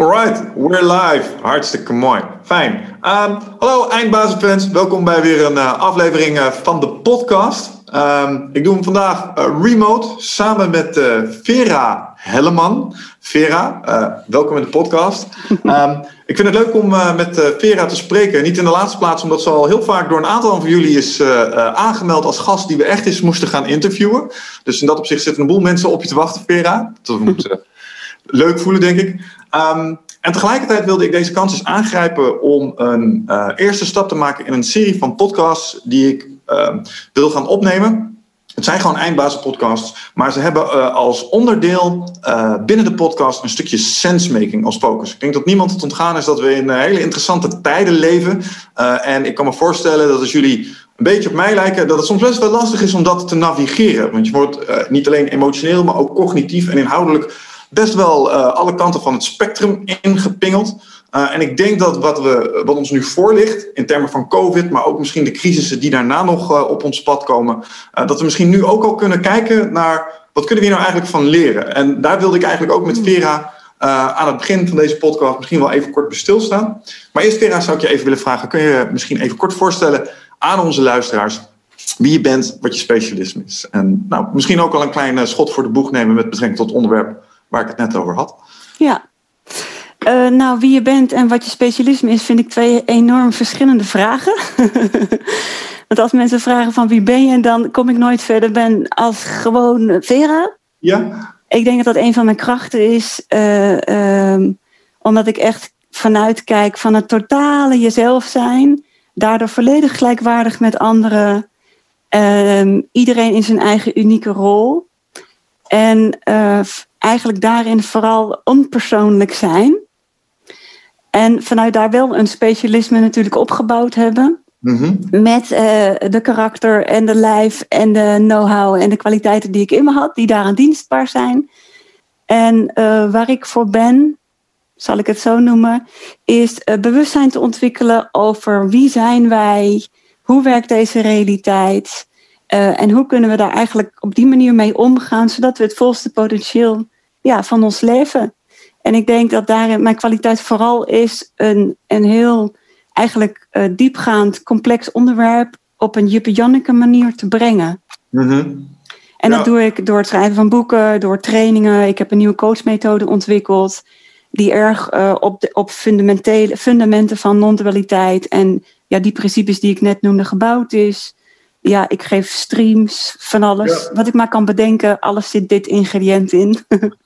Alright, we're live. Hartstikke mooi. Fijn. Um, hallo eindbazenfans, welkom bij weer een uh, aflevering uh, van de podcast. Um, ik doe hem vandaag uh, remote samen met Vera Helleman. Vera, welkom in de podcast. Um, ik vind het leuk om met Vera te spreken. Niet in de laatste plaats, omdat ze al heel vaak door een aantal van jullie is aangemeld als gast die we echt eens moesten gaan interviewen. Dus in dat opzicht zitten een boel mensen op je te wachten, Vera. Dat moet leuk voelen, denk ik. Um, en tegelijkertijd wilde ik deze kans eens aangrijpen om een uh, eerste stap te maken in een serie van podcasts die ik uh, wil gaan opnemen. Het zijn gewoon eindbazenpodcasts, maar ze hebben uh, als onderdeel uh, binnen de podcast een stukje sensemaking als focus. Ik denk dat niemand het ontgaan is dat we in hele interessante tijden leven. en ik kan me voorstellen dat als jullie een beetje op mij lijken, dat het soms best wel lastig is om dat te navigeren. Want je wordt niet alleen emotioneel, maar ook cognitief en inhoudelijk best wel uh, alle kanten van het spectrum ingepingeld. Uh, en ik denk dat wat, we, wat ons nu voor ligt, in termen van COVID, maar ook misschien de crisissen die daarna nog uh, op ons pad komen, dat we misschien nu ook al kunnen kijken naar wat kunnen we hier nou eigenlijk van leren. En daar wilde ik eigenlijk ook met hmm. Vera aan het begin van deze podcast misschien wel even kort bij stilstaan. Maar eerst Vera zou ik je even willen vragen, kun je misschien even kort voorstellen aan onze luisteraars wie je bent, wat je specialisme is. En nou, misschien ook al een klein schot voor de boeg nemen met betrekking tot het onderwerp waar ik het net over had. Ja. Uh, nou, wie je bent en wat je specialisme is, vind ik twee enorm verschillende vragen. Want als mensen vragen van wie ben je, dan kom ik nooit verder ben als gewoon Vera. Ja. Ik denk dat dat een van mijn krachten is, uh, um, omdat ik echt vanuit kijk van het totale jezelf zijn, daardoor volledig gelijkwaardig met anderen, uh, iedereen in zijn eigen unieke rol. En uh, eigenlijk daarin vooral onpersoonlijk zijn. En vanuit daar wel een specialisme natuurlijk opgebouwd hebben. Mm-hmm. Met uh, de karakter en de lijf en de know-how en de kwaliteiten die ik in me had, die daaraan dienstbaar zijn. En uh, waar ik voor ben, zal ik het zo noemen, is uh, bewustzijn te ontwikkelen over wie zijn wij, hoe werkt deze realiteit uh, en hoe kunnen we daar eigenlijk op die manier mee omgaan, zodat we het volste potentieel ja, van ons leven. En ik denk dat daarin mijn kwaliteit vooral is een, een heel eigenlijk uh, diepgaand complex onderwerp op een Juppe Janneke manier te brengen. Mm-hmm. En ja. dat doe ik door het schrijven van boeken, door trainingen. Ik heb een nieuwe coachmethode ontwikkeld die erg uh, op, de, op fundamentele fundamenten van non-dualiteit en ja, die principes die ik net noemde gebouwd is. Ja, ik geef streams van alles. Ja. Wat ik maar kan bedenken, alles zit dit ingrediënt in.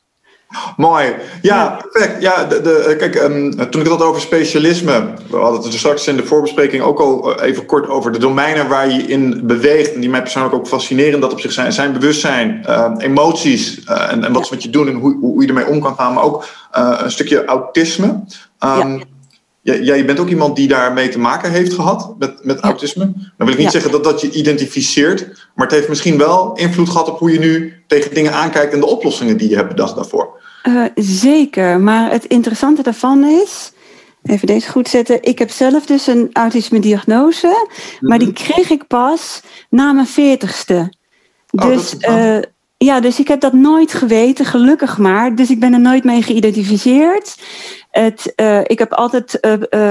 Mooi. Ja, perfect. Ja, de, de, kijk, um, toen ik het had over specialisme, we hadden het er straks in de voorbespreking ook al eh, even kort over de domeinen waar je in beweegt en die mij persoonlijk ook fascineren dat op zich zijn, zijn bewustzijn, uh, emoties uh, en, en, wat ze met je doen en hoe, hoe je ermee om kan gaan, maar ook uh, een stukje autisme. Um, ja. Ja, je bent ook iemand die daarmee te maken heeft gehad met, met ja. autisme. Dan wil ik niet ja. zeggen dat dat je identificeert, maar het heeft misschien wel invloed gehad op hoe je nu tegen dingen aankijkt en de oplossingen die je hebt bedacht daarvoor. Uh, zeker, maar het interessante daarvan is, even deze goed zetten, ik heb zelf dus een autisme diagnose, maar die kreeg ik pas na mijn veertigste. Oh, dus uh, ja, dus ik heb dat nooit geweten, gelukkig maar. Dus ik ben er nooit mee geïdentificeerd. Het, uh, ik heb altijd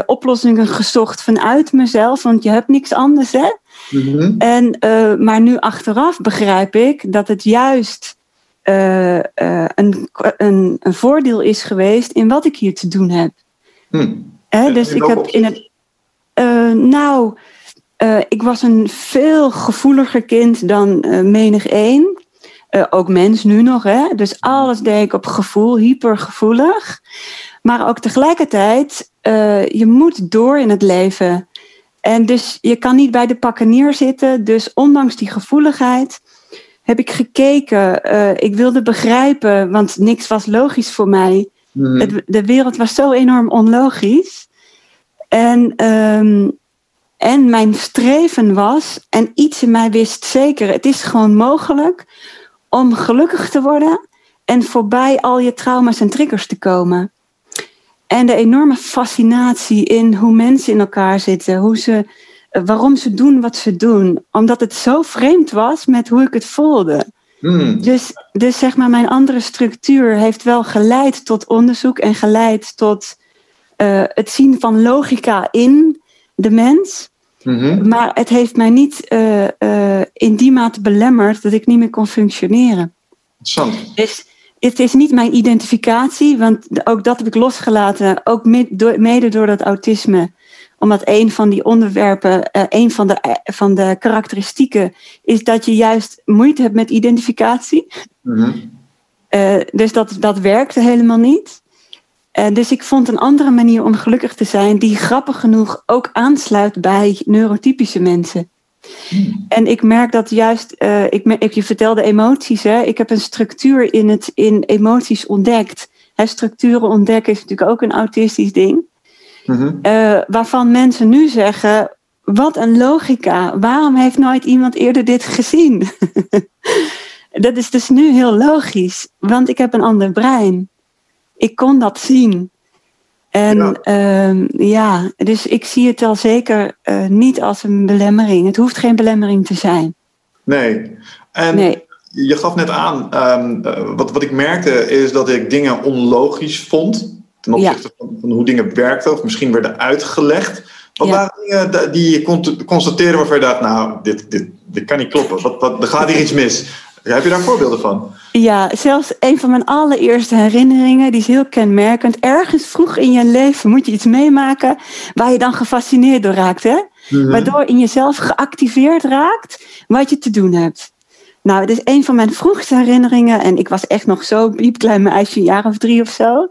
oplossingen gezocht vanuit mezelf, want je hebt niks anders, hè? Mm-hmm. En, maar nu achteraf begrijp ik dat het juist een, een, een, voordeel is geweest in wat ik hier te doen heb. Hmm. Eh, dus ik heb in het. nou, ik was een veel gevoeliger kind dan menig één. ook mens nu nog, hè? Dus alles deed ik op gevoel, hypergevoelig. Maar ook tegelijkertijd, je moet door in het leven. En dus je kan niet bij de pakken neerzitten. Dus ondanks die gevoeligheid heb ik gekeken. Uh, ik wilde begrijpen, want niks was logisch voor mij. Mm. Het, de wereld was zo enorm onlogisch. En, um, en mijn streven was, en iets in mij wist zeker, het is gewoon mogelijk om gelukkig te worden en voorbij al je trauma's en triggers te komen. En de enorme fascinatie in hoe mensen in elkaar zitten, hoe ze waarom ze doen wat ze doen. Omdat het zo vreemd was met hoe ik het voelde. Hmm. Dus, dus zeg maar, mijn andere structuur heeft wel geleid tot onderzoek en geleid tot eh, het zien van logica in de mens. Mhm. Maar het heeft mij niet eh, eh, in die mate belemmerd dat ik niet meer kon functioneren. Interessant. Dus het is niet mijn identificatie, want ook dat heb ik losgelaten, ook mede door dat autisme. Omdat een van die onderwerpen, eh, een van de, eh, van de karakteristieken, is dat je juist moeite hebt met identificatie. Mhm. Eh, dus dat, dat werkte helemaal niet. Dus ik vond een andere manier om gelukkig te zijn, die grappig genoeg ook aansluit bij neurotypische mensen. En ik merk dat juist, eh, ik, ik, je vertelde emoties, hè? ik heb een structuur in, het, in emoties ontdekt. Hè, structuren ontdekken is natuurlijk ook een autistisch ding. Mhm. Eh, waarvan mensen nu zeggen: wat een logica. Waarom heeft nooit iemand eerder dit gezien? dat is dus nu heel logisch, want ik heb een ander brein. Ik kon dat zien. En Ja. ja, ja dus ik zie het al zeker eh, niet als een belemmering. Het hoeft geen belemmering te zijn. Nee. En Nee. je gaf net aan, ehm, eh, wat, wat ik merkte is dat ik dingen onlogisch vond. Ten Ja. opzichte van, van hoe dingen werkten of misschien werden uitgelegd. Wat Ja. waren dingen die je kon constateren waarvan je dacht, nou, dit, dit, dit kan niet kloppen. Wat, wat, er gaat hier iets mis. Heb je daar voorbeelden van? Ja, zelfs een van mijn allereerste herinneringen, die is heel kenmerkend. Ergens vroeg in je leven moet je iets meemaken waar je dan gefascineerd door raakt. Hè? Mhm. Waardoor in jezelf geactiveerd raakt wat je te doen hebt. Nou, het is een van mijn vroegste herinneringen. En ik was echt nog zo piepklein meisje, een jaar of drie of zo.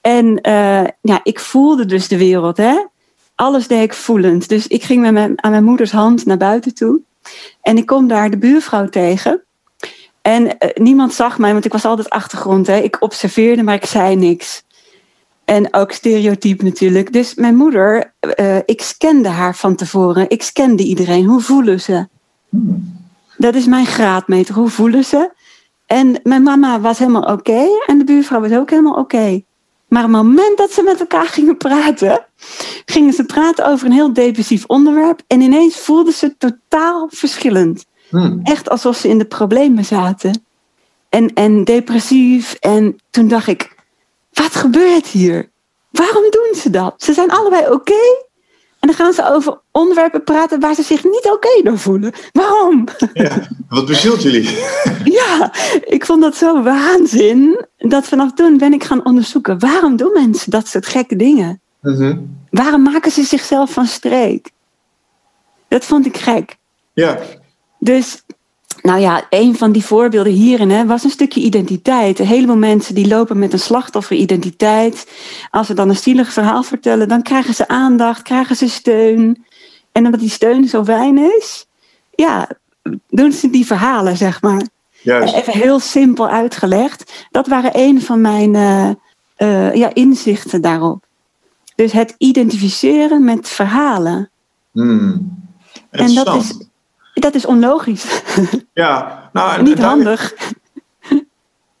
En eh, ja, ik voelde dus de wereld. Hè? Alles deed ik voelend. Dus ik ging met mijn, aan mijn moeders hand naar buiten toe. En ik kom daar de buurvrouw tegen. En eh, niemand zag mij, want ik was altijd achtergrond. Hè? Ik observeerde, maar ik zei niks. En ook stereotyp natuurlijk. Dus mijn moeder, eh, ik scande haar van tevoren. Ik scande iedereen. Hoe voelen ze? Dat is mijn graadmeter. Hoe voelen ze? En mijn mama was helemaal oké. en de buurvrouw was ook helemaal oké. Maar op het moment dat ze met elkaar gingen praten, gingen ze praten over een heel depressief onderwerp. En ineens voelden ze totaal verschillend. Hmm. Echt alsof ze in de problemen zaten. En, en depressief. En toen dacht ik, wat gebeurt hier? Waarom doen ze dat? Ze zijn allebei oké. En dan gaan ze over onderwerpen praten waar ze zich niet oké door voelen. Waarom? Ja. Wat bezielt jullie? Ja, ik vond dat zo waanzin. Dat vanaf toen ben ik gaan onderzoeken. Waarom doen mensen dat soort gekke dingen? Mhm. Waarom maken ze zichzelf van streek? Dat vond ik gek. Ja. Dus, nou ja, een van die voorbeelden hierin hè, was een stukje identiteit. Een heleboel mensen die lopen met een slachtofferidentiteit. Als ze dan een zielig verhaal vertellen, dan krijgen ze aandacht, krijgen ze steun. En omdat die steun zo weinig is, ja, doen ze die verhalen, zeg maar. Juist. Even heel simpel uitgelegd. Dat waren een van mijn eh, eh, ja, inzichten daarop. Dus het identificeren met verhalen. Hmm. En dat is, dat is onlogisch. Ja, nou, en Niet handig.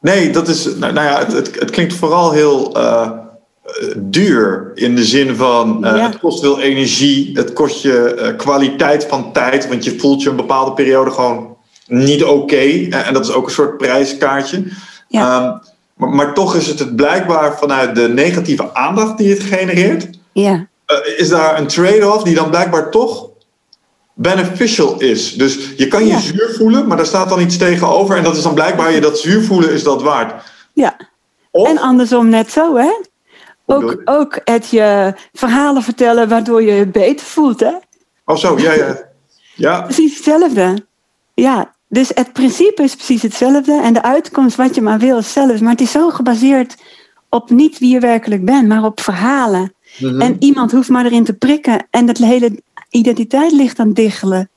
Nee, dat is. Nou, nou ja, het, het, het klinkt vooral heel eh, duur. In de zin van. eh, Ja. Het kost veel energie. Het kost je eh, kwaliteit van tijd. Want je voelt je een bepaalde periode gewoon niet oké. En dat is ook een soort prijskaartje. Ja. Ehm, maar, maar toch is het het blijkbaar vanuit de negatieve aandacht die het genereert. Ja, is daar een trade-off die dan blijkbaar toch beneficial is. Dus je kan je Ja. zuur voelen, maar daar staat dan iets tegenover. En dat is dan blijkbaar je dat zuur voelen is dat waard. ja. Of, En andersom net zo, hè? Ook, ook het je verhalen vertellen waardoor je je beter voelt, hè? of zo, ja, ja. Ja, Precies hetzelfde. Ja, dus het principe is precies hetzelfde. En de uitkomst, wat je maar wil, is hetzelfde. Maar het is zo gebaseerd op niet wie je werkelijk bent, maar op verhalen. Mhm. En iemand hoeft maar erin te prikken. En dat hele identiteit ligt aan diggelen.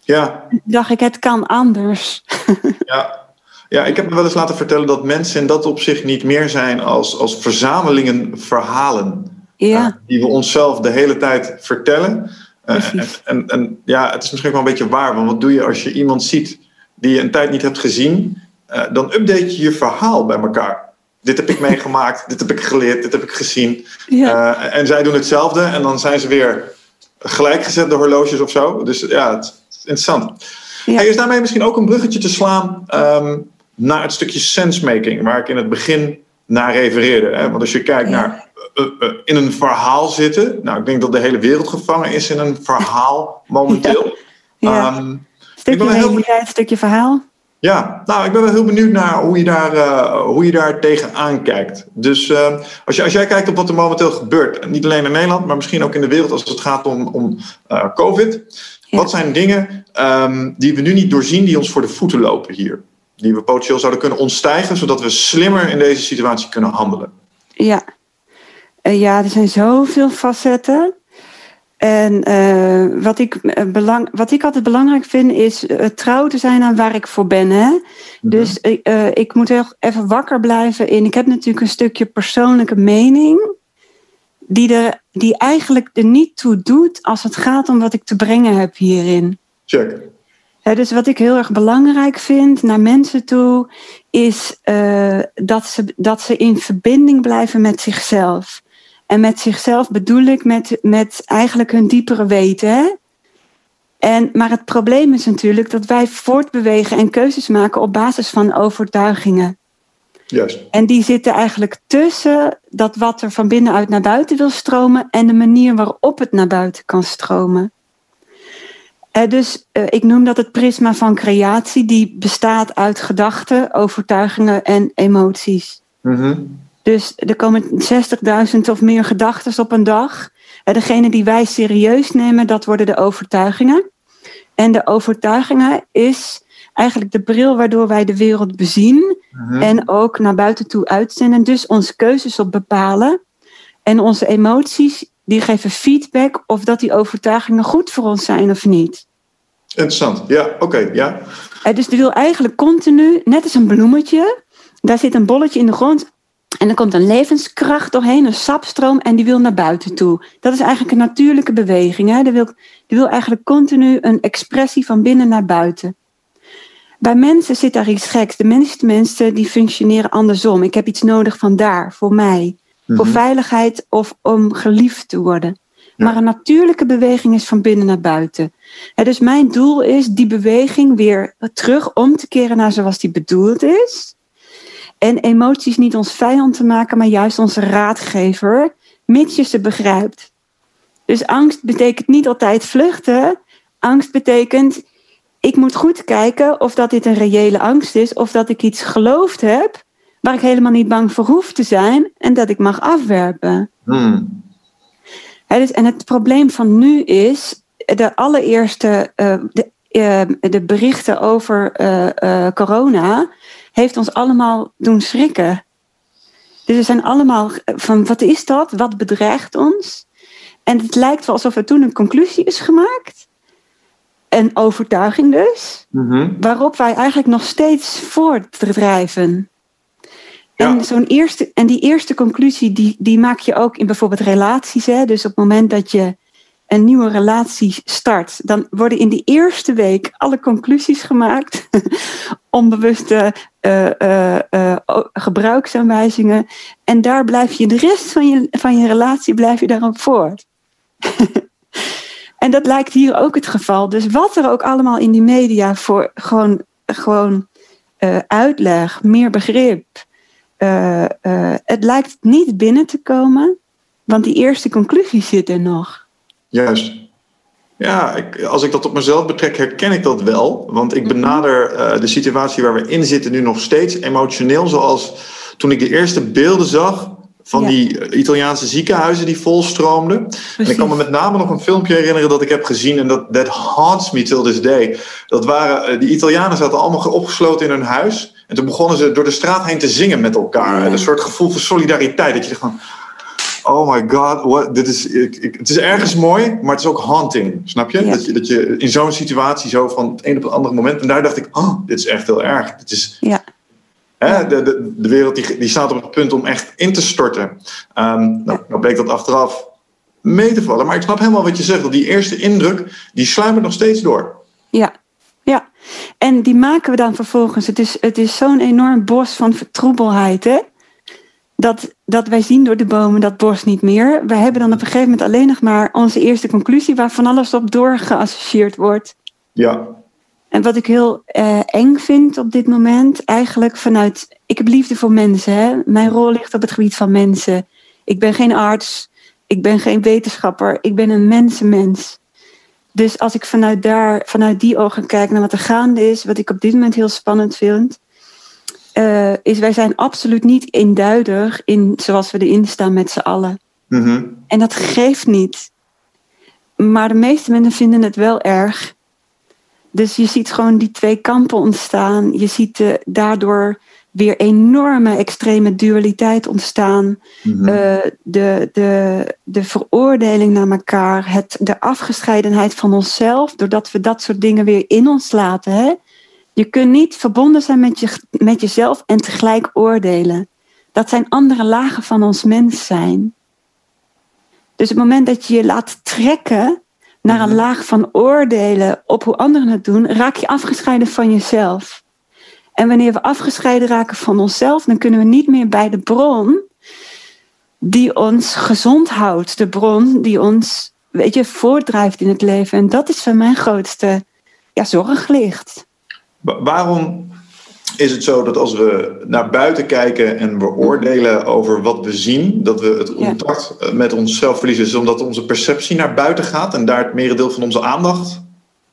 ja, Toen dacht ik, het kan anders. ja. Ja, ik heb me wel eens laten vertellen dat mensen in dat opzicht niet meer zijn als, als verzamelingen verhalen. Ja, eh, die we onszelf de hele tijd vertellen. Eh, en, en, en ja, het is misschien wel een beetje waar, want wat doe je als je iemand ziet die je een tijd niet hebt gezien? Eh, dan update je je verhaal bij elkaar. Dit heb ik meegemaakt, dit heb ik geleerd, dit heb ik gezien. ja. En zij doen hetzelfde en dan zijn ze weer gelijkgezet, de horloges of zo. Dus ja, het is interessant. Ja. Hey, is daarmee misschien ook een bruggetje te slaan ehm, naar het stukje sensemaking, waar ik in het begin naar refereerde. Hè? Want als je kijkt naar uh, uh, in een verhaal zitten, nou, ik denk dat de hele wereld gevangen is in een verhaal momenteel. Ja. Um, stukje ik ben heel... stukje verhaal. Ja, nou, ik ben wel heel benieuwd naar hoe je daar, uh, hoe je daar tegenaan kijkt. Dus uh, als, je, als jij kijkt op wat er momenteel gebeurt, niet alleen in Nederland, maar misschien ook in de wereld als het gaat om, om uh, COVID. Ja. Wat zijn dingen um, die we nu niet doorzien, die ons voor de voeten lopen hier? Die we potentieel zouden kunnen ontstijgen, zodat we slimmer in deze situatie kunnen handelen? Ja, ja er zijn zoveel facetten. En uh, wat, ik, belang, wat ik altijd belangrijk vind is uh, trouw te zijn aan waar ik voor ben. Hè? Mm -hmm. Dus ik moet heel even wakker blijven in. Ik heb natuurlijk een stukje persoonlijke mening. Die, er, die eigenlijk er niet toe doet als het gaat om wat ik te brengen heb hierin. Check. Hè, dus wat ik heel erg belangrijk vind naar mensen toe, is dat, ze, dat ze in verbinding blijven met zichzelf. En met zichzelf bedoel ik met, met eigenlijk hun diepere weten. Hè? En, maar het probleem is natuurlijk dat wij voortbewegen en keuzes maken op basis van overtuigingen. Juist. En die zitten eigenlijk tussen dat wat er van binnenuit naar buiten wil stromen en de manier waarop het naar buiten kan stromen. Uh, dus uh, ik noem dat het prisma van creatie, die bestaat uit gedachten, overtuigingen en emoties. Mm -hmm. Dus er komen 60.000 of meer gedachten op een dag. En degene die wij serieus nemen, dat worden de overtuigingen. En de overtuigingen is eigenlijk de bril waardoor wij de wereld bezien. Uh-huh. En ook naar buiten toe uitzenden. Dus onze keuzes op bepalen. En onze emoties, die geven feedback of dat die overtuigingen goed voor ons zijn of niet. Interessant, ja, oké, okay, ja. Dus die wil eigenlijk continu, net als een bloemetje, daar zit een bolletje in de grond. En er komt een levenskracht doorheen, een sapstroom, en die wil naar buiten toe. Dat is eigenlijk een natuurlijke beweging. Hè? Die, wil, die wil eigenlijk continu een expressie van binnen naar buiten. Bij mensen zit daar iets geks. De meeste mensen die functioneren andersom. Ik heb iets nodig van daar, voor mij. Mm-hmm. Voor veiligheid of om geliefd te worden. Ja. Maar een natuurlijke beweging is van binnen naar buiten. Dus mijn doel is die beweging weer terug om te keren naar zoals die bedoeld is. En emoties niet ons vijand te maken, maar juist onze raadgever, mits je ze begrijpt. Dus angst betekent niet altijd vluchten. Angst betekent, ik moet goed kijken of dat dit een reële angst is, of dat ik iets geloofd heb waar ik helemaal niet bang voor hoef te zijn en dat ik mag afwerpen. Hmm. He, dus, en het probleem van nu is, de allereerste uh, de, uh, de, berichten over uh, corona heeft ons allemaal doen schrikken. Dus we zijn allemaal van wat is dat? Wat bedreigt ons? En het lijkt wel alsof er toen een conclusie is gemaakt. Een overtuiging dus. Mm-hmm. Waarop wij eigenlijk nog steeds voortdrijven. Ja. En, zo'n eerste, en die eerste conclusie die, die maak je ook in bijvoorbeeld relaties. Hè? Dus op het moment dat je een nieuwe relatie start, dan worden in die eerste week alle conclusies gemaakt. Onbewuste uh, gebruiksaanwijzingen. En daar blijf je de rest van je, van je relatie blijf je daarop voort. en dat lijkt hier ook het geval. Dus wat er ook allemaal in die media voor gewoon, gewoon uitleg, meer begrip. het lijkt niet binnen te komen, want die eerste conclusie zit er nog. Juist. Ja, ik, als ik dat op mezelf betrek, herken ik dat wel. Want ik mhm. benader uh, de situatie waar we in zitten nu nog steeds emotioneel. Zoals toen ik de eerste beelden zag van ja. die Italiaanse ziekenhuizen die volstroomden. Precies. En ik kan me met name nog een filmpje herinneren dat ik heb gezien. En dat that haunts me till this day. Dat waren, uh, die Italianen zaten allemaal opgesloten in hun huis. En toen begonnen ze door de straat heen te zingen met elkaar. Ja. Een soort gevoel van solidariteit. Dat je dacht van oh my god, what, dit is, ik, ik, het is ergens mooi, maar het is ook haunting. Snap je? Ja. Dat je? Dat je in zo'n situatie zo van het een op het andere moment. En daar dacht ik, oh, dit is echt heel erg. Dit is, ja. hè, de, de, de wereld die, die staat op het punt om echt in te storten. Um, nou, nou bleek dat achteraf mee te vallen. Maar ik snap helemaal wat je zegt. Dat die eerste indruk, die sluimert nog steeds door. Ja, ja. En die maken we dan vervolgens. Het is, het is zo'n enorm bos van vertroebelheid, hè? Dat, dat wij zien door de bomen dat bos niet meer. We hebben dan op een gegeven moment alleen nog maar onze eerste conclusie waar van alles op door geassocieerd wordt. Ja. En wat ik heel uh, eng vind op dit moment, eigenlijk vanuit. Ik heb liefde voor mensen. Hè? Mijn rol ligt op het gebied van mensen. Ik ben geen arts, ik ben geen wetenschapper, ik ben een mensenmens. Dus als ik vanuit daar, vanuit die ogen kijk naar wat er gaande is, wat ik op dit moment heel spannend vind, uh, is wij zijn absoluut niet eenduidig in zoals we erin staan met z'n allen. Mm En dat geeft niet. Maar de meeste mensen vinden het wel erg. Dus je ziet gewoon die twee kampen ontstaan. Je ziet uh, daardoor weer enorme extreme dualiteit ontstaan. Mhm. Uh, de, de, de veroordeling naar elkaar, het, de afgescheidenheid van onszelf, doordat we dat soort dingen weer in ons laten. Hè? Je kunt niet verbonden zijn met, je, met jezelf en tegelijk oordelen. Dat zijn andere lagen van ons mens zijn. Dus het moment dat je je laat trekken naar een laag van oordelen op hoe anderen het doen, raak je afgescheiden van jezelf. En wanneer we afgescheiden raken van onszelf, dan kunnen we niet meer bij de bron die ons gezond houdt. De bron die ons, weet je, voortdrijft in het leven. En dat is voor mijn grootste ja, zorg ligt. Waarom is het zo dat als we naar buiten kijken en we oordelen over wat we zien, dat we het contact ja. met onszelf verliezen, is omdat onze perceptie naar buiten gaat en daar het merendeel van onze aandacht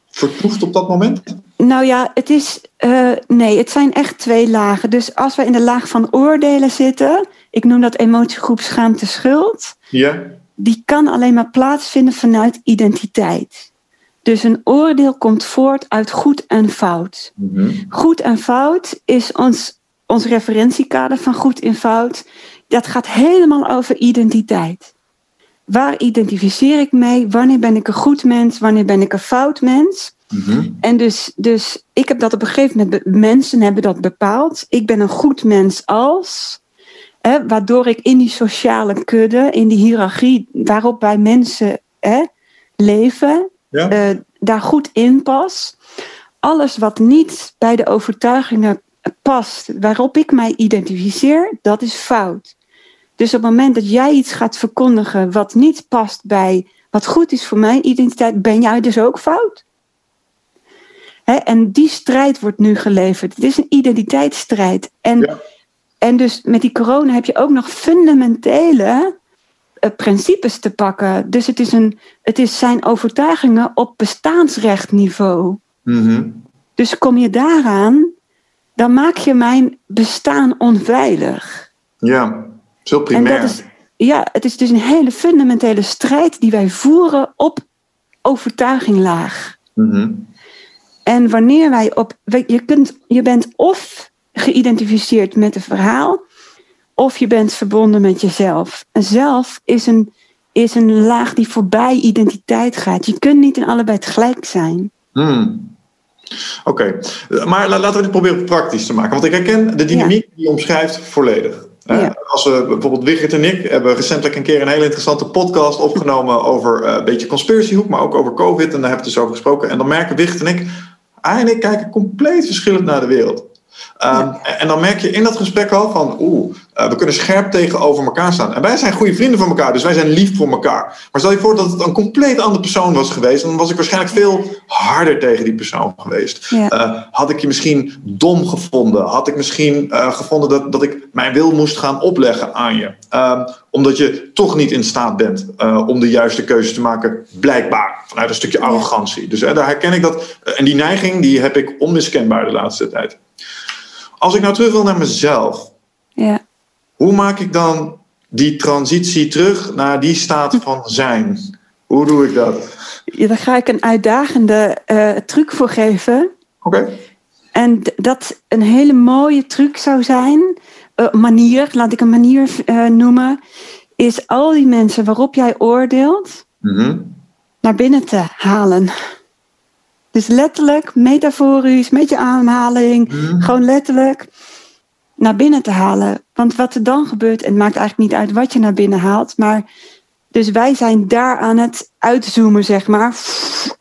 vertoeft op dat moment? Nou ja, het is. Uh, nee, het zijn echt twee lagen. Dus als we in de laag van oordelen zitten, ik noem dat emotiegroep schaamte schuld, ja. die kan alleen maar plaatsvinden vanuit identiteit. Dus een oordeel komt voort uit goed en fout. Mm-hmm. Goed en fout is ons, ons referentiekader van goed en fout. Dat gaat helemaal over identiteit. Waar identificeer ik mee? Wanneer ben ik een goed mens? Wanneer ben ik een fout mens? Mm-hmm. En dus, dus ik heb dat op een gegeven moment, mensen hebben dat bepaald. Ik ben een goed mens als, hè, waardoor ik in die sociale kudde, in die hiërarchie waarop wij mensen hè, leven, ja. uh, daar goed in pas. Alles wat niet bij de overtuigingen past waarop ik mij identificeer, dat is fout. Dus op het moment dat jij iets gaat verkondigen wat niet past bij wat goed is voor mijn identiteit, ben jij dus ook fout. Hè? En die strijd wordt nu geleverd. Het is een identiteitsstrijd. En, ja. en dus met die corona heb je ook nog fundamentele principes te pakken. Dus het is, een, het is zijn overtuigingen op bestaansrechtniveau. Mm-hmm. Dus kom je daaraan, dan maak je mijn bestaan onveilig. Ja, zo primair. En dat is, ja, het is dus een hele fundamentele strijd die wij voeren op overtuiginglaag. Mm-hmm. En wanneer wij op. Je, kunt, je bent of geïdentificeerd met het verhaal, of je bent verbonden met jezelf. En zelf is een, is een laag die voorbij identiteit gaat. Je kunt niet in allebei tegelijk zijn. Hmm. Oké, okay. maar laten we dit proberen praktisch te maken. Want ik herken de dynamiek ja. die je omschrijft volledig. Ja. Als we bijvoorbeeld Wigert en ik hebben recentelijk een keer een hele interessante podcast opgenomen over uh, een beetje conspiratiehoek, maar ook over COVID. En daar hebben we het dus over gesproken. En dan merken Wigert en ik, hij en ik kijken compleet verschillend naar de wereld. Um, ja. En dan merk je in dat gesprek al van, oeh, uh, we kunnen scherp tegenover elkaar staan. En wij zijn goede vrienden van elkaar, dus wij zijn lief voor elkaar. Maar stel je voor dat het een compleet andere persoon was geweest, dan was ik waarschijnlijk veel harder tegen die persoon geweest. Ja. Uh, had ik je misschien dom gevonden? Had ik misschien uh, gevonden dat, dat ik mijn wil moest gaan opleggen aan je? Um, omdat je toch niet in staat bent om de juiste keuze te maken, blijkbaar, vanuit een stukje arrogantie. Dus daar herken ik dat. en die neiging die heb ik onmiskenbaar de laatste tijd. Als ik nou terug wil naar mezelf, ja. Hoe maak ik dan die transitie terug naar die staat van zijn? Hoe doe ik dat? Ja, daar ga ik een uitdagende uh, truc voor geven. Oké. Okay. En dat een hele mooie truc zou zijn, uh, manier, laat ik een manier uh, noemen, is al die mensen waarop jij oordeelt, mm -hmm. naar binnen te halen. Dus letterlijk, metaforisch, met je aanhaling, mm. gewoon letterlijk naar binnen te halen. Want wat er dan gebeurt, en het maakt eigenlijk niet uit wat je naar binnen haalt, maar dus wij zijn daar aan het uitzoomen, zeg maar,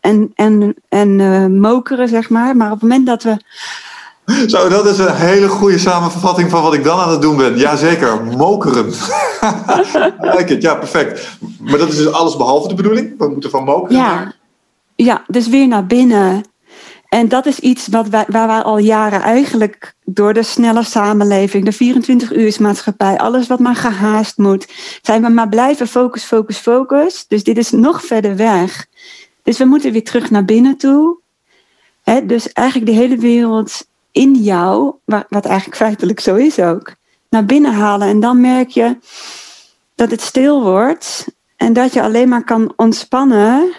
en, en, en uh, mokeren, zeg maar. Maar op het moment dat we. Zo, dat is een hele goede samenvatting van wat ik dan aan het doen ben. Jazeker, mokeren. like it, ja, perfect. Maar dat is dus alles behalve de bedoeling? We moeten van mokeren ja. Ja, dus weer naar binnen. En dat is iets wat wij, waar wij al jaren eigenlijk door de snelle samenleving, de 24 maatschappij, alles wat maar gehaast moet, zijn we maar blijven focus, focus, focus. Dus dit is nog verder weg. Dus we moeten weer terug naar binnen toe. dus eigenlijk de hele wereld in jou, wat eigenlijk feitelijk zo is ook, naar binnen halen. En dan merk je dat het stil wordt en dat je alleen maar kan ontspannen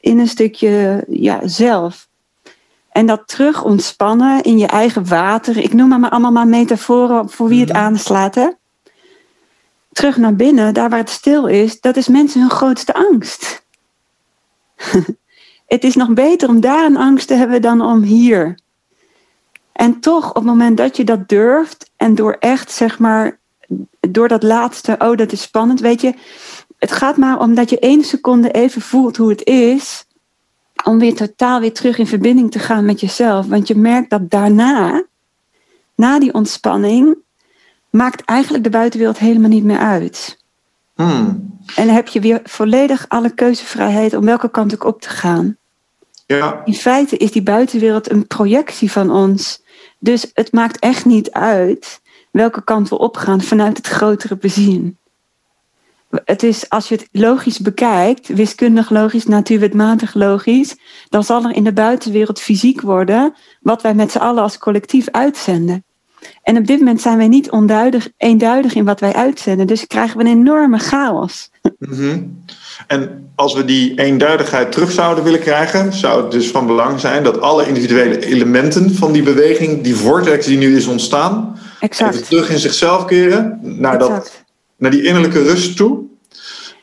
in een stukje ja, zelf. En dat terug ontspannen in je eigen water. Ik noem maar allemaal maar metaforen voor wie het mhm. aanslaat. Hè? Terug naar binnen, daar waar het stil is, dat is mensen hun grootste angst. het is nog beter om daar een angst te hebben dan om hier. En toch, op het moment dat je dat durft en door echt, zeg maar, door dat laatste, oh dat is spannend, weet je, het gaat maar om dat je één seconde even voelt hoe het is, om weer totaal weer terug in verbinding te gaan met jezelf. Want je merkt dat daarna, na die ontspanning, maakt eigenlijk de buitenwereld helemaal niet meer uit. Hmm. En dan heb je weer volledig alle keuzevrijheid om welke kant ook op te gaan. Ja. In feite is die buitenwereld een projectie van ons. Dus het maakt echt niet uit welke kant we opgaan vanuit het grotere bezien. Het is, als je het logisch bekijkt, wiskundig logisch, natuurwetmatig logisch, dan zal er in de buitenwereld fysiek worden wat wij met z'n allen als collectief uitzenden. En op dit moment zijn wij niet onduidig, eenduidig in wat wij uitzenden, dus krijgen we een enorme chaos. Mm En als we die eenduidigheid terug zouden willen krijgen, zou het dus van belang zijn dat alle individuele elementen van die beweging, die vortex die nu is ontstaan, exact. even terug in zichzelf keren, naar, dat, naar die innerlijke rust toe.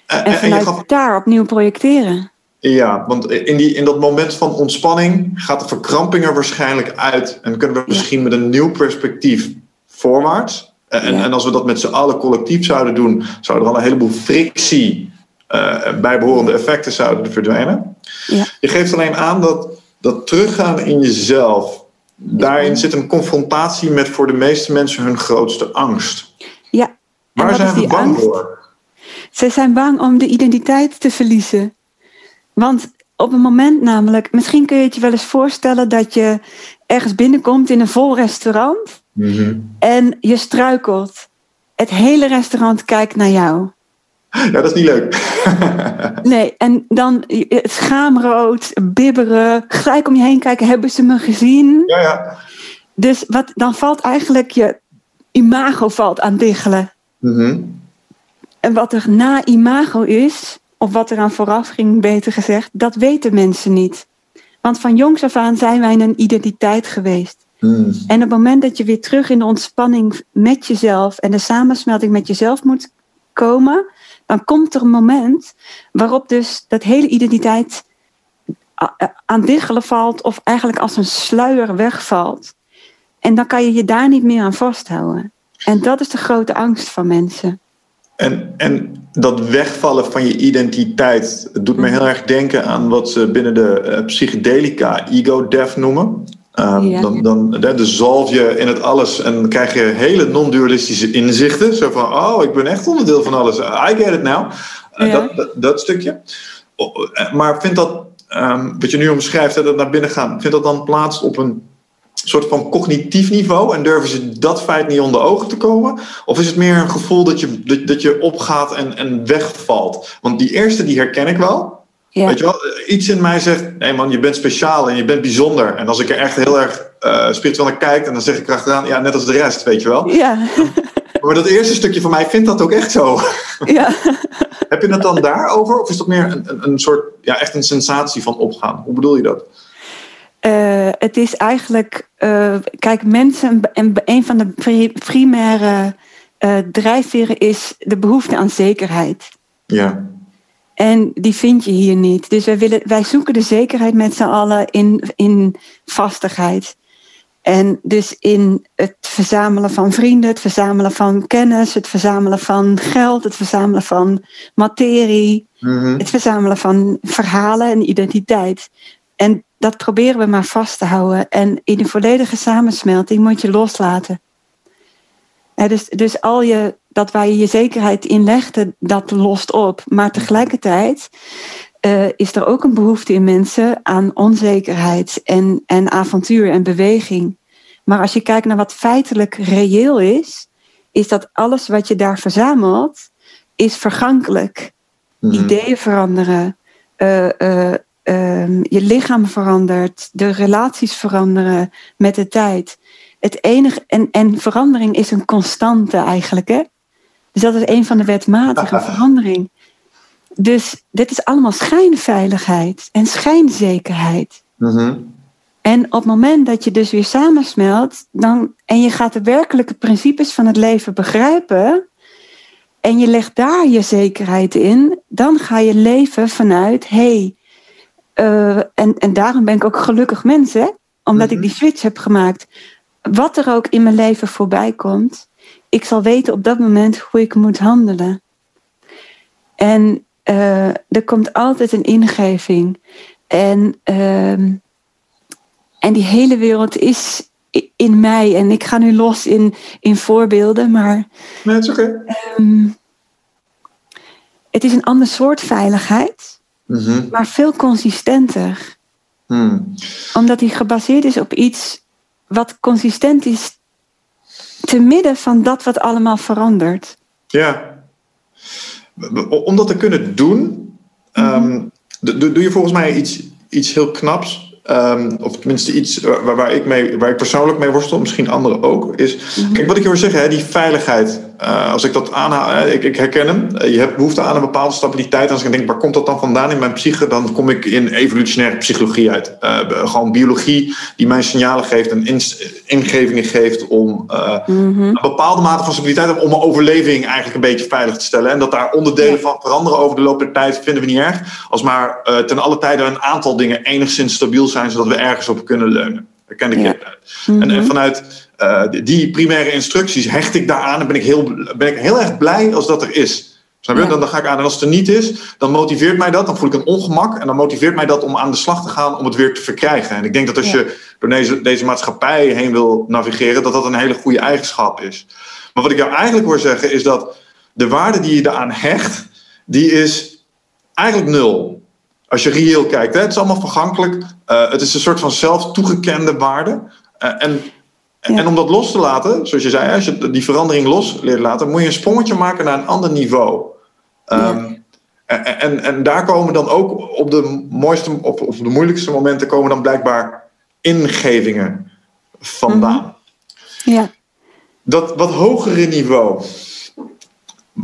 En, en vanuit en daar opnieuw projecteren. Ja, want in, die, in dat moment van ontspanning gaat de verkramping er waarschijnlijk uit. En kunnen we misschien met een nieuw perspectief voorwaarts. En, en als we dat met z'n allen collectief zouden doen, zouden er al een heleboel frictie, uh, bijbehorende effecten zouden verdwijnen. Ja. Je geeft alleen aan dat, dat teruggaan in jezelf, daarin zit een confrontatie met voor de meeste mensen hun grootste angst. Ja. Waar zijn we bang voor? Ze zijn bang om de identiteit te verliezen. Want op een moment namelijk, misschien kun je het je wel eens voorstellen dat je ergens binnenkomt in een vol restaurant mhm. en je struikelt. Het hele restaurant kijkt naar jou. Ja, dat is niet leuk. nee, en dan het schaamrood, bibberen, gelijk om je heen kijken, hebben ze me gezien? Ja, ja. Dus wat, dan valt eigenlijk je imago valt aan diggelen. Mm en wat er na imago is, of wat er aan vooraf ging, beter gezegd, dat weten mensen niet. Want van jongs af aan zijn wij een identiteit geweest. Hmm. En op het moment dat je weer terug in de ontspanning met jezelf en de samensmelting met jezelf moet komen, dan komt er een moment waarop dus dat hele identiteit aan diggelen valt of eigenlijk als een sluier wegvalt. En dan kan je je daar niet meer aan vasthouden. En dat is de grote angst van mensen. En, en dat wegvallen van je identiteit doet me heel erg denken aan wat ze binnen de uh, psychedelica ego-death noemen. Um, dan, dan de zalf je in het alles en dan krijg je hele non-dualistische inzichten. Zo van, oh, ik ben echt onderdeel van alles. I get it now. Uh, dat, dat, stukje. Eh, maar vindt dat, um, wat je nu omschrijft, dat naar binnen gaan, vindt dat dan plaats op een soort van cognitief niveau en durven ze dat feit niet onder ogen te komen? Of is het meer een gevoel dat je, dat, dat je opgaat en, en wegvalt? Want die eerste die herken ik wel. Weet je wel, iets in mij zegt: nee man, je bent speciaal en je bent bijzonder. En als ik er echt heel erg uh, spiritueel naar kijk, en dan zeg ik erachteraan: ja, net als de rest, weet je wel. Ja. Maar dat eerste stukje van mij vindt dat ook echt zo. Ja. Heb je het dan daarover? Of is dat meer een, een, een soort, ja, echt een sensatie van opgaan? Hoe bedoel je dat? Uh, het is eigenlijk, uh, kijk, mensen, en een van de primaire uh, drijfveren is de behoefte aan zekerheid. Ja. En die vind je hier niet. Dus wij, willen, wij zoeken de zekerheid met z'n allen in, in vastigheid. En dus in het verzamelen van vrienden, het verzamelen van kennis, het verzamelen van geld, het verzamelen van materie, mm -hmm. het verzamelen van verhalen en identiteit. En dat proberen we maar vast te houden. En in de volledige samensmelting moet je loslaten. dus, dus al je, dat waar je je zekerheid in legde, dat lost op. Maar tegelijkertijd uh, is er ook een behoefte in mensen aan onzekerheid en, en avontuur en beweging. Maar als je kijkt naar wat feitelijk reëel is, is dat alles wat je daar verzamelt, is vergankelijk. Mm Ideeën veranderen, uh, uh, je lichaam verandert, de relaties veranderen met de tijd. Het enige, en, en verandering is een constante eigenlijk. Hè? Dus dat is een van de wetmatige verandering. Dus dit is allemaal schijnveiligheid en schijnzekerheid. Mm En op het moment dat je dus weer samensmelt dan, en je gaat de werkelijke principes van het leven begrijpen en je legt daar je zekerheid in, dan ga je leven vanuit, hey, uh, en, en daarom ben ik ook gelukkig mens, hè? omdat ik mhm. die switch heb gemaakt. Wat er ook in mijn leven voorbij komt, ik zal weten op dat moment hoe ik moet handelen. En uh, er komt altijd een ingeving. En, uh, en die hele wereld is in mij. En ik ga nu los in, in voorbeelden, maar. Nee, het is oké. Okay. Um, ehm, het is een ander soort veiligheid, mm -hmm. maar veel consistenter. Mm. Omdat die gebaseerd is op iets wat consistent is te midden van dat wat allemaal verandert. Ja. Om dat te kunnen doen, um, doe je volgens mij iets, iets heel knaps. Um, of tenminste iets waar, waar, ik mee, waar ik persoonlijk mee worstel, misschien anderen ook. Is, mhm. Kijk, wat ik wil zeggen, hè, die veiligheid. Uh, als ik dat aanhaal, ik, ik, herken hem. Uh, je hebt behoefte aan een bepaalde stabiliteit. Als ik denk, waar komt dat dan vandaan in mijn psyche? Dan kom ik in evolutionaire psychologie uit. Uh, gewoon biologie die mij signalen geeft en in, ingevingen geeft om mm-hmm. een bepaalde mate van stabiliteit om mijn overleving eigenlijk een beetje veilig te stellen. En dat daar onderdelen van veranderen over de loop der tijd vinden we niet erg. Als maar ten alle tijde een aantal dingen enigszins stabiel zijn, zodat we ergens op kunnen leunen. Daar ken ik ja. uit. en, en, mm-hmm. vanuit die primaire instructies hecht ik daaraan en ben ik heel, ben ik heel erg blij als dat er is. Snap je? Dan, dan ga ik aan. En als het er niet is, dan motiveert mij dat. Dan voel ik een ongemak. En dan motiveert mij dat om aan de slag te gaan om het weer te verkrijgen. En ik denk dat als je door deze, deze maatschappij heen wil navigeren, dat dat een hele goede eigenschap is. Maar wat ik jou eigenlijk hoor zeggen, is dat de waarde die je daaraan hecht, die is eigenlijk nul. Als je reëel kijkt. Hè? Het is allemaal vergankelijk. Uh, het is een soort van zelf toegekende waarde. Uh, en en om dat los te laten, zoals je zei, als je die verandering los leert laten, moet je een sprongetje maken naar een ander niveau. Um, en, en, en, daar komen dan ook op de mooiste of op de moeilijkste momenten komen dan blijkbaar ingevingen vandaan. Mhm. Ja. Dat wat hogere niveau.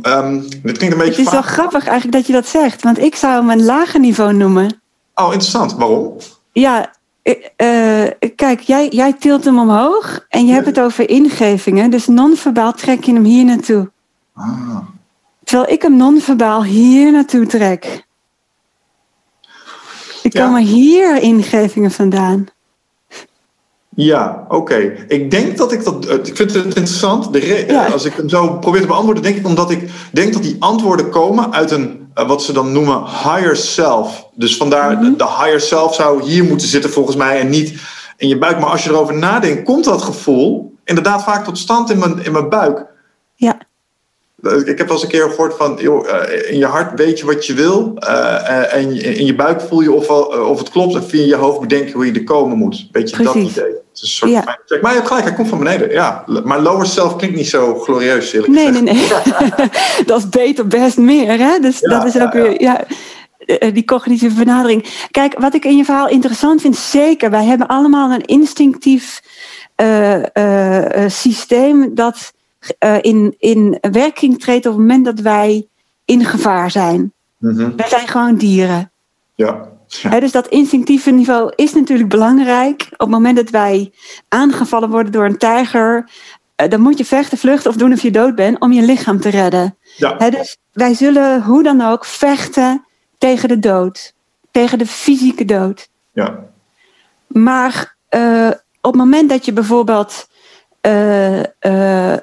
Um, dit klinkt een beetje. Het is wel grappig eigenlijk dat je dat zegt, want ik zou hem een lager niveau noemen. Oh, interessant. Waarom? Ja, uh, kijk, jij, jij tilt hem omhoog en je hebt het over ingevingen. Dus non-verbaal trek je hem hier naartoe. Ah. Terwijl ik hem non-verbaal hier naartoe trek. Ik ja. komen hier ingevingen vandaan. Ja, oké. Ik denk dat ik dat. Ik vind het interessant. De Als ik hem zo probeer te beantwoorden, denk ik omdat ik denk dat die antwoorden komen uit een uh, wat ze dan noemen higher self. Dus vandaar mm de, higher self zou hier moeten zitten volgens mij en niet in je buik. Maar als je erover nadenkt, komt dat gevoel inderdaad vaak tot stand in mijn, in mijn buik. Ja. Ik heb wel eens een keer gehoord van, joh, in je hart weet je wat je wil. Uh, en in je buik voel je of, of het klopt. En via je hoofd bedenken hoe je er komen moet. Beetje dat idee. Het is een soort ja. check. Maar je hebt gelijk, hij komt van beneden. Ja. Maar lower self klinkt niet zo glorieus, eerlijk nee, Nee, nee, dat is beter, best meer. Hè? Dus ja, dat is ook weer... Ja. Die cognitieve benadering. Kijk, wat ik in je verhaal interessant vind, zeker. Wij hebben allemaal een instinctief uh, uh, systeem dat uh, in, in werking treedt op het moment dat wij in gevaar zijn. Mm Wij zijn gewoon dieren. Ja. Ja. dus dat instinctieve niveau is natuurlijk belangrijk. Op het moment dat wij aangevallen worden door een tijger, uh, dan moet je vechten, vluchten of doen of je dood bent om je lichaam te redden. Ja. dus wij zullen hoe dan ook vechten tegen de dood, tegen de fysieke dood. Ja. Maar uh, op het moment dat je bijvoorbeeld uh, uh,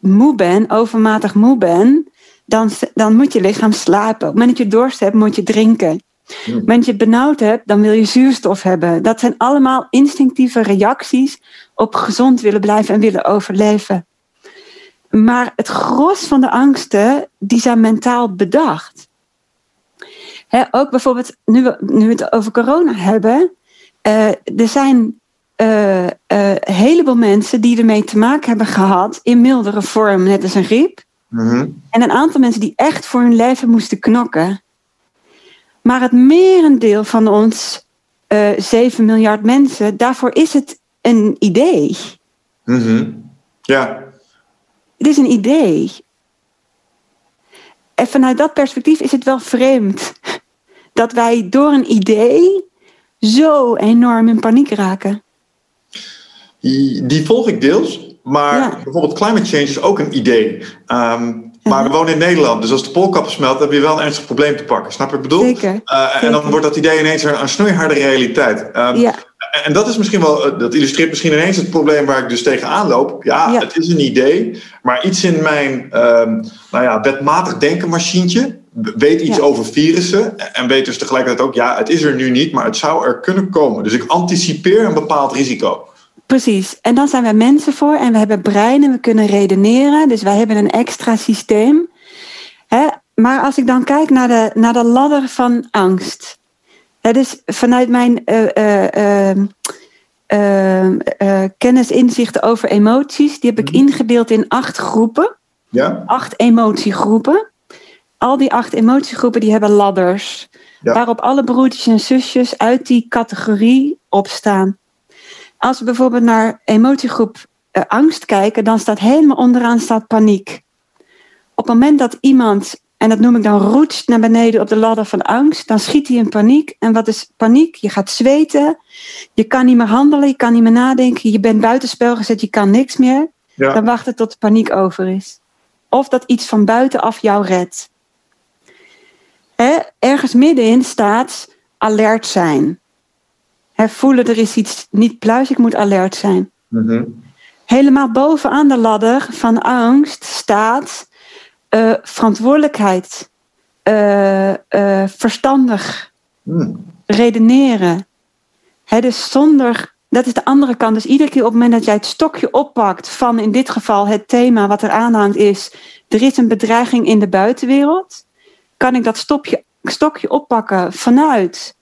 moe ben, overmatig moe ben, dan, dan moet je lichaam slapen. Op het moment dat je dorst hebt, moet je drinken. Op moment dat je benauwd hebt, dan wil je zuurstof hebben. Dat zijn allemaal instinctieve reacties op gezond willen blijven en willen overleven. Maar het gros van de angsten, die zijn mentaal bedacht. ook bijvoorbeeld, nu we, nu we het over corona hebben. Uh, er zijn uh, uh, een heleboel mensen die ermee te maken hebben gehad in mildere vorm, net als een griep. Mm-hmm. En een aantal mensen die echt voor hun leven moesten knokken. Maar het merendeel van ons, uh, 7 miljard mensen, daarvoor is het een idee. Mm-hmm. Ja. Het is een idee. En vanuit dat perspectief is het wel vreemd dat wij door een idee zo enorm in paniek raken. Die, die volg ik deels. Maar Ja. bijvoorbeeld climate change is ook een idee. Ehm, maar we wonen in Nederland, dus als de poolkappen smelt, heb je wel een ernstig probleem te pakken. Snap je wat ik bedoel? Zeker, Eh, en dan wordt dat idee ineens een, een snoeiharde realiteit. Ehm, Ja, En dat is misschien wel, eh, dat illustreert misschien ineens het probleem waar ik dus tegenaan loop. Ja, Ja. het is een idee, maar iets in mijn ehm, nou ja, wetmatig denkenmachientje weet iets Ja. over virussen en weet dus tegelijkertijd ook, ja, het is er nu niet, maar het zou er kunnen komen. Dus ik anticipeer een bepaald risico. Precies. En dan zijn wij mensen voor en we hebben breinen, we kunnen redeneren. Dus wij hebben een extra systeem. Hè? Maar als ik dan kijk naar de, naar de ladder van angst. Hè, dus vanuit mijn eh, eh, ehm, eh, kennis, inzichten over emoties, die heb ik ingedeeld in acht groepen. Ja? acht emotiegroepen. Al die acht emotiegroepen die hebben ladders. Ja. Waarop alle broertjes en zusjes uit die categorie opstaan. Als we bijvoorbeeld naar emotiegroep eh, angst kijken, dan staat helemaal onderaan staat paniek. Op het moment dat iemand, en dat noem ik dan roetst naar beneden op de ladder van angst, dan schiet hij in paniek. En wat is paniek? Je gaat zweten, je kan niet meer handelen, je kan niet meer nadenken, je bent buitenspel gezet, je kan niks meer Ja. dan wachten tot de paniek over is. Of dat iets van buitenaf jou redt. Ergens middenin staat alert zijn. Hè, voelen er is iets niet pluis, ik moet alert zijn. Mhm. Helemaal bovenaan de ladder van angst staat eh, verantwoordelijkheid, eh, eh, verstandig, Hmm. redeneren. Hè, dus zonder, dat is de andere kant. Dus iedere keer op het moment dat jij het stokje oppakt van in dit geval het thema wat er aanhangt is, er is een bedreiging in de buitenwereld, kan ik dat stopje, stokje oppakken vanuit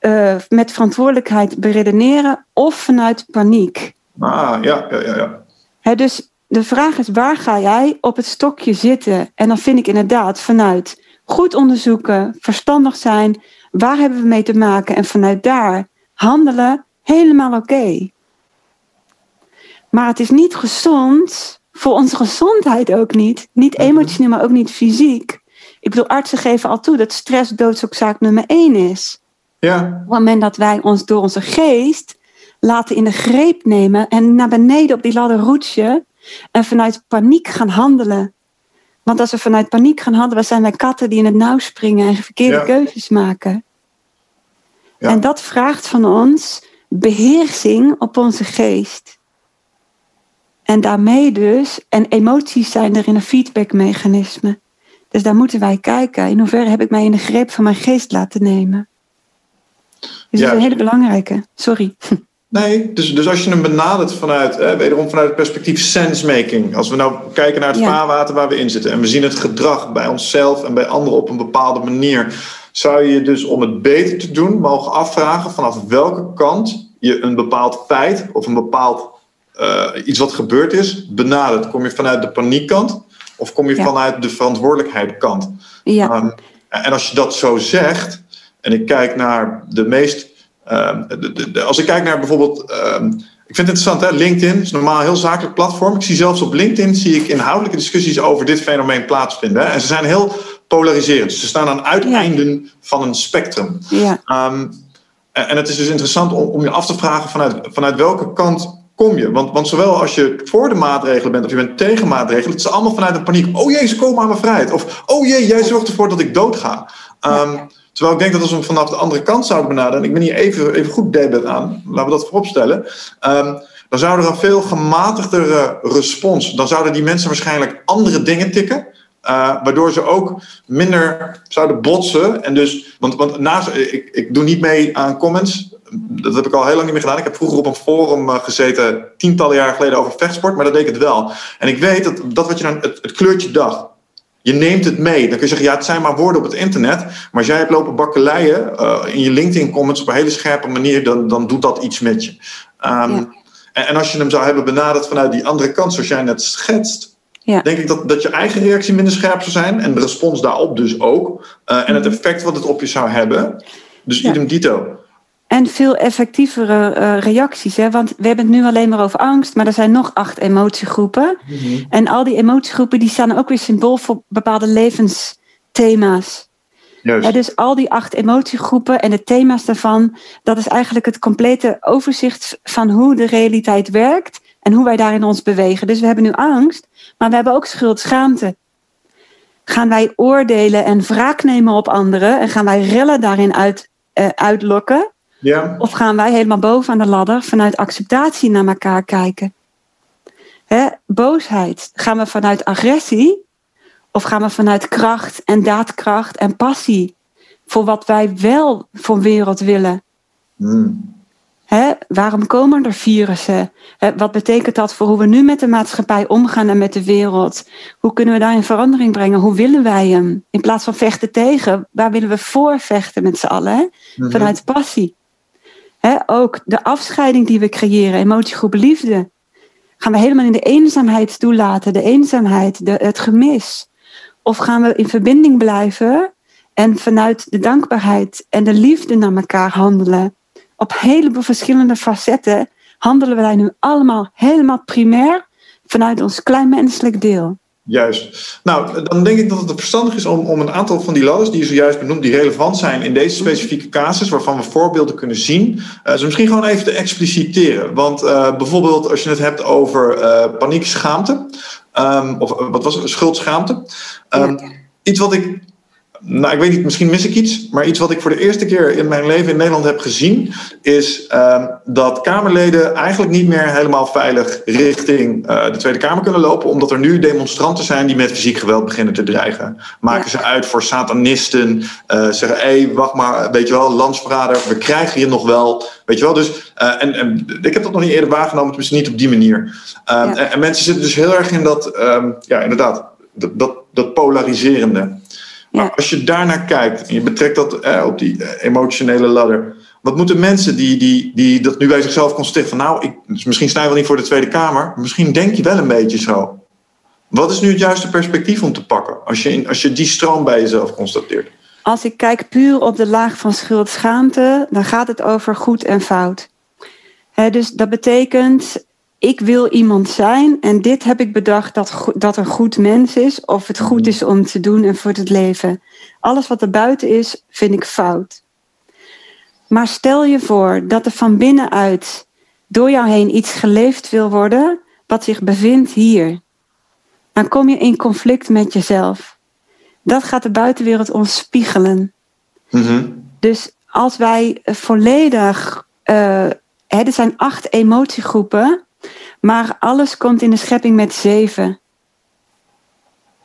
eh, met verantwoordelijkheid beredeneren of vanuit paniek. Ah, ja, ja, ja. dus de vraag is, waar ga jij op het stokje zitten? En dan vind ik inderdaad vanuit goed onderzoeken, verstandig zijn, waar hebben we mee te maken? En vanuit daar handelen, helemaal oké. Maar het is niet gezond, voor onze gezondheid ook niet. Niet emotioneel, maar ook niet fysiek. Ik bedoel, artsen geven al toe dat stress doodsoorzaak nummer één is Ja, op het moment dat wij ons door onze geest laten in de greep nemen en naar beneden op die ladder roetsen en vanuit paniek gaan handelen. Want als we vanuit paniek gaan handelen, zijn wij katten die in het nauw springen en verkeerde Ja. keuzes maken. Ja. En dat vraagt van ons beheersing op onze geest. En daarmee dus, en emoties zijn er in een feedbackmechanisme. Dus daar moeten wij kijken. In hoeverre heb ik mij in de greep van mijn geest laten nemen? Dus dat is een hele belangrijke. Sorry. Nee, dus, dus als je hem benadert vanuit, wederom vanuit het perspectief sensemaking. Als we nou kijken naar het vaarwater waar we in zitten en we zien het gedrag bij onszelf en bij anderen op een bepaalde manier, zou je je dus om het beter te doen mogen afvragen vanaf welke kant je een bepaald feit of een bepaald eh, iets wat gebeurd is benadert. Kom je vanuit de paniekkant of kom je Ja. vanuit de verantwoordelijkheidkant? Ja, Um, en als je dat zo zegt, en ik kijk naar de meest. um, de, de- de- als ik kijk naar bijvoorbeeld. um, ik vind het interessant, hè? LinkedIn is normaal een heel zakelijk platform. Ik zie zelfs op LinkedIn zie ik inhoudelijke discussies over dit fenomeen plaatsvinden. Hè? En ze zijn heel polariserend. Ze staan aan uiteinden van een spectrum. ja, Um, en, het is dus interessant om, om je af te vragen vanuit, vanuit welke kant kom je. Want, want zowel als je voor de maatregelen bent of je bent tegen maatregelen, het is allemaal vanuit een paniek. Oh jee, ze komen aan mijn vrijheid. Of oh jee, jij zorgt ervoor dat ik doodga. Um, terwijl ik denk dat als we hem vanaf de andere kant zouden benaderen, en ik ben hier even, even goed debet aan, laten we dat vooropstellen. Um, dan zou er een veel gematigdere respons. Dan zouden die mensen waarschijnlijk andere dingen tikken. Uh, waardoor ze ook minder zouden botsen. En dus, want, want naast, ik, ik doe niet mee aan comments. Dat heb ik al heel lang niet meer gedaan. Ik heb vroeger op een forum uh, gezeten, tientallen jaren geleden, over vechtsport. Maar dat deed ik het wel. En ik weet dat, dat wat je dan, het, het kleurtje dag. Je neemt het mee. Dan kun je zeggen, ja, het zijn maar woorden op het internet. Maar als jij hebt lopen bakkeleien uh, in je LinkedIn comments op een hele scherpe manier, dan, dan doet dat iets met je. Um, ja. en, en, als je hem zou hebben benaderd vanuit die andere kant, zoals jij net schetst, ja. denk ik dat, dat je eigen reactie minder scherp zou zijn. En de respons daarop dus ook. Uh, en het mhm. effect wat het op je zou hebben. Dus idem dito. En veel effectievere uh, reacties. Hè? Want we hebben het nu alleen maar over angst, maar er zijn nog acht emotiegroepen. Mm-hmm. En al die emotiegroepen die staan ook weer symbool voor bepaalde levensthema's. Ja, dus al die acht emotiegroepen en de thema's daarvan, dat is eigenlijk het complete overzicht van hoe de realiteit werkt en hoe wij daarin ons bewegen. Dus we hebben nu angst, maar we hebben ook schuld, schaamte. Gaan wij oordelen en wraak nemen op anderen en gaan wij rellen daarin uit, uh, uitlokken? Ja. Of gaan wij helemaal boven aan de ladder vanuit acceptatie naar elkaar kijken? Hè? Boosheid. Gaan we vanuit agressie? Of gaan we vanuit kracht en daadkracht en passie? Voor wat wij wel voor wereld willen. Hmm. Hè? Waarom komen er virussen? Hè? Wat betekent dat voor hoe we nu met de maatschappij omgaan en met de wereld? Hoe kunnen we daar een verandering brengen? Hoe willen wij hem? In plaats van vechten tegen, waar willen we voor vechten met z'n allen? Mhm. Vanuit passie ook de afscheiding die we creëren, emotiegroep liefde. Gaan we helemaal in de eenzaamheid toelaten, de eenzaamheid, de, het gemis? Of gaan we in verbinding blijven en vanuit de dankbaarheid en de liefde naar elkaar handelen? Op heleboel verschillende facetten handelen wij nu allemaal helemaal primair vanuit ons kleinmenselijk deel. Juist. Nou, dan denk ik dat het verstandig is om, om een aantal van die ladders die je zojuist benoemd, die relevant zijn in deze specifieke casus, waarvan we voorbeelden kunnen zien, uh, ze misschien gewoon even te expliciteren. Want uh, bijvoorbeeld als je het hebt over uh, paniek, schaamte, um, of wat was het, schuldschaamte. Um, ja. Iets wat ik nou, ik weet niet, misschien mis ik iets. Maar iets wat ik voor de eerste keer in mijn leven in Nederland heb gezien. Is uh, dat Kamerleden eigenlijk niet meer helemaal veilig richting uh, de Tweede Kamer kunnen lopen. Omdat er nu demonstranten zijn die met fysiek geweld beginnen te dreigen. Maken ja. ze uit voor satanisten. Uh, zeggen, hé, hey, wacht maar, weet je wel, landsverrader. We krijgen je nog wel. Weet je wel, dus. en, en ik heb dat nog niet eerder waargenomen, tenminste niet op die manier. Ja. en, en, mensen zitten dus heel erg in dat, um, ja, inderdaad, dat, dat, dat polariserende. Maar als je daarnaar kijkt en je betrekt dat eh, op die eh, emotionele ladder. Wat moeten mensen die, die, die dat nu bij zichzelf constateren van nou, ik, dus misschien sta je wel niet voor de Tweede Kamer, misschien denk je wel een beetje zo. Wat is nu het juiste perspectief om te pakken als je, als je die stroom bij jezelf constateert? Als ik kijk puur op de laag van schuld-schaamte, dan gaat het over goed en fout. He, dus dat betekent, ik wil iemand zijn en dit heb ik bedacht dat, dat een goed mens is of het goed is om te doen en voor het leven. Alles wat er buiten is, vind ik fout. Maar stel je voor dat er van binnenuit door jou heen iets geleefd wil worden wat zich bevindt hier. Dan kom je in conflict met jezelf. Dat gaat de buitenwereld ons spiegelen. Mm-hmm. Dus als wij volledig. Uh, hè, er zijn acht emotiegroepen maar alles komt in de schepping met zeven.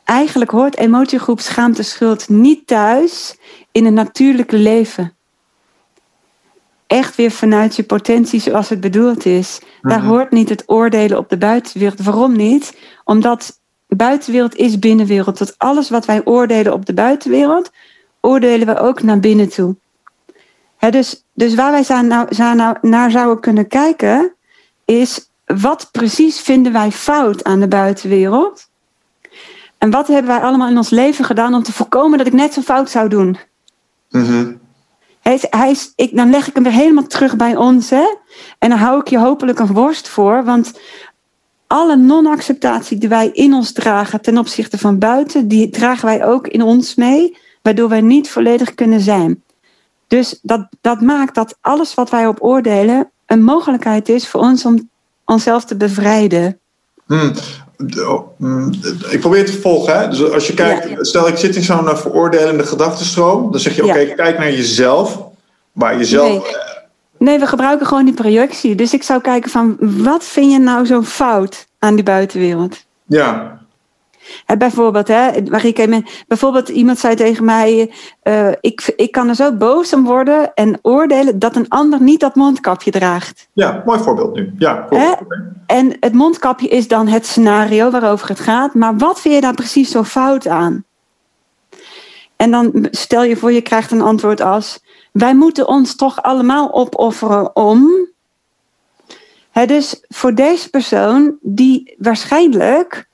Eigenlijk hoort emotiegroep schaamte schuld niet thuis in een natuurlijke leven. Echt weer vanuit je potentie zoals het bedoeld is. Daar mhm. hoort niet het oordelen op de buitenwereld. Waarom niet? Omdat buitenwereld is binnenwereld. Tot alles wat wij oordelen op de buitenwereld, oordelen we ook naar binnen toe. dus, dus waar wij nou, nou, naar zouden kunnen kijken, is wat precies vinden wij fout aan de buitenwereld? En wat hebben wij allemaal in ons leven gedaan om te voorkomen dat ik net zo fout zou doen? Mm hij hij is, ik, dan leg ik hem weer helemaal terug bij ons. Hè? En dan hou ik je hopelijk een worst voor. Want alle non-acceptatie die wij in ons dragen ten opzichte van buiten, die dragen wij ook in ons mee, waardoor wij niet volledig kunnen zijn. Dus dat, dat maakt dat alles wat wij op oordelen een mogelijkheid is voor ons om onszelf te bevrijden. Hmm. hmm. Ik probeer het te volgen. Hè? Dus als je kijkt, stel ik zit in zo'n uh, veroordelende gedachtenstroom, dan zeg je: oké, kijk naar jezelf, maar jezelf. Nee. Uh, nee. we gebruiken gewoon die projectie. Dus ik zou kijken van wat vind je nou zo fout aan die buitenwereld? Ja. Hè, bijvoorbeeld, hè, Marieke, bijvoorbeeld iemand zei tegen mij: uh, ik, ik kan er zo boos om worden en oordelen dat een ander niet dat mondkapje draagt. Ja, mooi voorbeeld nu. Ja? En het mondkapje is dan het scenario waarover het gaat, maar wat vind je daar precies zo fout aan? En dan stel je voor, je krijgt een antwoord als: Wij moeten ons toch allemaal opofferen om. Dus voor deze persoon, die waarschijnlijk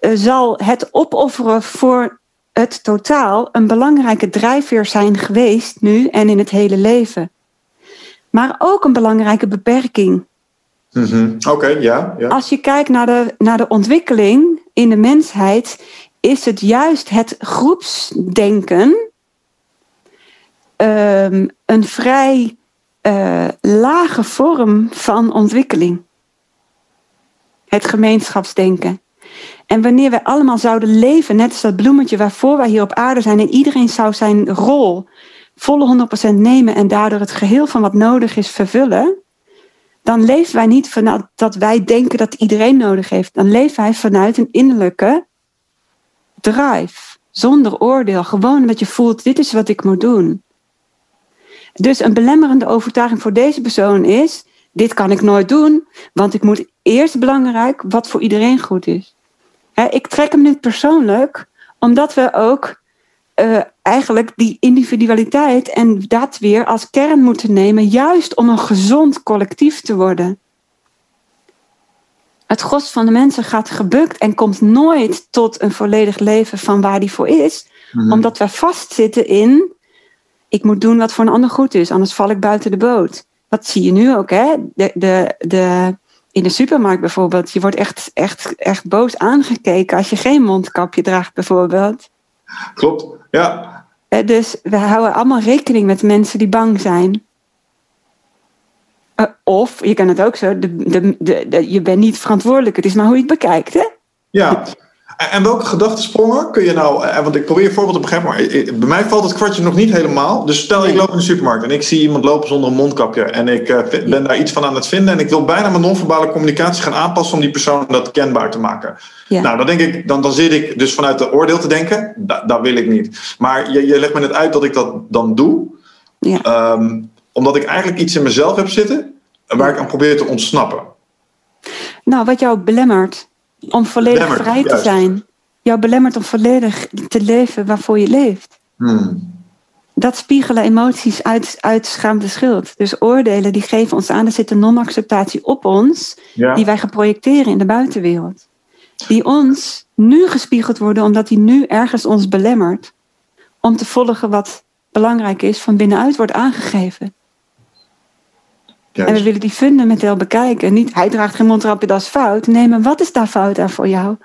zal het opofferen voor het totaal een belangrijke drijfveer zijn geweest nu en in het hele leven. Maar ook een belangrijke beperking. Mm -hmm. Oké, ja, ja. Als je kijkt naar de, naar de ontwikkeling in de mensheid, is het juist het groepsdenken um, een vrij uh, lage vorm van ontwikkeling. Het gemeenschapsdenken. En wanneer wij allemaal zouden leven, net als dat bloemetje waarvoor wij hier op aarde zijn, en iedereen zou zijn rol volle 100% nemen en daardoor het geheel van wat nodig is vervullen, dan leven wij niet vanuit dat wij denken dat iedereen nodig heeft. Dan leven wij vanuit een innerlijke drive, zonder oordeel. Gewoon dat je voelt, dit is wat ik moet doen. Dus een belemmerende overtuiging voor deze persoon is, dit kan ik nooit doen, want ik moet eerst belangrijk wat voor iedereen goed is. Ik trek hem niet persoonlijk, omdat we ook uh, eigenlijk die individualiteit en dat weer als kern moeten nemen, juist om een gezond collectief te worden. Het gros van de mensen gaat gebukt en komt nooit tot een volledig leven van waar die voor is, mm-hmm. omdat we vastzitten in: ik moet doen wat voor een ander goed is, anders val ik buiten de boot. Dat zie je nu ook, hè? De, de, de, in de supermarkt bijvoorbeeld. Je wordt echt, echt, echt boos aangekeken als je geen mondkapje draagt, bijvoorbeeld. Klopt, ja. Dus we houden allemaal rekening met mensen die bang zijn. Uh, of je kan het ook zo, de, de, de, je bent niet verantwoordelijk. Het is maar hoe je het bekijkt, hè? Ja. En welke gedachtensprongen kun je nou, eh, want ik probeer een voorbeeld te begrijpen, maar bij mij valt het kwartje nog niet helemaal. Dus stel ik loop in de supermarkt en ik zie iemand lopen zonder een mondkapje en ik uh, ben daar iets van aan het vinden en ik wil bijna mijn non-verbale communicatie gaan aanpassen om die persoon dat kenbaar te maken. Ja. Nou, dan denk ik, dan, dan zit ik dus vanuit de oordeel te denken, dat, dat wil ik niet. Maar je, je legt me net uit dat ik dat dan doe, ja. um, omdat ik eigenlijk iets in mezelf heb zitten waar ik aan probeer te ontsnappen. Nou, wat jou belemmert om volledig vrij te zijn. Jou belemmert om volledig te leven waarvoor je leeft. Hmm. Dat spiegelen emoties uit, uit schaamte schuld. Dus oordelen die geven ons aan, er zit een non-acceptatie op ons, die wij gaan projecteren in de buitenwereld. Die ons nu gespiegeld worden, omdat die nu ergens ons belemmert om te volgen wat belangrijk is, van binnenuit wordt aangegeven. En we willen die fundamenteel bekijken. Niet, hij draagt geen mondkapje, dat is fout. Nee, maar wat is daar fout aan voor jou?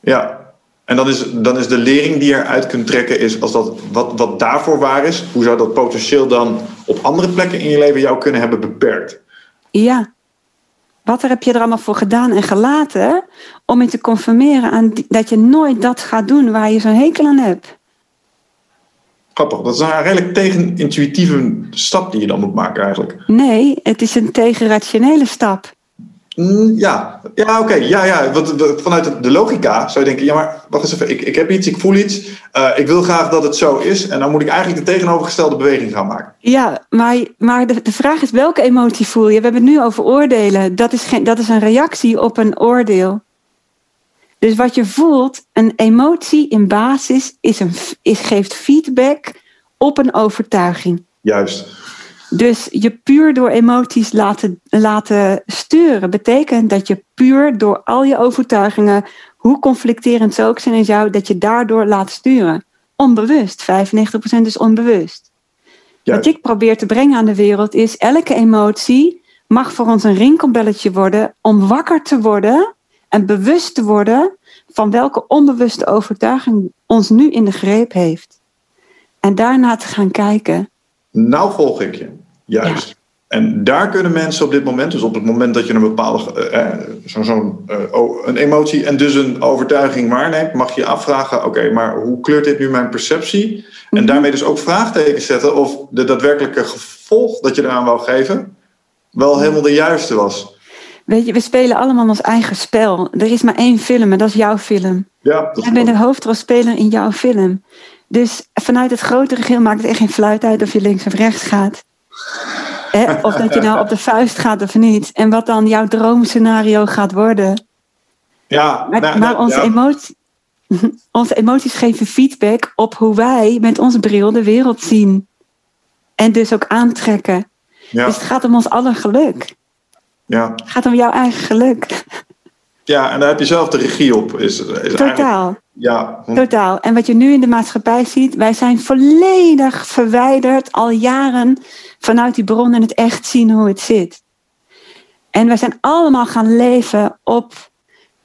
Ja, en dan is, dan is de lering die je eruit kunt trekken, is als dat wat, wat daarvoor waar is, hoe zou dat potentieel dan op andere plekken in je leven jou kunnen hebben beperkt? Ja. Wat heb je er allemaal voor gedaan en gelaten om je te conformeren aan dat je nooit dat gaat doen waar je zo'n hekel aan hebt? Grappig, dat is een redelijk tegenintuïtieve stap die je dan moet maken eigenlijk. Nee, het is een tegenrationele stap. Mm, ja, ja oké. Ja, ja. Want vanuit de logica zou je denken: ja, maar wacht eens even. Ik, ik heb iets, ik voel iets. Uh, ik wil graag dat het zo is. En dan moet ik eigenlijk de tegenovergestelde beweging gaan maken. Ja, maar, maar de, de vraag is: welke emotie voel je? We hebben het nu over oordelen. Dat is, geen, dat is een reactie op een oordeel. Dus wat je voelt, een emotie in basis, is een, is, geeft feedback op een overtuiging. Juist. Dus je puur door emoties laten, laten sturen, betekent dat je puur door al je overtuigingen, hoe conflicterend ze ook zijn in jou, dat je daardoor laat sturen. Onbewust. 95% is onbewust. Wat ik probeer te brengen aan de wereld is, elke emotie mag voor ons een rinkelbelletje worden om wakker te worden en bewust te worden van welke onbewuste overtuiging ons nu in de greep heeft. En daarna te gaan kijken. Nou volg ik je, juist. En daar kunnen mensen op dit moment, dus op het moment dat je een bepaalde uh, zo'n zo uh, een emotie en dus een overtuiging waarneemt, mag je afvragen: oké, maar hoe kleurt dit nu mijn perceptie? En mhm. daarmee dus ook vraagtekens zetten of de daadwerkelijke gevolg dat je eraan wou geven wel helemaal de juiste was. Weet je, we spelen allemaal ons eigen spel. Er is maar één film en dat is jouw film. Ja, dat Jij bent de hoofdrolspeler in jouw film. Dus vanuit het grotere geheel maakt het echt geen fluit uit of je links of rechts gaat. Of dat je nou op de vuist gaat of niet. En wat dan jouw droomscenario gaat worden. ja, Maar, nou, maar nou, onze, ja. emotie, onze emoties geven feedback op hoe wij met onze bril de wereld zien. En dus ook aantrekken. Ja, Dus het gaat om ons aller geluk. Ja. Het gaat om jouw eigen geluk. ja, en daar heb je zelf de regie op. Is, is Totaal. Ja, Totaal. En wat je nu in de maatschappij ziet, wij zijn volledig verwijderd al jaren vanuit die bron en het echt zien hoe het zit. En wij zijn allemaal gaan leven op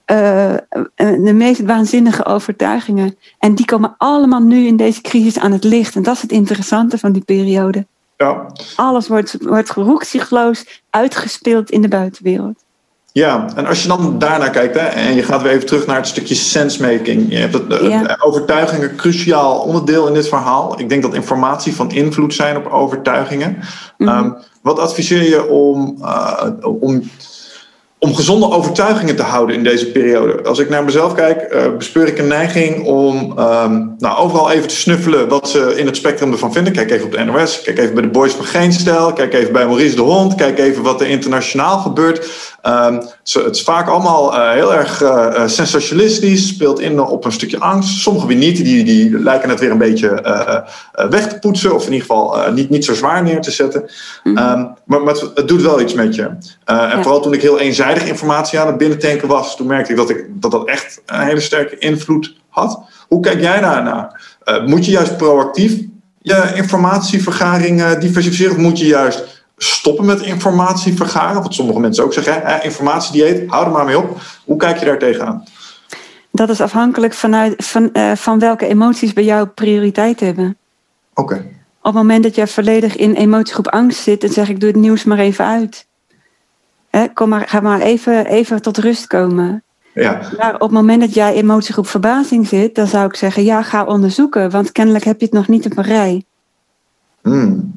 eh, eh, de meest waanzinnige overtuigingen. En die komen allemaal nu in deze crisis aan het licht. En dat is het interessante van die periode. Ja. Alles wordt, wordt roekzichtloos uitgespeeld in de buitenwereld. Ja, en als je dan daarnaar kijkt, hè, en je gaat weer even terug naar het stukje sensemaking. Je hebt het, Ja. de overtuigingen cruciaal onderdeel in dit verhaal. Ik denk dat informatie van invloed zijn op overtuigingen. Mhm. Ehm, wat adviseer je om, eh, om, om gezonde overtuigingen te houden in deze periode? Als ik naar mezelf kijk, eh, bespeur ik een neiging om ehm, nou, overal even te snuffelen wat ze in het spectrum ervan vinden. Kijk even op de NOS, kijk even bij de Boys van Geenstel, kijk even bij Maurice de Hond, kijk even wat er internationaal gebeurt. Ehm, zo- het is vaak allemaal eh, heel erg eh, sensationalistisch, speelt in op een stukje angst. Sommige weer niet, die, die lijken het weer een beetje weg te poetsen, of in ieder geval niet, niet zo zwaar neer te zetten. Mhm. Ehm, maar, maar het, het doet wel iets met je. En Ja. vooral toen ik heel eenzijdig informatie aan het binnentanken was, toen merkte ik dat ik, dat, dat echt een hele sterke invloed had. Hoe kijk jij daarnaar? Eh, moet je juist proactief je informatievergaring eh, diversificeren? Of moet je juist stoppen met informatie vergaren? Wat sommige mensen ook zeggen, hè? informatiedieet, hou er maar mee op. Hoe kijk je daar tegenaan? Dat is afhankelijk vanuit, van, eh, van welke emoties bij jou prioriteit hebben. Oké. Op het moment dat jij volledig in emotiegroep angst zit, dan zeg ik: doe het nieuws maar even uit. Hè, kom maar, ga maar even, even tot rust komen. Ja, Maar op het moment dat jij emotiegroep verbazing zit, dan zou ik zeggen: ja, ga onderzoeken, want kennelijk heb je het nog niet op een rij. Hmm.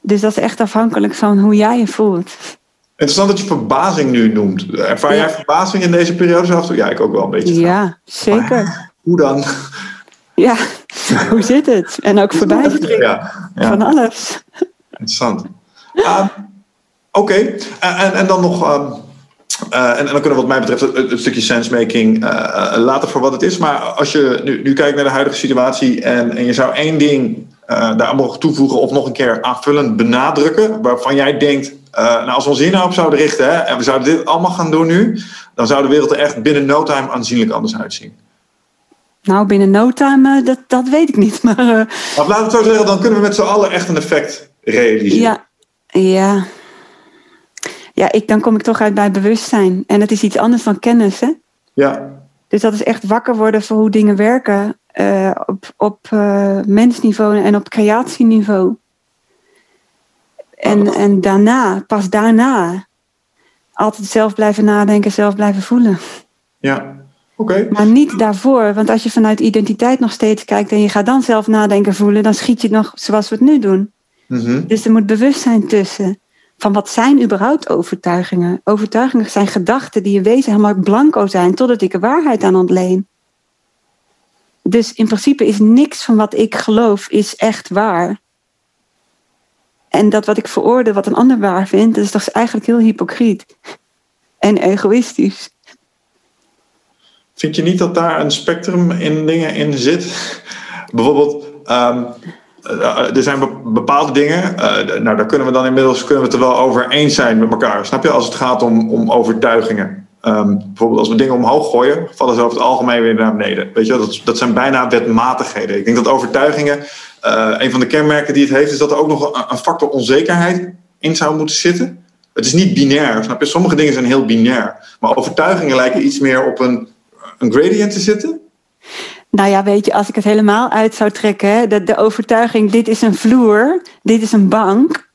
Dus dat is echt afhankelijk van hoe jij je voelt. Interessant dat je verbazing nu noemt. Ervaar Ja. jij verbazing in deze periode zelf? Ja, ik ook wel een beetje. Ja, zeker. Hoe dan? Ja, hoe zit het? En ook verbijstering Ja, ja. van alles. Interessant. Ehm, Oké, en, en, en dan nog. ehm, eh, en, en dan kunnen we wat mij betreft het, het stukje sensemaking eh, eh, laten voor wat het is. Maar als je nu, nu kijkt naar de huidige situatie en, en je zou één ding daar mogen toevoegen of nog een keer aanvullend benadrukken, waarvan jij denkt, nou als we ons hier nou op zouden richten hè, en we zouden dit allemaal gaan doen nu, dan zou de wereld er echt binnen no time aanzienlijk anders uitzien. Nou, binnen no time, dat, dat weet ik niet. Maar Maar laten we het zo zeggen, dan kunnen we met z'n allen echt een effect realiseren. ja, ja. Ja, ik, dan kom ik toch uit bij bewustzijn. En het is iets anders dan kennis, hè? ja. Dus dat is echt wakker worden voor hoe dingen werken. eh, op op eh, mensniveau en op creatieniveau. En, en daarna, pas daarna, altijd zelf blijven nadenken, zelf blijven voelen. ja. Oké. Maar niet daarvoor, want als je vanuit identiteit nog steeds kijkt en je gaat dan zelf nadenken, voelen, dan schiet je het nog zoals we het nu doen. Mhm. Dus er moet bewustzijn tussen. Van wat zijn überhaupt overtuigingen? Overtuigingen zijn gedachten die in wezen helemaal blanco zijn totdat ik er waarheid aan ontleen. Dus in principe is niks van wat ik geloof is echt waar. En dat wat ik veroordeel, wat een ander waar vindt, dat is toch eigenlijk heel hypocriet. En egoïstisch. Vind je niet dat daar een spectrum in dingen in zit? Bijvoorbeeld, ehm, eh, er zijn be- bepaalde dingen, eh, nou daar kunnen we dan inmiddels kunnen we het er wel over eens zijn met elkaar. Snap je? Als het gaat om, om overtuigingen. Ehm, bijvoorbeeld als we dingen omhoog gooien, vallen ze over het algemeen weer naar beneden. Weet je, dat, dat zijn bijna wetmatigheden. Ik denk dat overtuigingen, eh, een van de kenmerken die het heeft, is dat er ook nog een, een factor onzekerheid in zou moeten zitten. Het is niet binair, snap je? Sommige dingen zijn heel binair. Maar overtuigingen lijken iets meer op een, een gradient te zitten. Nou ja, weet je, als ik het helemaal uit zou trekken, hè, de, overtuiging, dit is een vloer, dit is een bank.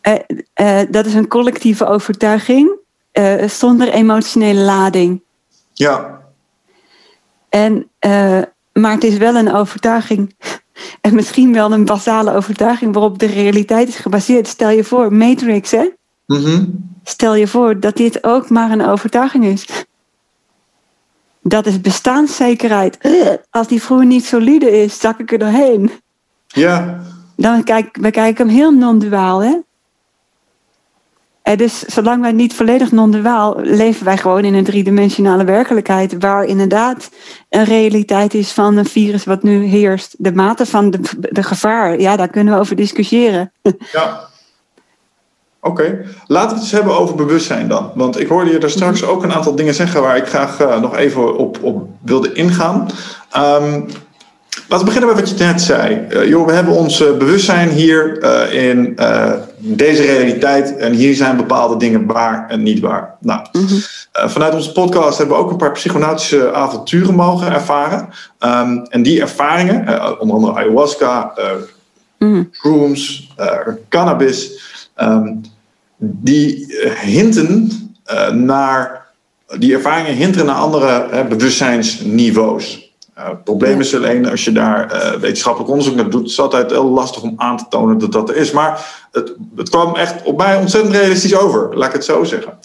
eh, eh, dat is een collectieve overtuiging eh, zonder emotionele lading. Ja, En, maar het is wel een overtuiging. En misschien wel een basale overtuiging waarop de realiteit is gebaseerd. Stel je voor, Matrix, hè? Mhm. Stel je voor dat dit ook maar een overtuiging is. Dat is bestaanszekerheid. Als die vroeger niet solide is, zak ik er doorheen. Ja. Dan kijk, we kijken hem heel non-duaal, hè? En dus zolang wij niet volledig non-duaal leven wij gewoon in een driedimensionale werkelijkheid, waar inderdaad een realiteit is van een virus wat nu heerst. De mate van de, de gevaar, ja, daar kunnen we over discussiëren. Ja. Oké, laten we het eens hebben over bewustzijn dan. Want ik hoorde je daar straks ook een aantal dingen zeggen waar ik graag uh, nog even op, op wilde ingaan. Um, Laten we beginnen met wat je net zei. Uh, joh, we hebben ons uh, bewustzijn hier in deze realiteit en hier zijn bepaalde dingen waar en niet waar. Nou, -hmm. vanuit onze podcast hebben we ook een paar psychonautische avonturen mogen ervaren. Um, en die ervaringen, onder andere ayahuasca, mm. shrooms, cannabis, um, die hinten naar, die ervaringen hinten naar andere bewustzijnsniveaus. Uh, het probleem is alleen als je daar wetenschappelijk onderzoek naar doet, is het altijd heel lastig om aan te tonen dat dat er is. Maar het, het kwam echt op mij ontzettend realistisch over, laat ik het zo zeggen.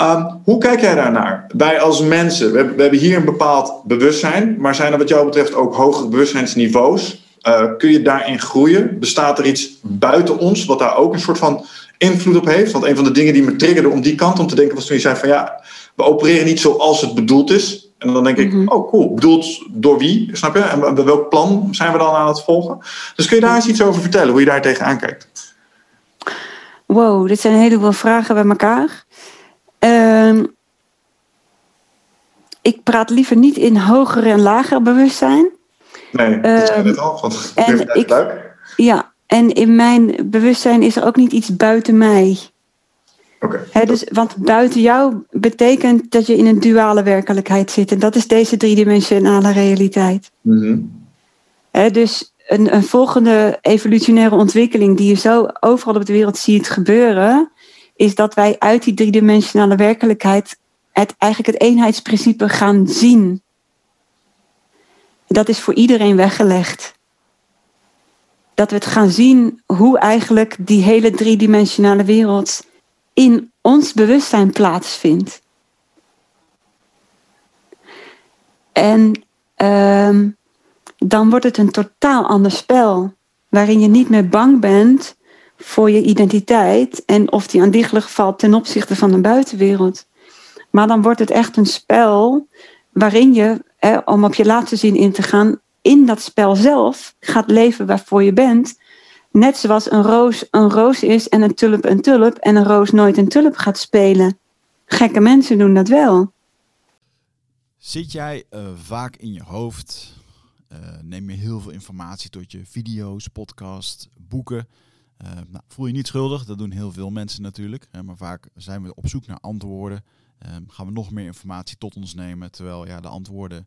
Um, hoe kijk jij daarnaar? Wij als mensen, we, we, hebben hier een bepaald bewustzijn, maar zijn er wat jou betreft ook hogere bewustzijnsniveaus? Kun je daarin groeien? Bestaat er iets buiten ons wat daar ook een soort van invloed op heeft? Want een van de dingen die me triggerde om die kant om te denken was toen je zei van ja, we opereren niet zoals het bedoeld is. En dan denk ik, mm -hmm. oh cool, bedoeld door wie, snap je? En bij welk plan zijn we dan aan het volgen? Dus kun je daar eens iets over vertellen, hoe je daar tegenaan kijkt? Wow, dit zijn een heleboel vragen bij elkaar. Uh, ik praat liever niet in hoger en lager bewustzijn. Nee, dat uh, zei net al, want en ik, leuk. Ja, en in mijn bewustzijn is er ook niet iets buiten mij. Okay. dus, want buiten jou betekent dat je in een duale werkelijkheid zit. En dat is deze driedimensionale realiteit. Mm -hmm. dus een, een, volgende evolutionaire ontwikkeling die je zo overal op de wereld ziet gebeuren, is dat wij uit die driedimensionale werkelijkheid het, eigenlijk het eenheidsprincipe gaan zien. Dat is voor iedereen weggelegd. Dat we het gaan zien hoe eigenlijk die hele driedimensionale wereld in ons bewustzijn plaatsvindt. En uh, dan wordt het een totaal ander spel, waarin je niet meer bang bent voor je identiteit en of die aan valt ten opzichte van de buitenwereld. Maar dan wordt het echt een spel waarin je, om op je laatste zin in te gaan, in dat spel zelf gaat leven waarvoor je bent Net zoals een roos een roos is en een tulp een tulp en een roos nooit een tulp gaat spelen. Gekke mensen doen dat wel. Zit jij uh, vaak in je hoofd? Uh, neem je heel veel informatie tot je video's, podcasts, boeken? Uh, nou, voel je niet schuldig, dat doen heel veel mensen natuurlijk. Hè, maar vaak zijn we op zoek naar antwoorden. gaan we nog meer informatie tot ons nemen. Terwijl ja, de antwoorden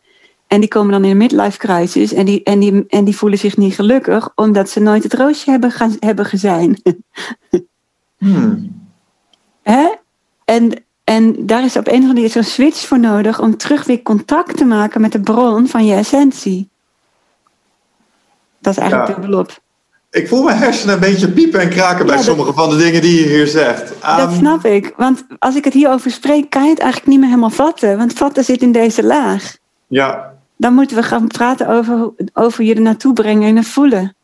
En die komen dan in een midlife crisis en die, en, die, en die voelen zich niet gelukkig omdat ze nooit het roosje hebben, gaan, hebben gezien. Hmm. Hè? En en daar is op een of andere manier zo'n switch voor nodig om terug weer contact te maken met de bron van je essentie. Dat is eigenlijk ja. dubbelop. ik voel mijn hersenen een beetje piepen en kraken bij Ja, dat- sommige van de dingen die je hier zegt. Dat Ehm, snap ik. Want als ik het hierover spreek, kan je het eigenlijk niet meer helemaal vatten. Want vatten zit in deze laag. ja, Dan moeten we gaan praten over, over je er naartoe brengen en het voelen.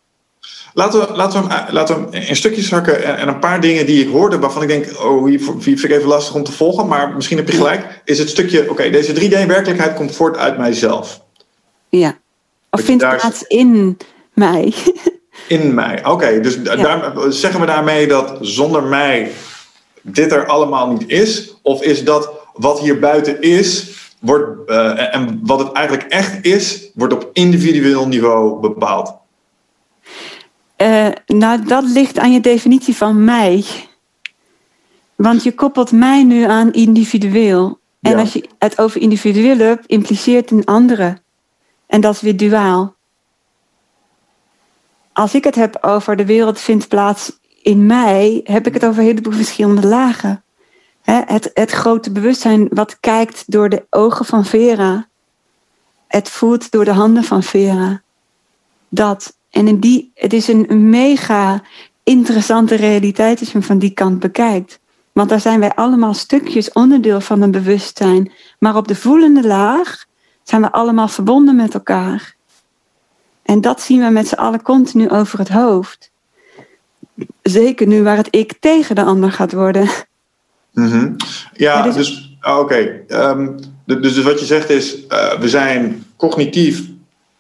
Laten we, laten, we hem, laten we hem in stukjes zakken en, en een paar dingen die ik hoorde waarvan ik denk, oh, hier vind ik even lastig om te volgen, maar misschien heb je gelijk, is het stukje, oké, deze 3D-werkelijkheid komt voort uit mijzelf, Ja. Of vindt daar- plaats in mij. in mij. Oké, dus daar, zeggen we daarmee dat zonder mij dit er allemaal niet is? Of is dat wat hier buiten is, wordt, eh, en wat het eigenlijk echt is, wordt op individueel niveau bepaald? Eh, nou, dat ligt aan je definitie van mij. Want je koppelt mij nu aan individueel. En Ja. als je het over individueel hebt, impliceert een andere. En dat is weer duaal. Als ik het heb over de wereld vindt plaats in mij, heb ik het over een heleboel verschillende lagen. Het, het grote bewustzijn wat kijkt door de ogen van Vera. Het voelt door de handen van Vera. Dat. En in die, het is een mega interessante realiteit als je hem van die kant bekijkt. Want daar zijn wij allemaal stukjes onderdeel van een bewustzijn. Maar op de voelende laag zijn we allemaal verbonden met elkaar. En dat zien we met z'n allen continu over het hoofd. Zeker nu waar het ik tegen de ander gaat worden. Mhm. Ja, dus ah, oké. Ehm, dus, dus wat je zegt is, eh, we zijn cognitief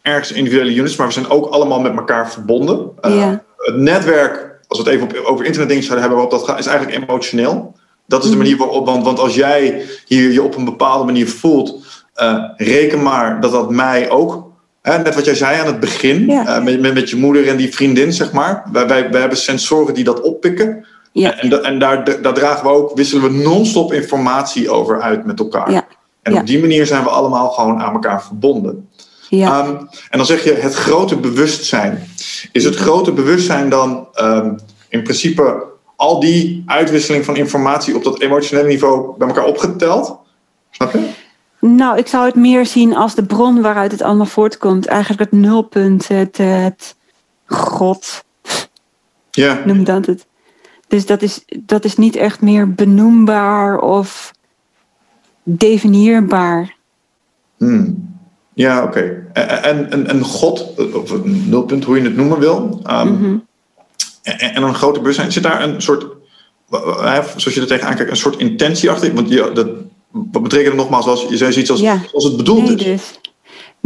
ergens individuele units, maar we zijn ook allemaal met elkaar verbonden. Eh, Ja. Het netwerk, als we het even op, over internetdingen zouden hebben waarop dat gaat, is eigenlijk emotioneel. Dat is de Mhm. manier waarop, want, want als jij hier je op een bepaalde manier voelt, eh, reken maar dat dat mij ook, hè, net wat jij zei aan het begin, Ja. met, met, met je moeder en die vriendin, zeg maar. Wij, wij, wij hebben sensoren die dat oppikken. Ja. En, en daar, daar dragen we ook, wisselen we non-stop informatie over uit met elkaar. Ja. En op die manier zijn we allemaal gewoon aan elkaar verbonden. Ja. Ehm, en dan zeg je het grote bewustzijn. Is het grote bewustzijn dan ehm, in principe al die uitwisseling van informatie op dat emotionele niveau bij elkaar opgeteld? Snap je? Nou, ik zou het meer zien als de bron waaruit het allemaal voortkomt. Eigenlijk het nulpunt, het, het God, Ja. noem dat het. Dus dat is, dat is niet echt meer benoembaar of definieerbaar. Hmm. Ja, oké. En, en, en, en God, of een nulpunt, hoe je het noemen wil. ehm, Mhm. en, en een grote bewustzijn. Zit daar een soort, zoals je er tegenaan kijkt, een soort intentie achter? Want je, dat, wat betekent het nogmaals als je zei zoiets als, Ja. als het bedoeld Nee, is? dus.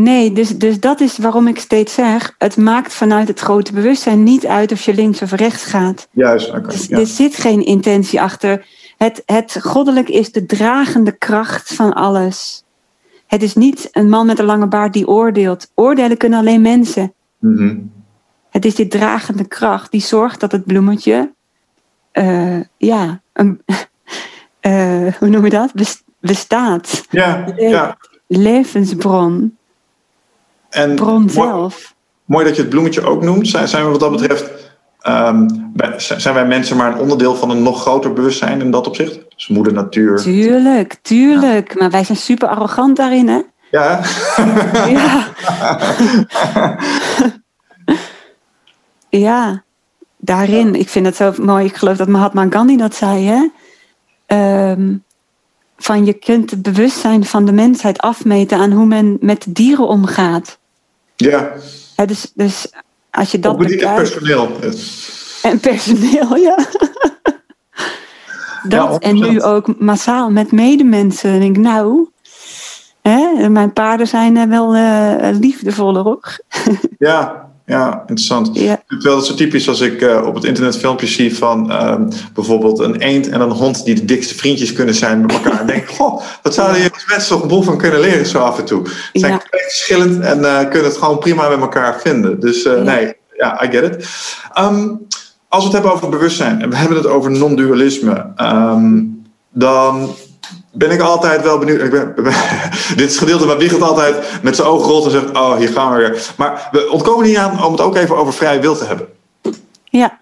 Nee, dus, dus dat is waarom ik steeds zeg: het maakt vanuit het grote bewustzijn niet uit of je links of rechts gaat. Juist, oké. Dus ja. Er zit geen intentie achter. Het, het goddelijk is de dragende kracht van alles. Het is niet een man met een lange baard die oordeelt. Oordelen kunnen alleen mensen. Mhm. Het is die dragende kracht die zorgt dat het bloemetje, eh, ja, een, eh, hoe noem je dat? Bes- bestaat. Ja, ja. Levensbron, En bron zelf. mooi dat je het bloemetje ook noemt. Zijn, zijn we wat dat betreft, bij- zijn wij mensen maar een onderdeel van een nog groter bewustzijn in dat opzicht? Dus moeder natuur. Tuurlijk, tuurlijk. Maar wij zijn super arrogant daarin, hè? Ja? Ja. ja, daarin. Ik vind het zo mooi. Ik geloof dat Mahatma Gandhi dat zei, hè? Ehm, van je kunt het bewustzijn van de mensheid afmeten aan hoe men met dieren omgaat. Ja. Hè, dus, dus als je dat het bekijkt... personeel. En personeel, ja. Dat, en 100%. nu ook massaal met medemensen. denk ik, nou, hè, mijn paarden zijn eh, wel eh, liefdevoller ook. Ja, ja, interessant. Ja. Ik vind wel dat zo typisch als ik eh, op het internet filmpjes zie van ehm, bijvoorbeeld een eend en een hond die de dikste vriendjes kunnen zijn met elkaar. En denk, goh, wat zouden je mensen toch een boel van kunnen leren zo af en toe. Ze zijn Ja. compleet verschillend en eh, kunnen het gewoon prima met elkaar vinden. Dus eh, Ja. nee, ja, I get it. Ehm, als we het hebben over bewustzijn en we hebben het over non-dualisme, ehm, dan ben ik altijd wel benieuwd. Ik ben, dit is het gedeelte waar Wiegert altijd met zijn ogen rolt en zegt: Oh, hier gaan we weer. Maar we ontkomen niet aan om het ook even over vrije wil te hebben. Ja,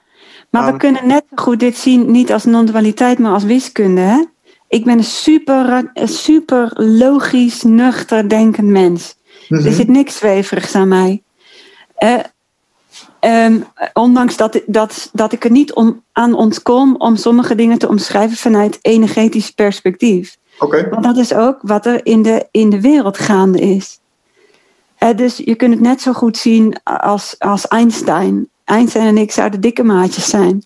maar we kunnen net zo goed dit zien, niet als non-dualiteit, maar als wiskunde. Hè? Ik ben een super, een super logisch, nuchter denkend mens. Mhm. Er zit niks zweverigs aan mij. Eh, Ehm, ondanks dat, dat, dat ik er niet om, aan ontkom om sommige dingen te omschrijven vanuit energetisch perspectief. Want dat is ook wat er in de, in de wereld gaande is. Eh, dus je kunt het net zo goed zien als, als Einstein. Einstein en ik zouden dikke maatjes zijn.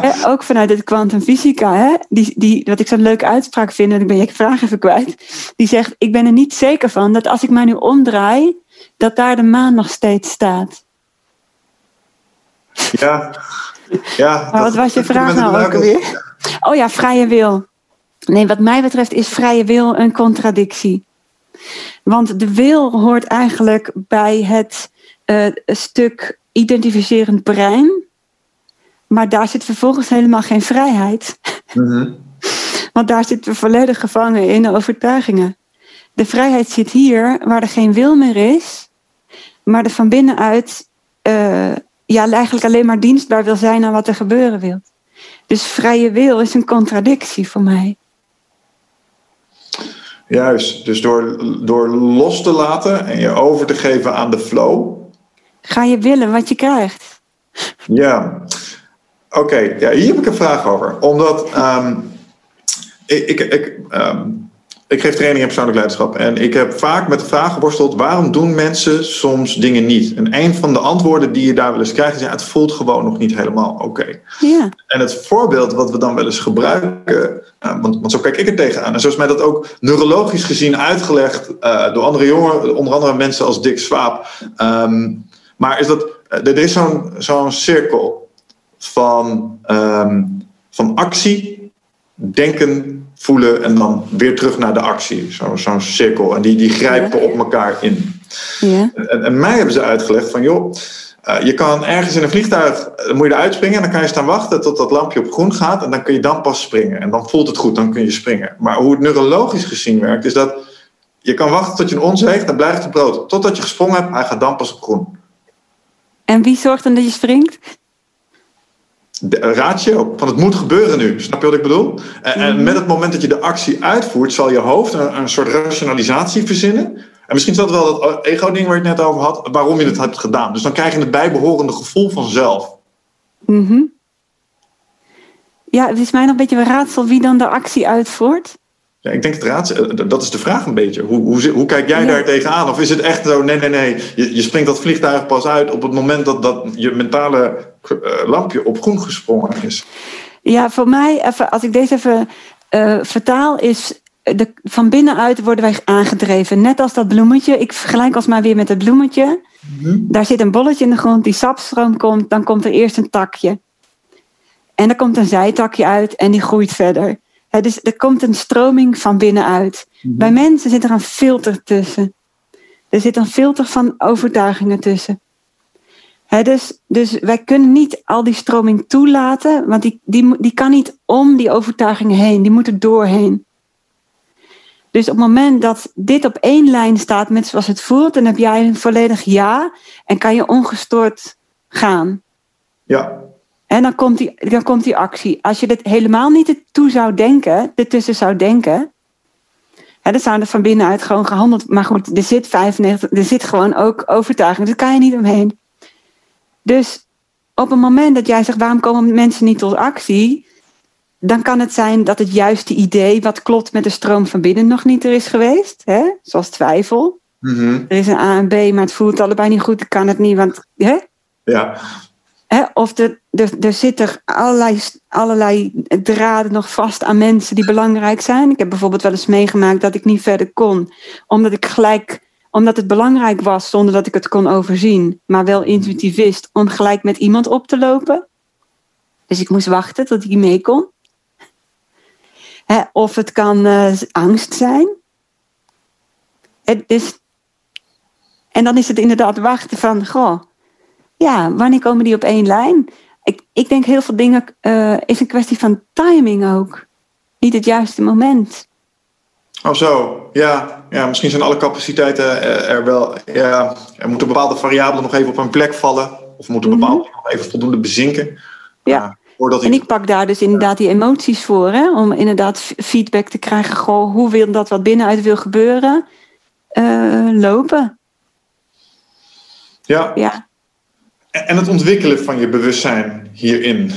Hè, ook vanuit de kwantumfysica, hè? Die, die, wat ik zo'n leuke uitspraak vind, en ik ben je vraag even kwijt. Die zegt: Ik ben er niet zeker van dat als ik mij nu omdraai, dat daar de maan nog steeds staat. Ja. ja Maar wat was je vraag nou ook alweer? Oh ja, vrije wil. Nee, wat mij betreft is vrije wil een contradictie. Want de wil hoort eigenlijk bij het eh, stuk identificerend brein. Maar daar zit vervolgens helemaal geen vrijheid. Mhm. Want daar zitten we volledig gevangen in de overtuigingen. De vrijheid zit hier, waar er geen wil meer is, maar er van binnenuit eh, ja, eigenlijk alleen maar dienstbaar wil zijn aan wat er gebeuren wil. Dus vrije wil is een contradictie voor mij. Juist, dus door, door los te laten en je over te geven aan de flow. Ga je willen wat je krijgt? Ja, oké, ja, hier heb ik een vraag over. Omdat ehm, ik, ik, ik, ehm, ik geef training in persoonlijk leiderschap. En ik heb vaak met de vraag geworsteld: waarom doen mensen soms dingen niet? En een van de antwoorden die je daar wel eens krijgt is: ja, het voelt gewoon nog niet helemaal oké. Ja. En het voorbeeld wat we dan wel eens gebruiken, uh, want, want, zo kijk ik er tegenaan. En zo is mij dat ook neurologisch gezien uitgelegd uh, door andere jongen, onder andere mensen als Dick Swaap. Um, maar is dat, er is zo'n zo'n cirkel van, um, van actie, denken, voelen en dan weer terug naar de actie. Zo'n zo cirkel. En die, die grijpen ja. op elkaar in. Ja. En, en, mij hebben ze uitgelegd van joh. Uh, je kan ergens in een vliegtuig, dan moet je eruit springen en dan kan je staan wachten tot dat lampje op groen gaat en dan kun je dan pas springen. En dan voelt het goed, dan kun je springen. Maar hoe het neurologisch gezien werkt, is dat je kan wachten tot je een ons heeft, dan blijft het brood. Totdat je gesprongen hebt, hij gaat dan pas op groen. En wie zorgt dan dat je springt? De ratio van het moet gebeuren nu. Snap je wat ik bedoel? En, en met het moment dat je de actie uitvoert, zal je hoofd een, een soort rationalisatie verzinnen. En misschien is dat wel dat ego-ding waar je het net over had, waarom je het hebt gedaan. Dus dan krijg je het bijbehorende gevoel van zelf. Mm -hmm. Ja, het is mij nog een beetje een raadsel wie dan de actie uitvoert. Ja, ik denk het raadsel, dat is de vraag een beetje. Hoe, hoe, hoe kijk jij ja. daar tegenaan? Of is het echt zo, nee, nee, nee, je, je springt dat vliegtuig pas uit op het moment dat, dat je mentale uh, lampje op groen gesprongen is? Ja, voor mij, even, als ik deze even uh, vertaal, is de, van binnenuit worden wij aangedreven. Net als dat bloemetje. Ik vergelijk ons maar weer met het bloemetje. Mm-hmm. Daar zit een bolletje in de grond, die sapstroom komt, dan komt er eerst een takje. En er komt een zijtakje uit en die groeit verder. He, dus er komt een stroming van binnenuit. Mm-hmm. Bij mensen zit er een filter tussen. Er zit een filter van overtuigingen tussen. He, dus, dus wij kunnen niet al die stroming toelaten, want die, die, die kan niet om die overtuigingen heen, die moet er doorheen. Dus op het moment dat dit op één lijn staat met zoals het voelt, dan heb jij een volledig ja en kan je ongestoord gaan. Ja. En dan komt die, dan komt die actie. Als je dit helemaal niet toe zou denken, ertussen zou denken, hè, dan zou er van binnenuit gewoon gehandeld. Maar goed, er zit 95, er zit gewoon ook overtuiging. Daar kan je niet omheen. Dus op het moment dat jij zegt, waarom komen mensen niet tot actie? Dan kan het zijn dat het juiste idee, wat klopt met de stroom van binnen, nog niet er is geweest. Hè? Zoals twijfel. Mm-hmm. Er is een A en B, maar het voelt allebei niet goed. Ik kan het niet, want. Hè? Ja. Of er, er, er zitten allerlei, allerlei draden nog vast aan mensen die belangrijk zijn. Ik heb bijvoorbeeld wel eens meegemaakt dat ik niet verder kon, omdat ik gelijk omdat het belangrijk was zonder dat ik het kon overzien, maar wel intuïtief wist om gelijk met iemand op te lopen. Dus ik moest wachten tot hij mee kon. Of het kan uh, angst zijn. En dan is het inderdaad wachten van, goh, ja, wanneer komen die op één lijn? Ik, ik denk heel veel dingen uh, is een kwestie van timing ook. Niet het juiste moment. Oh zo, ja. ja. Misschien zijn alle capaciteiten er wel. Ja, er moeten bepaalde variabelen nog even op hun plek vallen. Of moeten bepaalde mm-hmm. nog even voldoende bezinken. Ja. Uh, en ik pak daar dus inderdaad die emoties voor. Hè, om inderdaad feedback te krijgen. Goh, hoe wil dat wat binnenuit wil gebeuren? Uh, lopen. Ja. ja. En het ontwikkelen van je bewustzijn hierin.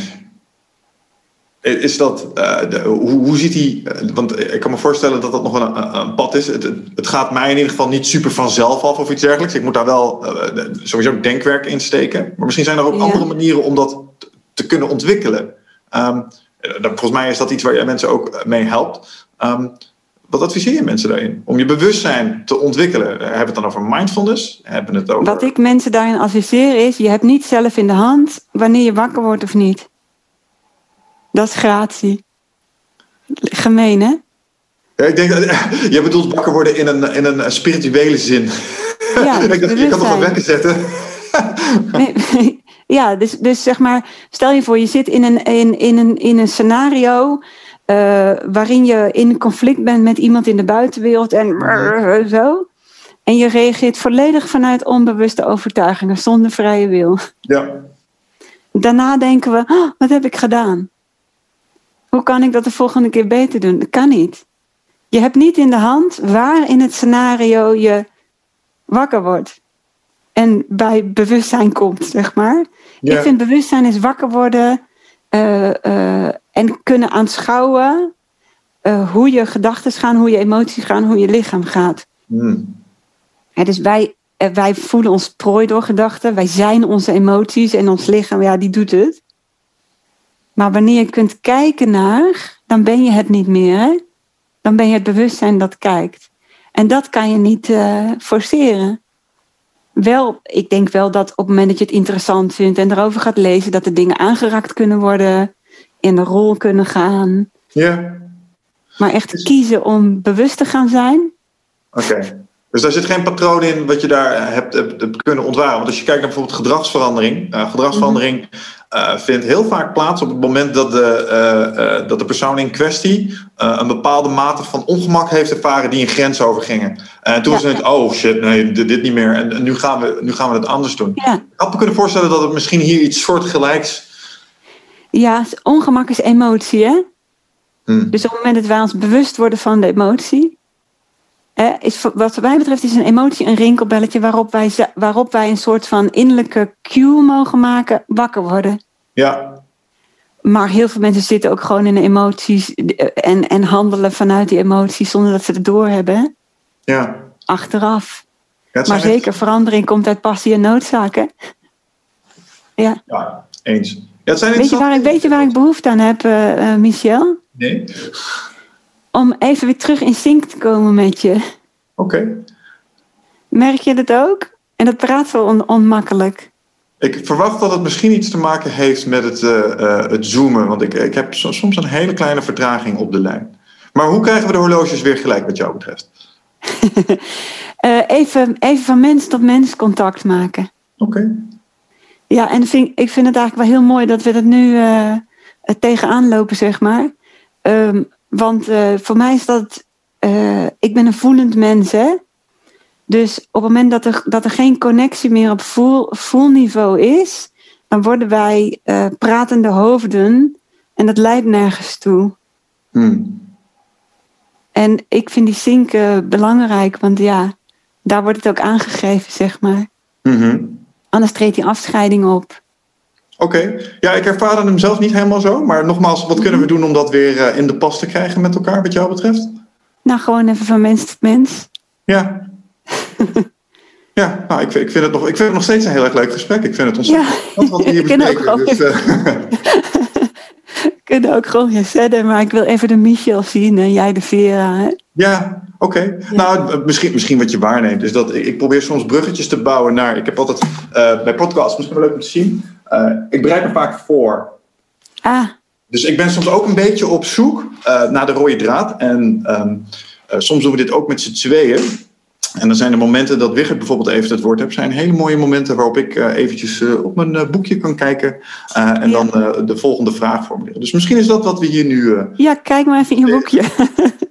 Is dat, uh, de, hoe, hoe ziet die, uh, want ik kan me voorstellen dat dat nog wel een, een pad is. Het, het, gaat mij in ieder geval niet super vanzelf af of iets dergelijks. Ik moet daar wel uh, sowieso denkwerk in steken. Maar misschien zijn er ook ja. andere manieren om dat te kunnen ontwikkelen. Um, volgens mij is dat iets waar jij mensen ook mee helpt. Um, wat adviseer je mensen daarin? Om je bewustzijn te ontwikkelen. Hebben we het dan over mindfulness? Hebben het over... Wat ik mensen daarin adviseer is: je hebt niet zelf in de hand wanneer je wakker wordt of niet. Dat is gratie. Gemeen, hè? Ja, ik denk je bedoelt wakker worden in een, in een spirituele zin. Ja, ik dacht, je kan toch een wekker zetten. nee, ja, dus, dus zeg maar, stel je voor, je zit in een, in, in een, in een scenario uh, waarin je in conflict bent met iemand in de buitenwereld en mm-hmm. zo. En je reageert volledig vanuit onbewuste overtuigingen, zonder vrije wil. Ja. Daarna denken we, oh, wat heb ik gedaan? Hoe kan ik dat de volgende keer beter doen? Dat kan niet. Je hebt niet in de hand waar in het scenario je wakker wordt. En bij bewustzijn komt, zeg maar. Ja. Ik vind bewustzijn is wakker worden uh, uh, en kunnen aanschouwen uh, hoe je gedachten gaan, hoe je emoties gaan, hoe je lichaam gaat. Mm. Ja, dus wij, wij voelen ons prooi door gedachten. Wij zijn onze emoties en ons lichaam, ja, die doet het. Maar wanneer je kunt kijken naar, dan ben je het niet meer. Hè? Dan ben je het bewustzijn dat kijkt. En dat kan je niet uh, forceren. Wel, ik denk wel dat op het moment dat je het interessant vindt en erover gaat lezen, dat er dingen aangeraakt kunnen worden, in de rol kunnen gaan. Ja. Maar echt kiezen om bewust te gaan zijn. Oké. Okay. Dus daar zit geen patroon in wat je daar hebt, hebt, kunnen ontwaren. Want als je kijkt naar bijvoorbeeld gedragsverandering. Uh, gedragsverandering mm -hmm. uh, vindt heel vaak plaats op het moment dat de, uh, dat de persoon in kwestie een bepaalde mate van ongemak heeft ervaren die een grens overgingen. En toen ja. was het, oh shit, nee, dit, dit niet meer. En, en, nu, gaan we, nu gaan we het anders doen. Ja. Ik had me kunnen voorstellen dat het misschien hier iets soortgelijks. Ja, ongemak is emotie, hè? Hmm. Dus op het moment dat wij ons bewust worden van de emotie, is, wat mij betreft is een emotie een rinkelbelletje waarop wij, waarop wij een soort van innerlijke cue mogen maken, wakker worden. Ja. Maar heel veel mensen zitten ook gewoon in de emoties en, en handelen vanuit die emoties zonder dat ze het doorhebben. Ja. Achteraf. Ja, maar zeker, echt... verandering komt uit passie en noodzaken. Ja. Ja, eens. Zijn weet, je waar ik, weet je waar ik behoefte aan heb, uh, uh, Michel? Nee om even weer terug in sync te komen met je. Oké. Okay. Merk je dat ook? En dat praat wel on onmakkelijk. Ik verwacht dat het misschien iets te maken heeft met het, uh, uh, het zoomen. Want ik, ik heb soms een hele kleine vertraging op de lijn. Maar hoe krijgen we de horloges weer gelijk wat jou betreft? uh, even, even van mens tot mens contact maken. Oké. Okay. Ja, en vind, ik vind het eigenlijk wel heel mooi dat we dat nu tegenaan lopen, zeg maar. Um, want uh, voor mij is dat. Uh, ik ben een voelend mens, hè? Dus op het moment dat er, dat er geen connectie meer op voel, voelniveau is, dan worden wij uh, pratende hoofden en dat leidt nergens toe. Hmm. En ik vind die zinken belangrijk, want ja, daar wordt het ook aangegeven, zeg maar. Mm -hmm. Anders treedt die afscheiding op. Oké, okay. ja, ik ervaarde hem zelf niet helemaal zo. Maar nogmaals, wat kunnen we doen om dat weer uh, in de pas te krijgen met elkaar, wat jou betreft? Nou, gewoon even van mens tot mens. Ja. ja, nou, ik, ik, vind het nog, ik vind het nog steeds een heel erg leuk gesprek. Ik vind het ontzettend ja. wat we hier bespreken. Dus, uh... kunnen ook gewoon gaan zetten, maar ik wil even de Michel zien en jij de Vera. Hè? Ja, oké. Okay. Ja. Nou, misschien, misschien wat je waarneemt is dat ik, ik, probeer soms bruggetjes te bouwen naar. Ik heb altijd uh, bij podcasts, misschien wel leuk om te zien. Uh, ik bereid me vaak voor. Ah. Dus ik ben soms ook een beetje op zoek uh, naar de rode draad. En um, soms doen we dit ook met z'n tweeën. En dan zijn er momenten dat Wigert bijvoorbeeld even het woord heeft. zijn hele mooie momenten waarop ik eventjes op mijn boekje kan kijken. en ja. dan de volgende vraag formuleren. Dus misschien is dat wat we hier nu... ja, kijk maar even in je boekje.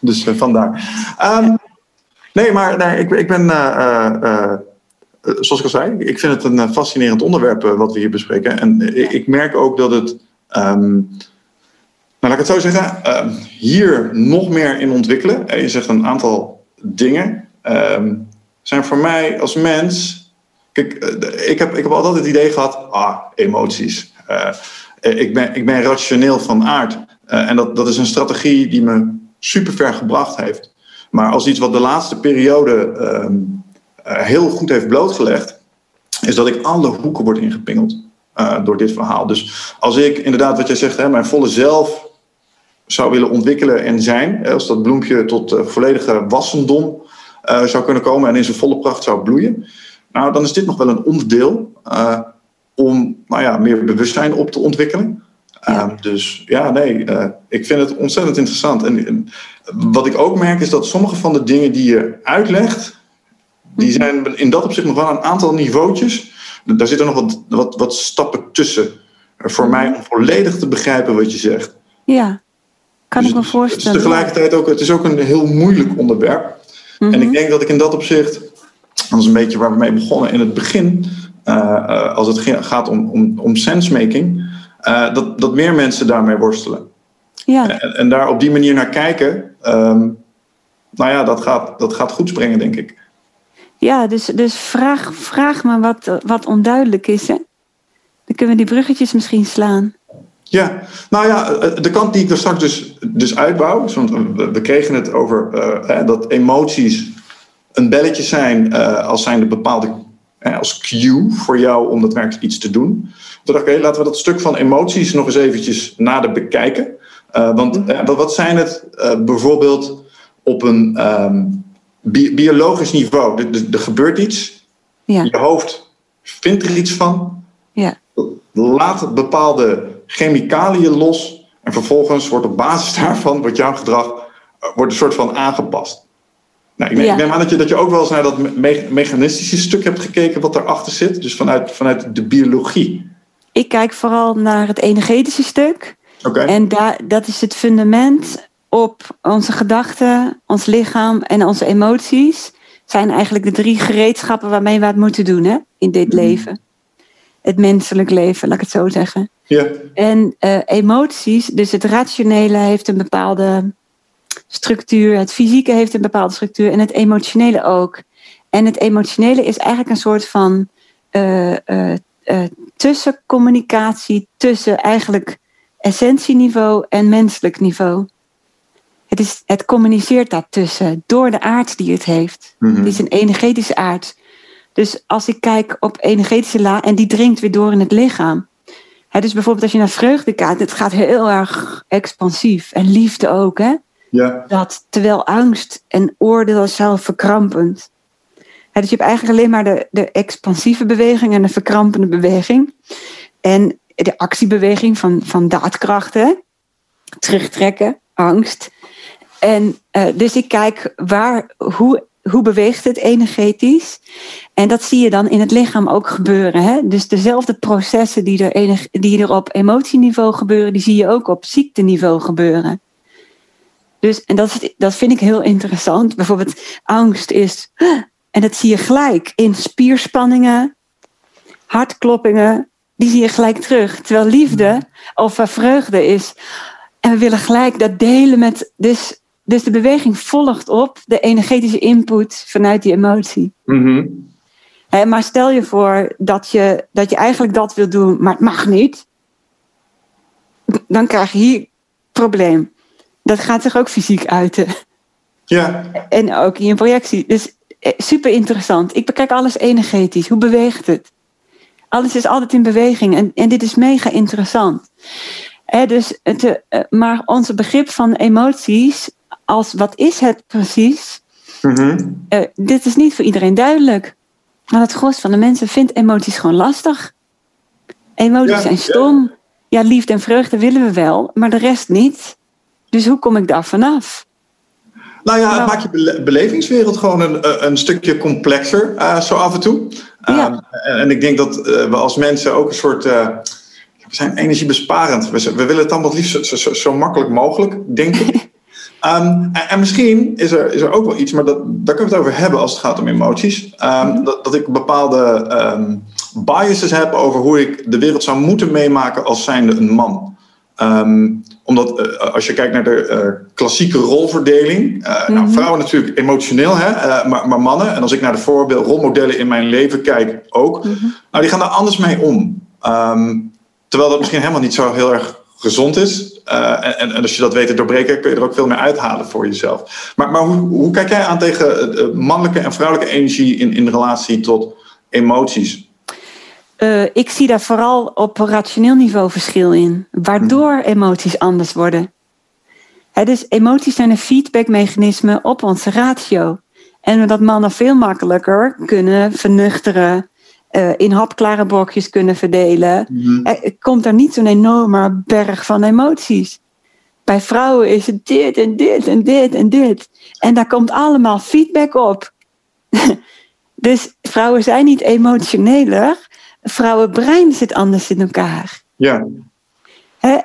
dus vandaar. Um, nee, maar nee, ik, ik ben... zoals ik al zei, ik vind het een fascinerend onderwerp wat we hier bespreken. En ik merk ook dat het... Um, nou, laat ik het zo zeggen. hier nog meer in ontwikkelen. Je zegt een aantal dingen um, zijn voor mij als mens kijk, ik heb, ik heb altijd het idee gehad, ah, emoties. ik, ben, ik ben rationeel van aard. en dat, dat is een strategie die me super ver gebracht heeft. Maar als iets wat de laatste periode ehm, heel goed heeft blootgelegd, is dat ik alle hoeken word ingepingeld door dit verhaal. Dus als ik inderdaad, wat jij zegt, hè, mijn volle zelf zou willen ontwikkelen en zijn, als dat bloempje tot volledige wassendom zou kunnen komen en in zijn volle pracht zou bloeien. Nou, dan is dit nog wel een onderdeel om nou ja, meer bewustzijn op te ontwikkelen. Ja. Uh, dus ja, nee, uh, ik vind het ontzettend interessant. En, en, wat ik ook merk is dat sommige van de dingen die je uitlegt, die mhm. zijn in dat opzicht nog wel een aantal niveautjes. Daar zitten nog wat, wat, wat stappen tussen. Voor mij om volledig te begrijpen wat je zegt. Ja, kan dus ik me voorstellen. Het is tegelijkertijd ook, het is ook een heel moeilijk onderwerp. En ik mhm. denk dat ik in dat opzicht, dat is een beetje waar we mee begonnen in het begin, uh, als het gaat om, om, om sensemaking, uh, dat, dat meer mensen daarmee worstelen. Ja. En, en, daar op die manier naar kijken, um, nou ja, dat gaat, dat gaat goed springen, denk ik. Ja, dus, dus vraag, vraag me wat, wat onduidelijk is. Hè? Dan kunnen we die bruggetjes misschien slaan. Ja, nou ja, eh, de kant die ik er straks dus, dus uitbouw, want we kregen het over uh, dat emoties een belletje zijn uh, als zijn de bepaalde als cue voor jou om daadwerkelijk iets te doen. Toen dacht ik, okay, laten we dat stuk van emoties nog eens eventjes nader bekijken. want mhm. wat zijn het bijvoorbeeld op een um, bi biologisch niveau? Er, er gebeurt iets, ja. je hoofd vindt er iets van, ja. laat bepaalde chemicaliën los. En vervolgens wordt op basis daarvan, wordt jouw gedrag eh, wordt een soort van aangepast. Nou, ik, neem, aan dat je, dat je ook wel eens naar dat mechanistische stuk hebt gekeken wat erachter zit. Dus vanuit, vanuit de biologie. Ik kijk vooral naar het energetische stuk. Okay. En daar, dat is het fundament op onze gedachten, ons lichaam en onze emoties. Zijn eigenlijk de drie gereedschappen waarmee we het moeten doen hè, in dit mhm. leven het menselijk leven, laat ik het zo zeggen. Ja. En uh, emoties, dus het rationele heeft een bepaalde structuur, het fysieke heeft een bepaalde structuur en het emotionele ook. En het emotionele is eigenlijk een soort van uh, uh, tussencommunicatie tussen eigenlijk essentieniveau en menselijk niveau. Het, is, het communiceert daartussen door de aard die het heeft. Mm -hmm. Het is een energetische aard. Dus als ik kijk op energetische la en die dringt weer door in het lichaam. dus bijvoorbeeld als je naar vreugde kijkt, het gaat heel erg expansief. En liefde ook, hè? Dat, terwijl angst en oordeel zelf verkrampend. dus je hebt eigenlijk alleen maar de, de expansieve beweging en de verkrampende beweging. En de actiebeweging van, van daadkrachten. Terugtrekken, angst. En uh, dus ik kijk waar, hoe hoe beweegt het energetisch? En dat zie je dan in het lichaam ook gebeuren. Hè? Dus dezelfde processen die er, enig, die er op emotieniveau gebeuren, die zie je ook op ziekteniveau gebeuren. Dus, en dat, dat vind ik heel interessant. Bijvoorbeeld angst is, en dat zie je gelijk in spierspanningen, hartkloppingen, die zie je gelijk terug. Terwijl liefde of vreugde is, en we willen gelijk dat delen met, dus dus de beweging volgt op de energetische input vanuit die emotie. Mm maar stel je voor dat je, dat je eigenlijk dat wil doen, maar het mag niet. Dan krijg je hier probleem. Dat gaat zich ook fysiek uiten. Ja. En ook in je projectie. Dus eh, super interessant. Ik bekijk alles energetisch. Hoe beweegt het? Alles is altijd in beweging en, en dit is mega interessant. dus het, eh, maar onze begrip van emoties als wat is het precies? Mm dit is niet voor iedereen duidelijk. Maar het gros van de mensen vindt emoties gewoon lastig. Emoties zijn stom. Ja. ja, liefde en vreugde willen we wel, maar de rest niet. Dus hoe kom ik daar vanaf? Nou ja, het maakt je belevingswereld gewoon een, een stukje complexer, uh, zo af en toe. Ja. Um, en, ik denk dat uh, we als mensen ook een soort. We zijn energiebesparend. We, we willen het allemaal liefst zo, zo, zo makkelijk mogelijk, denk ik. Um, en, misschien is er, is er ook wel iets, maar dat, daar kunnen we het over hebben als het gaat om emoties. Um, dat, dat ik bepaalde um, biases heb over hoe ik de wereld zou moeten meemaken als zijnde een man. Omdat uh, als je kijkt naar de uh, klassieke rolverdeling. Nou, vrouwen natuurlijk emotioneel, hè, maar, maar, mannen. En als ik naar de voorbeeld rolmodellen in mijn leven kijk ook. Mm -hmm. Nou, die gaan daar anders mee om. Um, terwijl dat misschien helemaal niet zo heel erg gezond is. En, en, als je dat weet te doorbreken, kun je er ook veel meer uithalen voor jezelf. Maar, maar hoe, hoe kijk jij aan tegen mannelijke en vrouwelijke energie in, in relatie tot emoties? Uh, ik zie daar vooral op rationeel niveau verschil in, waardoor emoties anders worden. He, dus emoties zijn een feedbackmechanisme op onze ratio. En dat mannen veel makkelijker kunnen vernuchteren, uh, in hapklare blokjes kunnen verdelen. Mm. Er komt er niet zo'n enorme berg van emoties. Bij vrouwen is het dit en dit en dit en dit. En daar komt allemaal feedback op. dus vrouwen zijn niet emotioneler, vrouwenbrein zit anders in elkaar. Ja.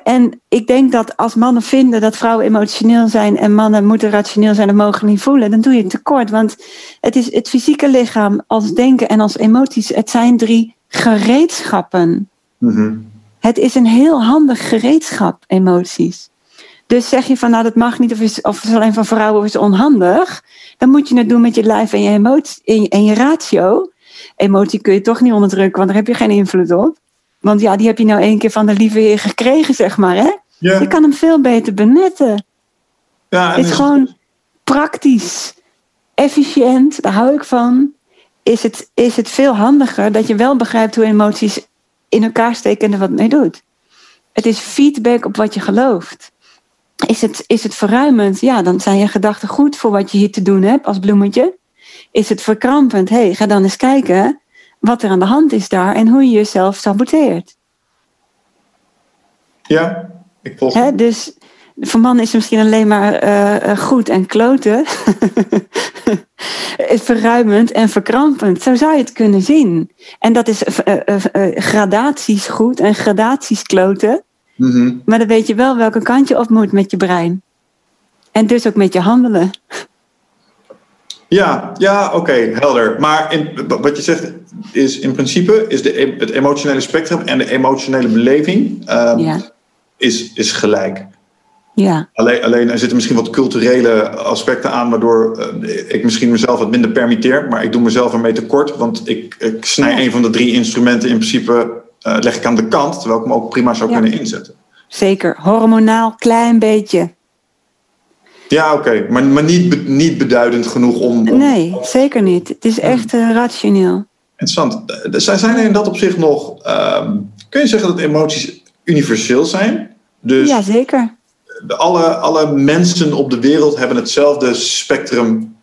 en ik denk dat als mannen vinden dat vrouwen emotioneel zijn en mannen moeten rationeel zijn en mogen niet voelen, dan doe je het tekort. Want het is het fysieke lichaam als denken en als emoties, het zijn drie gereedschappen. Mm Het is een heel handig gereedschap, emoties. Dus zeg je van nou dat mag niet of is, of is alleen van vrouwen of is onhandig, dan moet je het doen met je lijf en je emotie en je ratio emotie kun je toch niet onderdrukken, want daar heb je geen invloed op. Want ja, die heb je nou één keer van de lieve Heer gekregen, zeg maar. Hè? Ja. Je kan hem veel beter benutten. Ja, het is, gewoon praktisch, efficiënt, daar hou ik van. Is het, is het veel handiger dat je wel begrijpt hoe emoties in elkaar steken en er wat mee doet. Het is feedback op wat je gelooft. Is het, is het verruimend? Ja, dan zijn je gedachten goed voor wat je hier te doen hebt als bloemetje is het verkrampend. hey, ga dan eens kijken wat er aan de hand is daar en hoe je jezelf saboteert. Ja, ik volg. dus voor mannen is het misschien alleen maar uh, goed en kloten. Verruimend en verkrampend. Zo zou je het kunnen zien. En dat is uh, gradaties goed en gradaties kloten. Mm -hmm. Maar dan weet je wel welke kant je op moet met je brein. En dus ook met je handelen. Ja, ja oké, okay, helder. Maar in, wat je zegt is in principe is de, het emotionele spectrum en de emotionele beleving um, ja. is, is gelijk. Ja. Alleen, alleen er zitten misschien wat culturele aspecten aan, waardoor uh, ik misschien mezelf wat minder permitteer, maar ik doe mezelf ermee tekort, want ik, ik snij ja. een van de drie instrumenten in principe uh, leg ik aan de kant, terwijl ik hem ook prima zou ja. kunnen inzetten. Zeker, hormonaal klein beetje. Ja, oké. Okay. Maar, maar niet, niet beduidend genoeg om, om... Nee, zeker niet. Het is echt uh, rationeel. Interessant. Zijn er in dat opzicht nog... Um, kun je zeggen dat emoties universeel zijn? Dus ja, zeker. De, alle, alle mensen op de wereld hebben hetzelfde spectrum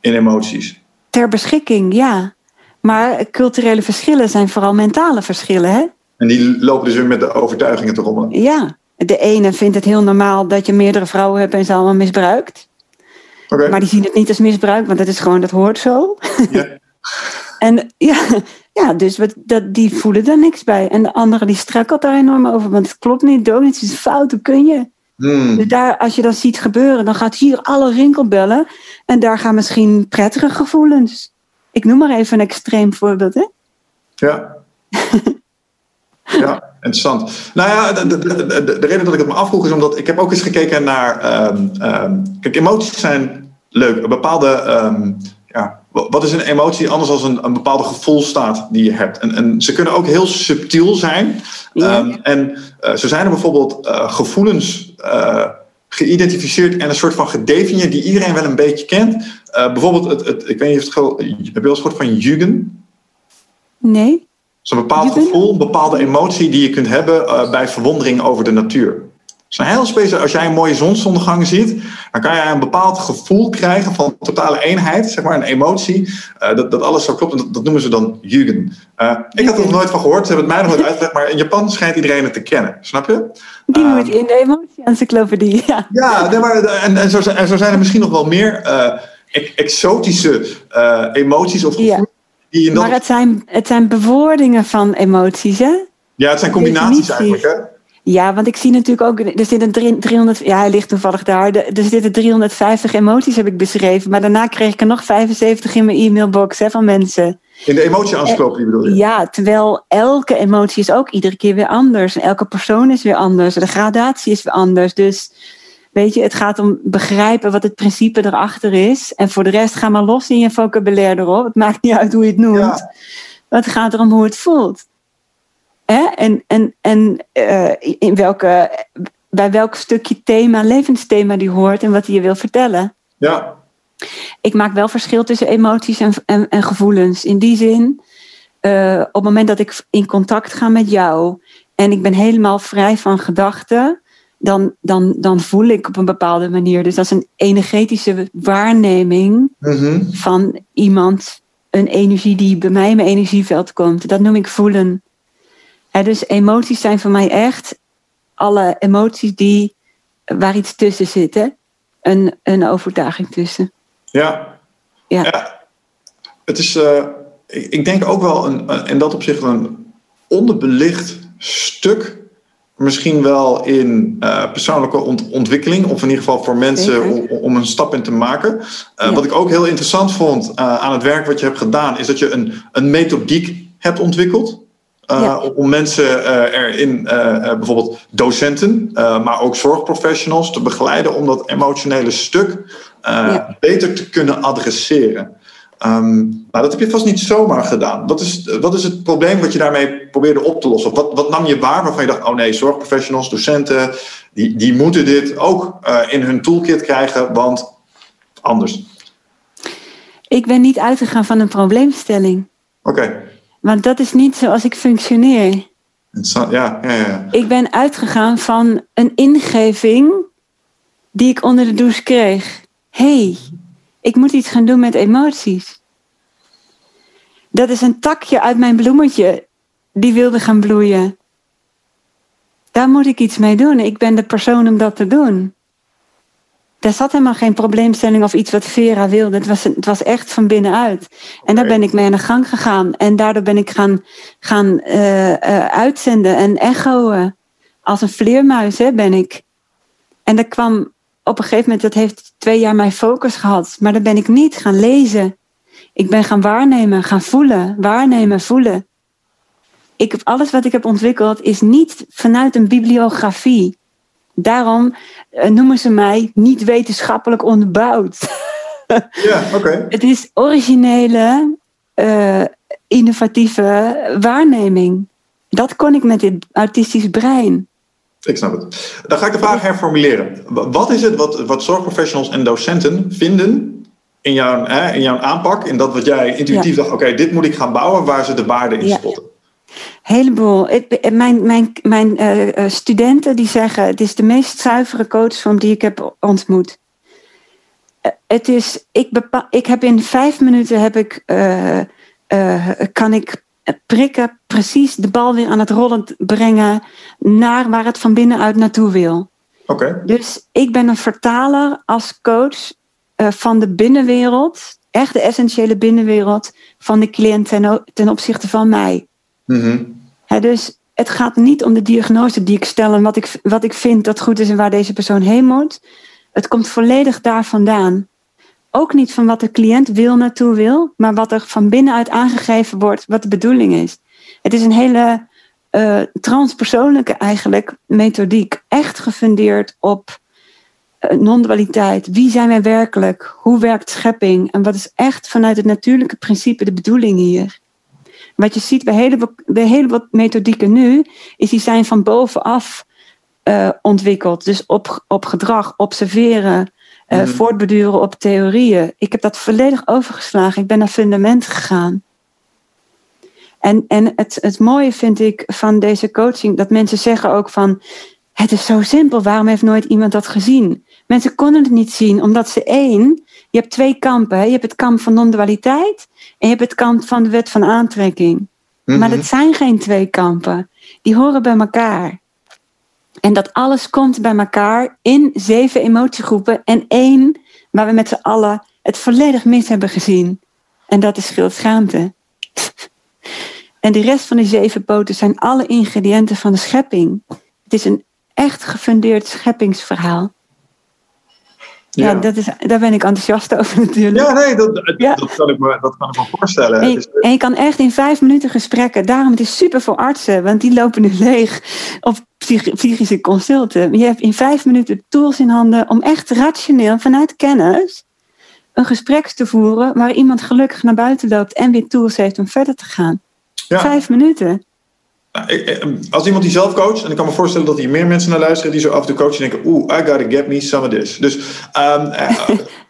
in emoties? Ter beschikking, ja. Maar culturele verschillen zijn vooral mentale verschillen, hè? En die lopen dus weer met de overtuigingen te rommelen? Ja, de ene vindt het heel normaal dat je meerdere vrouwen hebt en ze allemaal misbruikt. Okay. Maar die zien het niet als misbruik, want dat is gewoon, dat hoort zo. En ja, ja dus wat, dat, die voelen daar niks bij. En de andere die struikelt daar enorm over, want het klopt niet, donuts is fout, hoe kun je? Hmm. Dus daar, als je dat ziet gebeuren, dan gaat hier alle rinkelbellen. En daar gaan misschien prettige gevoelens. Ik noem maar even een extreem voorbeeld, hè? Ja. ja, interessant. Nou ja, de, de, de, de, reden dat ik het me afvroeg is omdat ik heb ook eens gekeken naar. Um, um, kijk, emoties zijn leuk. Een bepaalde. Um, ja, wat is een emotie anders dan een, een bepaalde gevoelstaat die je hebt? En, en ze kunnen ook heel subtiel zijn. Ja. en uh, zo zijn er bijvoorbeeld uh, gevoelens. Uh, geïdentificeerd en een soort van gedefinieerd die iedereen wel een beetje kent. Bijvoorbeeld, het, het, ik weet niet of het. Heb je wel eens gehoord van Jugen? Nee. Is een bepaald gevoel, een bepaalde emotie die je kunt hebben uh, bij verwondering over de natuur. Het is een heel speciaal. Als jij een mooie zonsondergang ziet, dan kan jij een bepaald gevoel krijgen van totale eenheid, zeg maar, een emotie. Uh, dat, dat alles zo klopt. En dat, dat noemen ze dan Jugen. Uh, ik had er nog nooit van gehoord, ze hebben het mij nog nooit uitgelegd, maar in Japan schijnt iedereen het te kennen. Snap je? Die moet in de emotie-encyclopedie. Ja, ja nee, maar, en, en, zo, en zo zijn er misschien nog wel meer exotische emoties of gevoelens. Maar het zijn, het zijn bewoordingen van emoties, hè? Ja, het zijn combinaties eigenlijk, hè? Ja, want ik zie natuurlijk ook, er zitten 300, ja, hij ligt toevallig daar. Er zitten 350 emoties, heb ik beschreven. Maar daarna kreeg ik er nog 75 in mijn e-mailbox hè, van mensen. In de emotie-encyclopedie bedoel je? Ja, terwijl elke emotie is ook iedere keer weer anders. En elke persoon is weer anders. De gradatie is weer anders. Dus weet je, het gaat om begrijpen wat het principe erachter is. En voor de rest ga maar los in je vocabulaire erop. Het maakt niet uit hoe je het noemt. Ja. Het gaat erom hoe het voelt. Hè? En, en, en uh, in welke, bij welk stukje thema, levensthema die hoort en wat hij je wil vertellen. Ja. Ik maak wel verschil tussen emoties en, en, en gevoelens. In die zin, uh, op het moment dat ik in contact ga met jou en ik ben helemaal vrij van gedachten, dan, dan, dan voel ik op een bepaalde manier. Dus dat is een energetische waarneming Mm -hmm. van iemand, een energie die bij mij in mijn energieveld komt. Dat noem ik voelen. Dus emoties zijn voor mij echt alle emoties die, waar iets tussen zit. Hè? Een, een overtuiging tussen. Ja. Ja. ja. Het is, uh, ik, ik, denk ook wel een, in dat opzicht een onderbelicht stuk. Misschien wel in uh, persoonlijke ont ontwikkeling, of in ieder geval voor mensen om, om, een stap in te maken. Uh, ja. Wat ik ook heel interessant vond aan het werk wat je hebt gedaan, is dat je een, een methodiek hebt ontwikkeld. Ja. Om mensen erin, bijvoorbeeld docenten, maar ook zorgprofessionals, te begeleiden om dat emotionele stuk ja. beter te kunnen adresseren. Um, maar dat heb je vast niet zomaar gedaan. Wat is, wat is het probleem wat je daarmee probeerde op te lossen? Of wat, wat nam je waar waarvan je dacht, oh nee, zorgprofessionals, docenten, die, die moeten dit ook in hun toolkit krijgen, want anders. Ik ben niet uitgegaan van een probleemstelling. Oké. Okay. Want dat is niet zoals ik functioneer. Ja, ja, ja. Ik ben uitgegaan van een ingeving die ik onder de douche kreeg. hey, ik moet iets gaan doen met emoties. Dat is een takje uit mijn bloemetje die wilde gaan bloeien. Daar moet ik iets mee doen. Ik ben de persoon om dat te doen. Daar zat helemaal geen probleemstelling of iets wat Vera wilde. Het was, het was echt van binnenuit. En daar ben ik mee aan de gang gegaan. En daardoor ben ik gaan, gaan uh, uh, uitzenden en echoen. Als een vleermuis hè, ben ik. En dat kwam op een gegeven moment, dat heeft twee jaar mijn focus gehad. Maar dan ben ik niet gaan lezen. Ik ben gaan waarnemen, gaan voelen. Waarnemen, voelen. Ik heb, alles wat ik heb ontwikkeld is niet vanuit een bibliografie. Daarom uh, noemen ze mij niet wetenschappelijk onderbouwd. Ja, oké. Okay. Het is originele, uh, innovatieve waarneming. Dat kon ik met dit autistisch brein. Ik snap het. Dan ga ik de vraag herformuleren. Wat is het wat, wat zorgprofessionals en docenten vinden in jouw, eh, in jouw aanpak, in dat wat jij intuïtief ja. dacht, oké, okay, dit moet ik gaan bouwen, waar ze de waarde in ja. spotten? Heleboel. Ik, mijn mijn, mijn uh, studenten die zeggen: het is de meest zuivere coachvorm die ik heb ontmoet. Uh, het is, ik, bepaal, ik heb in vijf minuten heb ik, uh, kan ik prikken, precies de bal weer aan het rollen brengen naar waar het van binnenuit naartoe wil. Oké. Okay. Dus ik ben een vertaler als coach van de binnenwereld, echt de essentiële binnenwereld van de cliënt ten, ten opzichte van mij. Mm -hmm. He, dus het gaat niet om de diagnose die ik stel en wat ik, wat ik vind dat goed is en waar deze persoon heen moet. Het komt volledig daar vandaan. Ook niet van wat de cliënt wil naartoe wil, maar wat er van binnenuit aangegeven wordt, wat de bedoeling is. Het is een hele uh, transpersoonlijke eigenlijk methodiek, echt gefundeerd op uh, non-dualiteit. Wie zijn wij werkelijk? Hoe werkt schepping? En wat is echt vanuit het natuurlijke principe de bedoeling hier? Wat je ziet bij hele, bij hele wat methodieken nu, is die zijn van bovenaf uh, ontwikkeld. Dus op, op gedrag, observeren, uh, mm. voortbeduren op theorieën. Ik heb dat volledig overgeslagen. Ik ben naar fundament gegaan. En, en het, het mooie vind ik van deze coaching, dat mensen zeggen ook van, het is zo simpel, waarom heeft nooit iemand dat gezien? Mensen konden het niet zien, omdat ze één, je hebt twee kampen. Hè? Je hebt het kamp van non-dualiteit en je hebt het kamp van de wet van aantrekking. Mm -hmm. Maar dat zijn geen twee kampen. Die horen bij elkaar. En dat alles komt bij elkaar in zeven emotiegroepen en één waar we met z'n allen het volledig mis hebben gezien. En dat is schuldschaamte. en de rest van die zeven poten zijn alle ingrediënten van de schepping. Het is een echt gefundeerd scheppingsverhaal. Ja, ja dat is, daar ben ik enthousiast over natuurlijk. Ja, nee, dat, dat, kan, ik me, dat kan ik me voorstellen. En je, en je kan echt in vijf minuten gesprekken. Daarom het is super voor artsen, want die lopen nu leeg op psychische consulten. Je hebt in vijf minuten tools in handen om echt rationeel vanuit kennis een gesprek te voeren waar iemand gelukkig naar buiten loopt en weer tools heeft om verder te gaan. Vijf minuten. Nou, als iemand die zelf coacht, en ik kan me voorstellen dat hier meer mensen naar luisteren die zo af en toe coachen en denken, oeh, I gotta get me some of this. Dus um,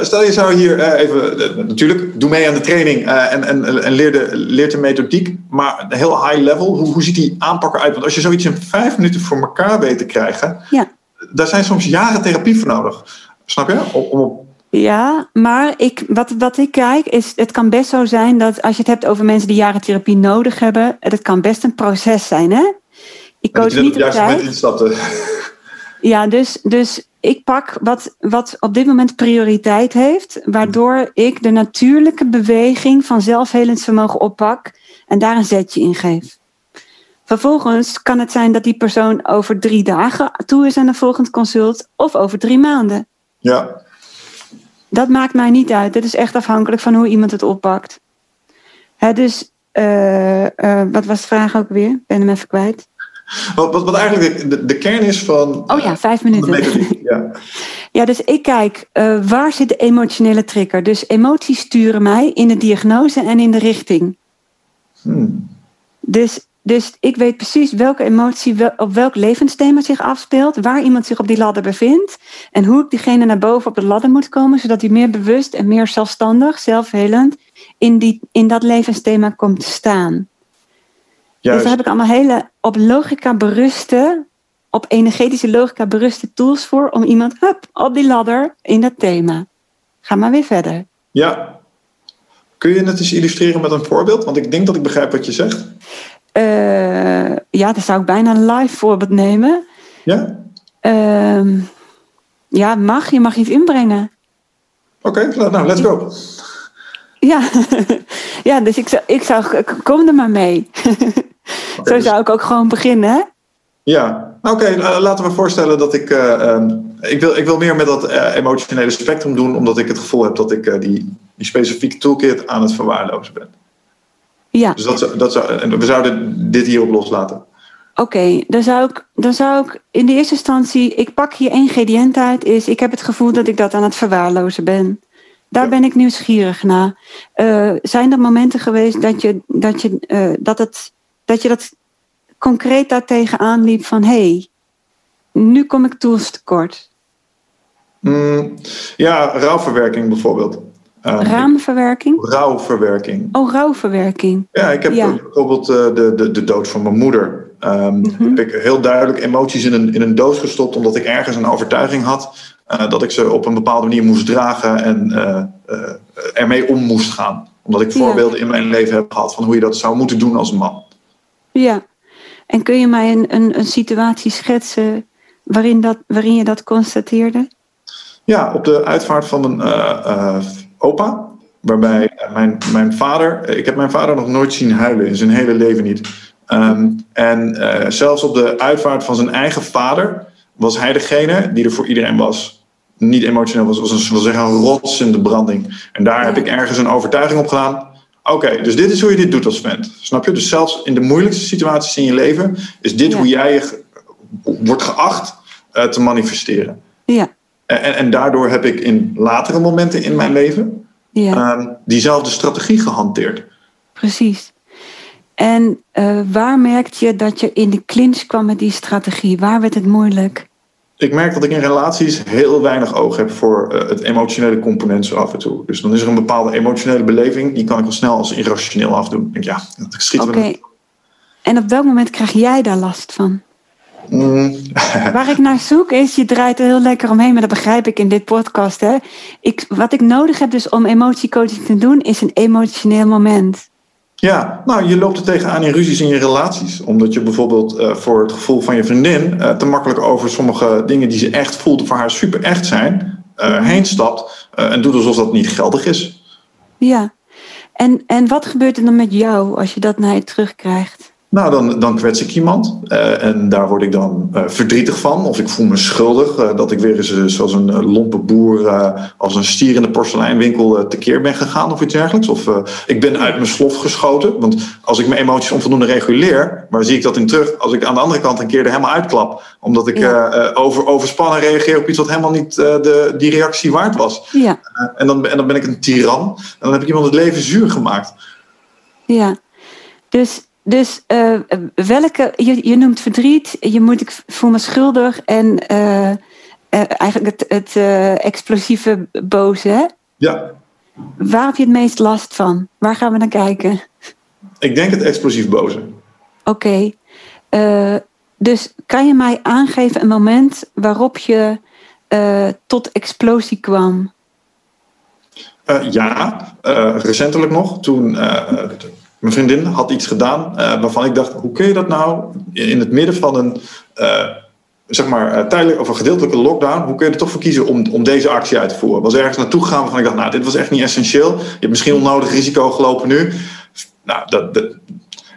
stel je zou hier uh, even, uh, natuurlijk, doe mee aan de training uh, en, en, en leer, de, leer de methodiek, maar heel high level, hoe, hoe ziet die aanpak eruit? Want als je zoiets in vijf minuten voor elkaar weet te krijgen, ja. daar zijn soms jaren therapie voor nodig. Snap je? Om, om ja, maar ik, wat, wat ik kijk is, het kan best zo zijn dat als je het hebt over mensen die jaren therapie nodig hebben, het kan best een proces zijn, hè? Ik coach niet op tijd. Ja, dus, dus ik pak wat, wat op dit moment prioriteit heeft, waardoor ik de natuurlijke beweging van zelfhelend vermogen oppak en daar een zetje in geef. Vervolgens kan het zijn dat die persoon over drie dagen toe is aan een volgend consult of over drie maanden. Ja. Dat maakt mij niet uit. Dat is echt afhankelijk van hoe iemand het oppakt. Hè, dus, uh, uh, wat was de vraag ook weer? Ik ben hem even kwijt. Wat, wat, wat eigenlijk de, de, kern is van. Oh ja, vijf minuten. Ja. ja, dus ik kijk uh, waar zit de emotionele trigger. Dus emoties sturen mij in de diagnose en in de richting. Hmm. Dus dus ik weet precies welke emotie op welk levensthema zich afspeelt, waar iemand zich op die ladder bevindt en hoe ik diegene naar boven op de ladder moet komen, zodat hij meer bewust en meer zelfstandig, zelfhelend in, die, in dat levensthema komt te staan. Dus Juist. Dus daar heb ik allemaal hele op logica beruste, op energetische logica beruste tools voor om iemand hup, op die ladder in dat thema. Ga maar weer verder. Ja. Kun je het eens illustreren met een voorbeeld? Want ik denk dat ik begrijp wat je zegt. Uh, ja, dan zou ik bijna een live voorbeeld nemen. Ja? Uh, ja, mag. Je mag iets inbrengen. Oké, okay, nou, let's go. Ja, ja dus ik zou, ik zou, kom er maar mee. Zo dus- zou ik ook gewoon beginnen, hè? Ja, oké, okay, laten we voorstellen dat ik. Uh, um, ik, wil, ik wil meer met dat uh, emotionele spectrum doen, omdat ik het gevoel heb dat ik die, die specifieke toolkit aan het verwaarlozen ben. Ja. Dus dat, dat zou, we zouden dit hierop loslaten. Oké, okay, dan, zou ik, dan zou ik in de eerste instantie, ik pak hier één ingrediënt uit, is ik heb het gevoel dat ik dat aan het verwaarlozen ben. Daar ben ik nieuwsgierig naar. Uh, zijn er momenten geweest dat je dat, je, uh, dat, het, dat je dat concreet daartegen aanliep van hé, hey, nu kom ik tools tekort? Mm, ja, rouwverwerking bijvoorbeeld. Um, Raamverwerking? Rouwverwerking. Oh, rouwverwerking. Ja, ik heb ja. bijvoorbeeld uh, de, de, de dood van mijn moeder. Um. Heb ik heel duidelijk emoties in een, in een doos gestopt, omdat ik ergens een overtuiging had dat ik ze op een bepaalde manier moest dragen en uh, ermee om moest gaan. Omdat ik voorbeelden ja. in mijn leven heb gehad van hoe je dat zou moeten doen als man. Ja, en kun je mij een, een, een situatie schetsen waarin, dat, waarin je dat constateerde? Ja, op de uitvaart van een opa. Waarbij mijn, mijn vader, ik heb mijn vader nog nooit zien huilen in zijn hele leven niet. Um, en uh, zelfs op de uitvaart van zijn eigen vader was hij degene die er voor iedereen was. Niet emotioneel was, was een, zeggen, een rots in de branding. En daar heb ik ergens een overtuiging op gedaan. Oké, okay, dus dit is hoe je dit doet als vent. Snap je? Dus zelfs in de moeilijkste situaties in je leven is dit ja. hoe jij je wordt geacht uh, te manifesteren. Ja. En, en, daardoor heb ik in latere momenten in mijn leven ja. um, diezelfde strategie gehanteerd. Precies. En uh, waar merkte je dat je in de clinch kwam met die strategie? Waar werd het moeilijk? Ik merk dat ik in relaties heel weinig oog heb voor uh, het emotionele component zo af en toe. Dus dan is er een bepaalde emotionele beleving, die kan ik al snel als irrationeel afdoen. Ik denk, ja, dat schiet Oké. Okay. En op welk moment krijg jij daar last van? Mm. Waar ik naar zoek is, je draait er heel lekker omheen, maar dat begrijp ik in dit podcast. Hè? Ik, wat ik nodig heb dus om emotiecoaching te doen, is een emotioneel moment. Ja, nou, je loopt er tegenaan in ruzies in je relaties. Omdat je bijvoorbeeld uh, voor het gevoel van je vriendin uh, te makkelijk over sommige dingen die ze echt voelt, voor haar super echt zijn, uh, heen stapt en doet alsof dat niet geldig is. Ja, en, en wat gebeurt er dan met jou als je dat naar je terugkrijgt? Nou, dan, dan kwets ik iemand. Uh, en daar word ik dan uh, verdrietig van. Of ik voel me schuldig. Uh, dat ik weer eens zoals een lompe boer. als een stier in de porseleinwinkel tekeer ben gegaan of iets dergelijks. Of ik ben uit mijn slof geschoten. Want als ik mijn emoties onvoldoende reguleer. waar zie ik dat in terug? Als ik aan de andere kant een keer er helemaal uitklap. Omdat ik ja. over, overspannen reageer op iets wat helemaal niet de, die reactie waard was. Ja. en, dan, en dan ben ik een tiran. En dan heb ik iemand het leven zuur gemaakt. Ja. Dus dus uh, welke, je, je noemt verdriet, je moet, ik voel me schuldig en uh, uh, eigenlijk het, het explosieve boze. Hè? Ja. Waar heb je het meest last van? Waar gaan we naar kijken? Ik denk het explosief boze. Oké. Okay. dus kan je mij aangeven een moment waarop je tot explosie kwam? ja, recentelijk nog. Toen mijn vriendin had iets gedaan uh, waarvan ik dacht: hoe kun je dat nou in het midden van een. Uh, zeg maar, uh, tijdelijk of een gedeeltelijke lockdown, hoe kun je er toch voor kiezen om, om deze actie uit te voeren? Was ergens naartoe gegaan waarvan ik dacht, nou, dit was echt niet essentieel. Je hebt misschien onnodig risico gelopen nu. Nou, dat, dat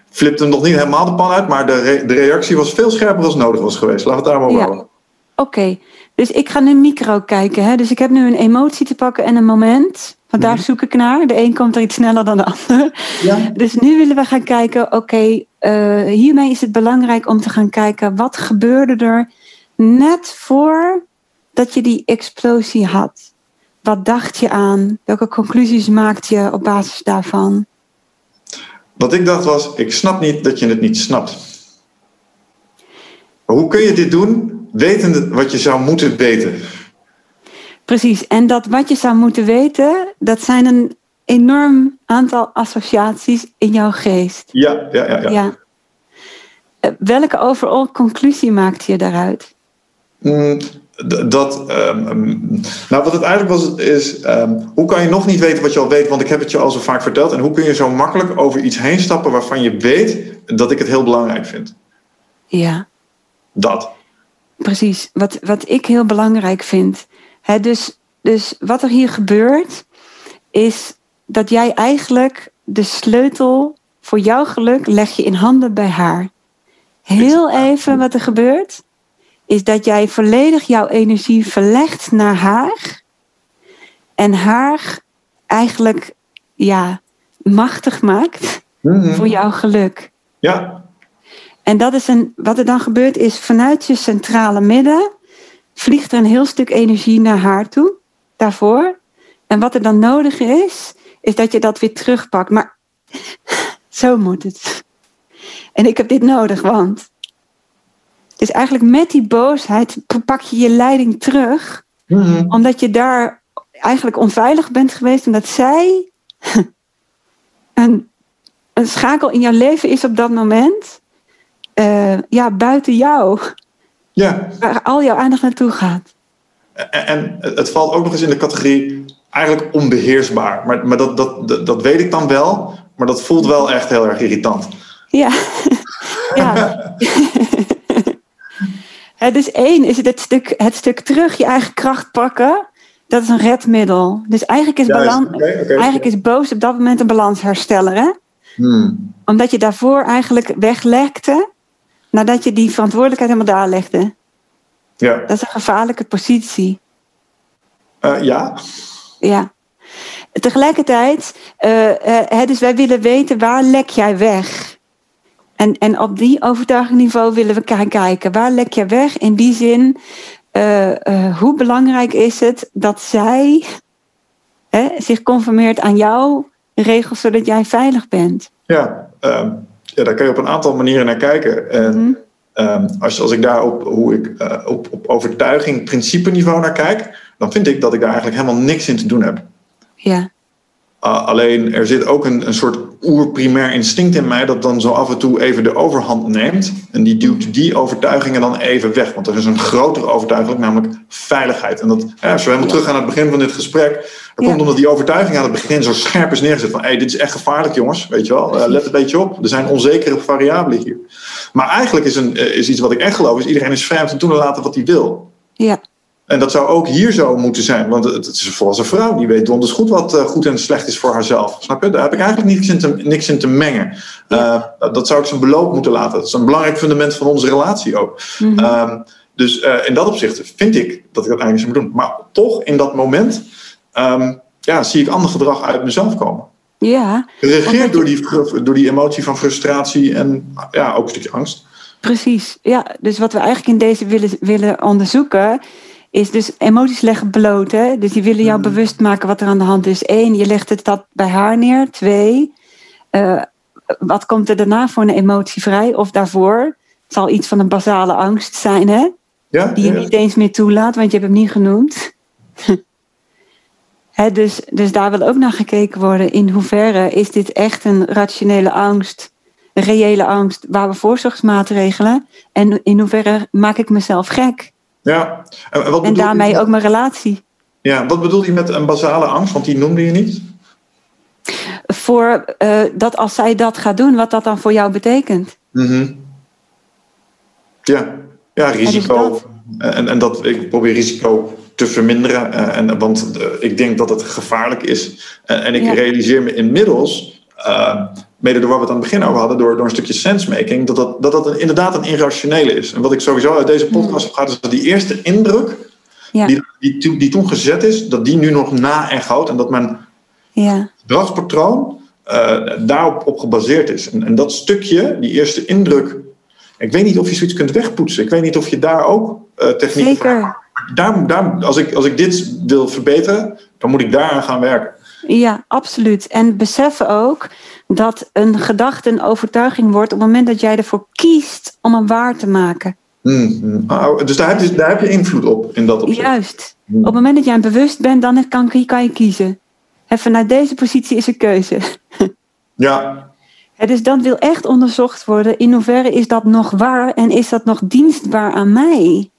flipt hem nog niet helemaal de pan uit, maar de, re de reactie was veel scherper als nodig was geweest. Laten we het daar maar ja. houden. Oké, dus ik ga nu micro kijken. Hè? Dus ik heb nu een emotie te pakken en een moment. Want daar mhm. zoek ik naar. De een komt er iets sneller dan de ander. Ja. Dus nu willen we gaan kijken, oké, okay, uh, hiermee is het belangrijk om te gaan kijken wat gebeurde er net voor dat je die explosie had. Wat dacht je aan? Welke conclusies maakte je op basis daarvan? Wat ik dacht was, ik snap niet dat je het niet snapt. hoe kun je dit doen, wetende wat je zou moeten weten? Precies, en dat wat je zou moeten weten, dat zijn een enorm aantal associaties in jouw geest. Ja, ja, ja. ja. ja. Welke overal conclusie maakte je daaruit? Mm, dat, um, nou wat het eigenlijk was, is um, hoe kan je nog niet weten wat je al weet, want ik heb het je al zo vaak verteld. En hoe kun je zo makkelijk over iets heen stappen waarvan je weet dat ik het heel belangrijk vind? Ja. Dat. Precies, wat, wat ik heel belangrijk vind, dus, dus wat er hier gebeurt, is dat jij eigenlijk de sleutel voor jouw geluk leg je in handen bij haar. Heel even wat er gebeurt, is dat jij volledig jouw energie verlegt naar haar. En haar eigenlijk ja, machtig maakt mhm. voor jouw geluk. Ja. En dat is een, wat er dan gebeurt is vanuit je centrale midden vliegt er een heel stuk energie naar haar toe, daarvoor. En wat er dan nodig is, is dat je dat weer terugpakt. Maar zo moet het. En ik heb dit nodig, want. Dus eigenlijk met die boosheid pak je je leiding terug, mhm. omdat je daar eigenlijk onveilig bent geweest, omdat zij een, een schakel in jouw leven is op dat moment. Uh, ja, buiten jou. Ja. Waar al jouw aandacht naartoe gaat. En het valt ook nog eens in de categorie eigenlijk onbeheersbaar. Maar, maar dat, dat, dat, weet ik dan wel, maar dat voelt wel echt heel erg irritant. Ja, ja. dus één is het stuk, het stuk terug je eigen kracht pakken. Dat is een redmiddel. Dus eigenlijk is, balans, eigenlijk is boos op dat moment een balanshersteller. Hè? Hmm. Omdat je daarvoor eigenlijk weglekte nadat je die verantwoordelijkheid helemaal daar legde. Ja. Dat is een gevaarlijke positie. Uh, ja. Ja. Tegelijkertijd, uh, uh, dus wij willen weten waar lek jij weg? En, en op die overtuigingniveau willen we gaan kijken. Waar lek jij weg? In die zin, hoe belangrijk is het dat zij zich conformeert aan jouw regels, zodat jij veilig bent? Ja, ehm, ja, daar kun je op een aantal manieren naar kijken. En mhm. ehm, als, als ik daar op, hoe ik, uh, op, op overtuiging, principeniveau naar kijk, dan vind ik dat ik daar eigenlijk helemaal niks in te doen heb. Ja. Uh, alleen er zit ook een, een soort oerprimair instinct in mij dat dan zo af en toe even de overhand neemt. En die duwt die overtuigingen dan even weg. Want er is een grotere overtuiging, namelijk veiligheid. En dat, ja, als we helemaal terug aan het begin van dit gesprek. Dat komt omdat die overtuiging aan het begin zo scherp is neergezet. Van hey, dit is echt gevaarlijk jongens, weet je wel. Uh, let een beetje op. Er zijn onzekere variabelen hier. Maar eigenlijk is, een, is iets wat ik echt geloof, is iedereen is vrij om te doen en laten wat hij wil. Ja. En dat zou ook hier zo moeten zijn. Want het is een vrouw. Die weet donders goed wat uh, goed en slecht is voor haarzelf. Snap je? Daar heb ik eigenlijk niks in te, niks in te mengen. Uh, dat zou ik zijn beloop moeten laten. Dat is een belangrijk fundament van onze relatie ook. Mm -hmm. um, dus uh, in dat opzicht vind ik dat ik dat eigenlijk zou moeten doen. Maar toch, in dat moment... Um, ja, zie ik ander gedrag uit mezelf komen. Ja. Geregeerd door die, door die emotie van frustratie en ja, ook een stukje angst. Precies, ja. Dus wat we eigenlijk in deze willen, willen onderzoeken, is dus emoties leggen bloot. Hè? Dus die willen jou Hmm. bewust maken wat er aan de hand is. Eén, je legt het dat bij haar neer. Twee, uh, wat komt er daarna voor een emotie vrij? Of daarvoor? Het zal iets van een basale angst zijn, hè? Ja, die je ja. niet eens meer toelaat, want je hebt hem niet genoemd. Dus, dus daar wil ook naar gekeken worden. In hoeverre is dit echt een rationele angst, een reële angst, waar we voorzorgsmaatregelen? En in hoeverre maak ik mezelf gek? Ja. En, wat en daarmee je? ook mijn relatie. Ja, wat bedoel je met een basale angst? Want die noemde je niet. Voor uh, dat als zij dat gaat doen, wat dat dan voor jou betekent. Mm -hmm. Ja. ja, risico. Dus dat... En, en dat ik probeer risico te verminderen. Uh, en, want uh, ik denk dat het gevaarlijk is. En ik ja. realiseer me inmiddels, mede door wat we het aan het begin over hadden, door, door een stukje sensemaking, dat dat, dat, dat een, inderdaad een irrationele is. En wat ik sowieso uit deze podcast heb gehad, is dat die eerste indruk ja. die, die, die, toen gezet is, dat die nu nog na en goud en dat mijn ja. gedragspatroon daarop op gebaseerd is. En, en dat stukje, die eerste indruk, ik weet niet of je zoiets kunt wegpoetsen. Ik weet niet of je daar ook techniek Zeker daar, daar, als, ik, als ik dit wil verbeteren, dan moet ik daaraan gaan werken. Ja, absoluut. En beseffen ook dat een gedachte een overtuiging wordt op het moment dat jij ervoor kiest om hem waar te maken. Mm, oh, dus daar heb, je, daar heb je invloed op in dat opzicht. Juist. Mm. Op het moment dat jij bewust bent, dan kan, kan je kiezen. En vanuit deze positie is een keuze. ja. Dus dat wil echt onderzocht worden. In hoeverre is dat nog waar en is dat nog dienstbaar aan mij?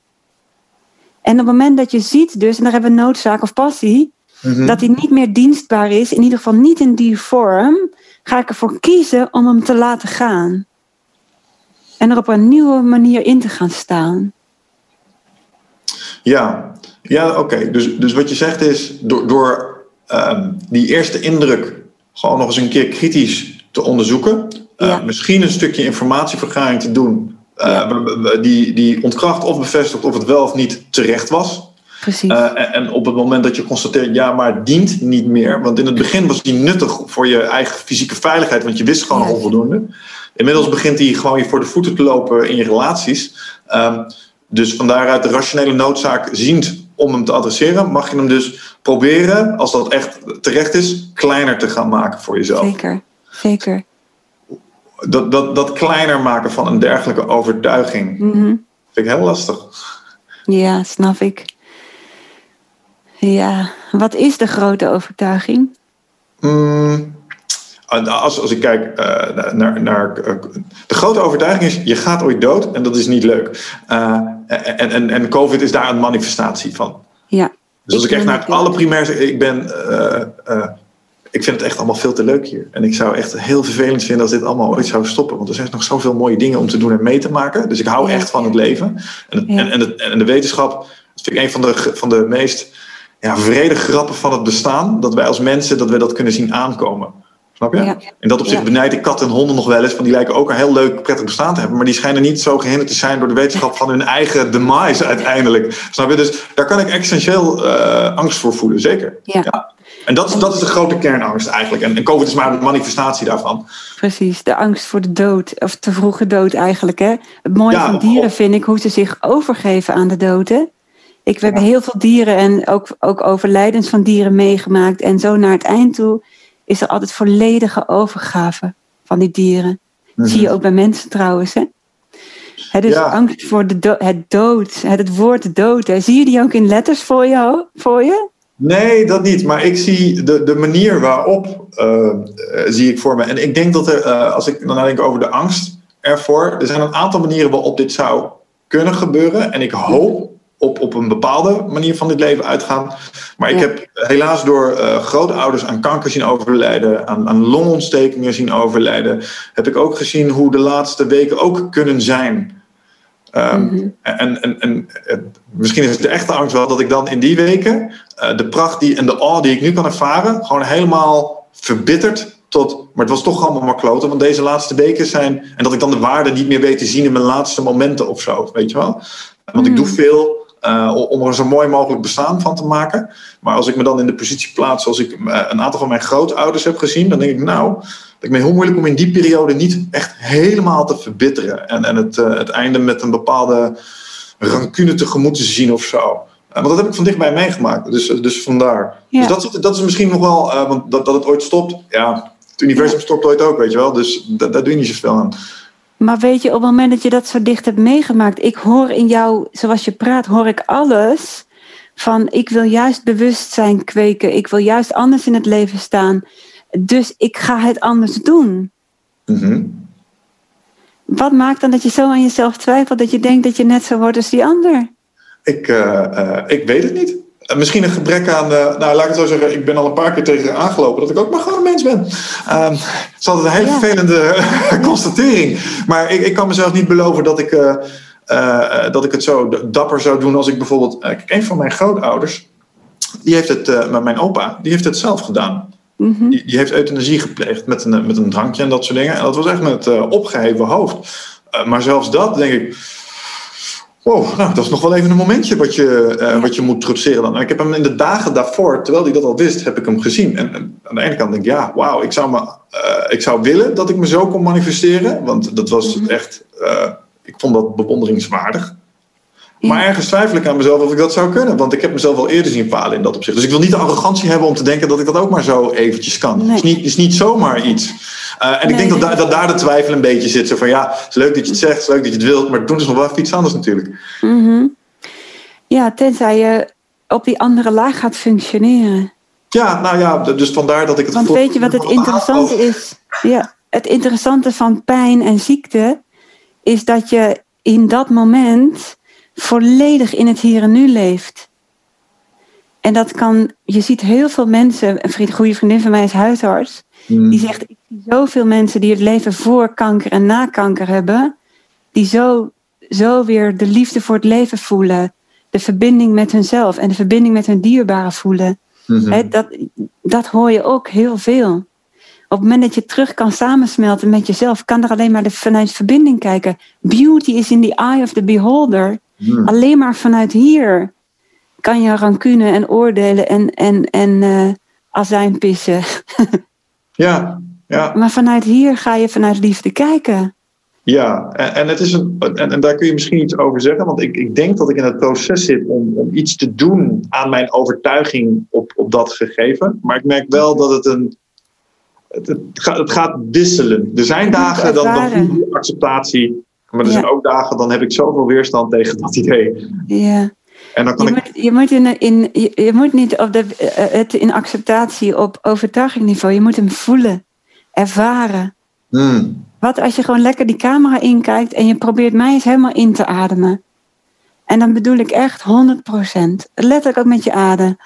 En op het moment dat je ziet dus, en daar hebben we noodzaak of passie. Mm -hmm. dat hij niet meer dienstbaar is, in ieder geval niet in die vorm, ga ik ervoor kiezen om hem te laten gaan. En er op een nieuwe manier in te gaan staan. Ja, ja oké. Okay. Dus, dus wat je zegt is, door, door um, die eerste indruk gewoon nog eens een keer kritisch te onderzoeken, ja. uh, misschien een stukje informatievergaring te doen, uh, die, die ontkracht of bevestigt of het wel of niet terecht was. Precies. Uh, en, op het moment dat je constateert, ja, maar het dient niet meer. Want in het begin was die nuttig voor je eigen fysieke veiligheid, want je wist gewoon Ja. onvoldoende. Inmiddels begint die gewoon je voor de voeten te lopen in je relaties. Um, dus van daaruit de rationele noodzaak ziend om hem te adresseren, mag je hem dus proberen, als dat echt terecht is, kleiner te gaan maken voor jezelf. Zeker, zeker. Dat, dat, dat kleiner maken van een dergelijke overtuiging Mhm. vind ik heel lastig. Ja, snap ik. Ja, wat is de grote overtuiging? Mm, als, als ik kijk uh, naar, naar uh, de grote overtuiging is, je gaat ooit dood en dat is niet leuk. Uh, en, en, en COVID is daar een manifestatie van. Ja. Dus als ik, Ik echt naar het alle primair ik ben, ik vind het echt allemaal veel te leuk hier. En ik zou echt heel vervelend vinden als dit allemaal ooit zou stoppen. Want er zijn nog zoveel mooie dingen om te doen en mee te maken. Dus ik hou Ja. echt van het leven. En, het- Ja. en, en, het- en de wetenschap, dat vind ik een van de, van de meest ja, vrede grappen van het bestaan. Dat wij als mensen, dat we dat kunnen zien aankomen. Snap je? Ja. In dat opzicht Ja. benijd ik katten en honden nog wel eens. Want die lijken ook een heel leuk, prettig bestaan te hebben. Maar die schijnen niet zo gehinderd te zijn door de wetenschap van hun eigen demise uiteindelijk. Snap je? Dus daar kan ik essentieel eh, angst voor voelen, zeker. Ja. En dat, is- dat is de grote kernangst eigenlijk. En, en COVID is maar een manifestatie daarvan. Precies, de angst voor de dood, of te vroege dood eigenlijk. Hè? Het mooie van dieren vind ik hoe ze zich overgeven aan de dood. Hè? Ik, we hebben heel veel dieren en ook, ook overlijdens van dieren meegemaakt. En zo naar het eind toe is er altijd volledige overgave van die dieren. Mhm. Zie je ook bij mensen trouwens. Hè? Hè, dus Ja. angst voor de do- het dood, het, het woord dood. Hè? Zie je die ook in letters voor je? Voor je? Nee, dat niet. Maar ik zie de, de manier waarop eh, zie ik voor me. En ik denk dat er, eh, als ik dan nadenk over de angst ervoor, er zijn een aantal manieren waarop dit zou kunnen gebeuren. En ik hoop op, op een bepaalde manier van dit leven uitgaan. Maar ik Ja. heb helaas door eh, grootouders aan kanker zien overlijden, aan, aan longontstekingen zien overlijden, heb ik ook gezien hoe de laatste weken ook kunnen zijn. Ehm, mhm. En, en, en, misschien is het de echte angst wel dat ik dan in die weken uh, de pracht die, en de awe die ik nu kan ervaren, gewoon helemaal verbitterd tot. Maar het was toch allemaal maar kloten, want deze laatste weken zijn. En dat ik dan de waarde niet meer weet te zien in mijn laatste momenten of zo, weet je wel? Want ik doe mhm. veel. Uh, om er zo mooi mogelijk bestaan van te maken. Maar als ik me dan in de positie plaats zoals ik uh, een aantal van mijn grootouders heb gezien, dan denk ik, nou, ik me heel moeilijk om in die periode niet echt helemaal te verbitteren. En, en het, uh, het einde met een bepaalde rancune tegemoet te zien of zo. Want dat heb ik van dichtbij meegemaakt. Dus, dus vandaar. Dus dat, dat is misschien nog wel, want dat, dat het ooit stopt. Ja, het universum stopt ooit ook, weet je wel. Dus daar doe je niet zoveel aan. Maar weet je, op het moment dat je dat zo dicht hebt meegemaakt, ik hoor in jou, zoals je praat, hoor ik alles van ik wil juist bewustzijn kweken, ik wil juist anders in het leven staan. Dus ik ga het anders doen. Mhm. Wat maakt dan dat je zo aan jezelf twijfelt dat je denkt dat je net zo wordt als die ander? Ik, uh, uh, ik weet het niet. Uh, misschien een gebrek aan, nou laat ik het zo zeggen, ik ben al een paar keer tegen aangelopen dat ik ook maar gewoon een mens ben. Ehm, het is altijd een hele vervelende constatering. Maar ik, ik kan mezelf niet beloven dat ik, dat ik het zo dapper zou doen als ik bijvoorbeeld. kijk, een van mijn grootouders, die heeft het, mijn opa, die heeft het zelf gedaan. Mhm. die, die, heeft euthanasie gepleegd met een, met een drankje en dat soort dingen. En dat was echt met opgeheven hoofd. Maar zelfs dat, denk ik. Wow, nou, dat is nog wel even een momentje wat je, uh, wat je moet trotseren dan. En ik heb hem in de dagen daarvoor, terwijl hij dat al wist, heb ik hem gezien. En, en aan de ene kant denk ik, ja, wauw, ik, zou me, ik zou willen dat ik me zo kon manifesteren. Want dat was mhm. echt, ik vond dat bewonderingswaardig. Maar ergens twijfel ik aan mezelf of ik dat zou kunnen. Want ik heb mezelf al eerder zien falen in dat opzicht. Dus ik wil niet de arrogantie hebben om te denken dat ik dat ook maar zo eventjes kan. Het, is niet, is niet zomaar iets. Uh, en ik denk dat, daar, dat daar de twijfel een beetje zit. Zo van ja, het is leuk dat je het zegt, het is leuk dat je het wilt. Maar doen is nog wel iets anders natuurlijk. Mm Ja, tenzij je op die andere laag gaat functioneren. Ja, nou ja, dus vandaar dat ik het... Want weet je wat het interessante is? Ja, het interessante van pijn en ziekte is dat je in dat moment volledig in het hier en nu leeft. En dat kan, je ziet heel veel mensen, een vriend, goede vriendin van mij is huisarts, mm. die zegt, ik zie zoveel mensen die het leven voor kanker en na kanker hebben, die zo, zo weer de liefde voor het leven voelen, de verbinding met hunzelf en de verbinding met hun dierbaren voelen. Mm dat, dat hoor je ook heel veel. Op het moment dat je terug kan samensmelten met jezelf, kan er alleen maar de, vanuit verbinding kijken. Beauty is in the eye of the beholder. Hmm. Alleen maar vanuit hier kan je rancune en oordelen en, en, en uh, azijn pissen. ja, ja. Maar vanuit hier ga je vanuit liefde kijken. Ja, en, en, het is een, en, en, daar kun je misschien iets over zeggen. Want ik, ik denk dat ik in het proces zit om, om iets te doen aan mijn overtuiging op, op dat gegeven. Maar ik merk wel dat het een. Het, het, gaat, het gaat wisselen. Er zijn dagen dat dan acceptatie. Maar er zijn ook dagen, dan heb ik zoveel weerstand tegen dat idee. Ja. En dan kan je, ik... moet, je, moet in, in, je, moet niet op de, eh, het in acceptatie op overtuigingniveau. Je moet hem voelen, ervaren. Hmm. Wat als je gewoon lekker die camera inkijkt en je probeert mij eens helemaal in te ademen. En dan bedoel ik echt 100%. Letterlijk ook met je adem.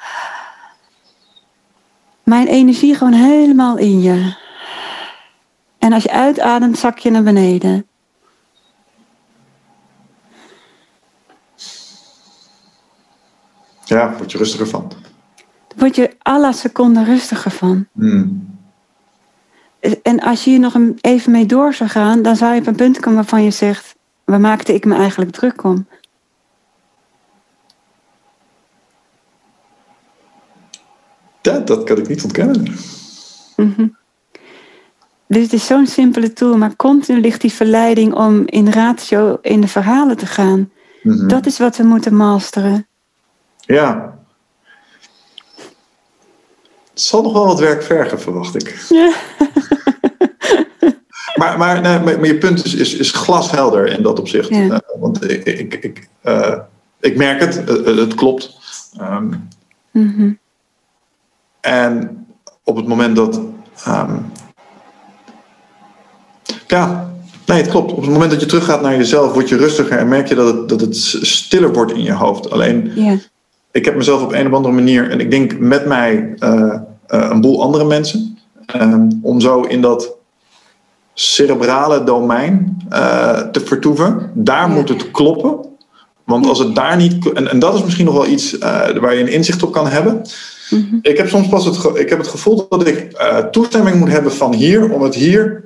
Mijn energie gewoon helemaal in je. En als je uitademt, zak je naar beneden. Ja, word je rustiger van. Word je alle seconden rustiger van. Hmm. En als je hier nog even mee door zou gaan, dan zou je op een punt komen waarvan je zegt: waar maakte ik me eigenlijk druk om? Ja, dat kan ik niet ontkennen. Mm Dus het is zo'n simpele tool, maar continu ligt die verleiding om in ratio in de verhalen te gaan. Mhm. Dat is wat we moeten masteren. Ja. Het zal nog wel wat werk vergen, verwacht ik. Ja. maar, maar, nee, maar, je punt is, is, is, glashelder in dat opzicht. Ja. Uh, want ik, ik, ik, uh, ik merk het, uh, het klopt. Um, mm -hmm. En op het moment dat. Um, ja, nee, het klopt. Op het moment dat je teruggaat naar jezelf, word je rustiger en merk je dat het, dat het stiller wordt in je hoofd. Alleen. Ja ik heb mezelf op een of andere manier, en ik denk met mij uh, uh, een boel andere mensen, um, om zo in dat cerebrale domein uh, te vertoeven. Daar moet het kloppen. Want als het daar niet. En, en dat is misschien nog wel iets uh, waar je een inzicht op kan hebben. Mhm. Ik heb soms pas het, ik heb het gevoel dat ik uh, toestemming moet hebben van hier om het hier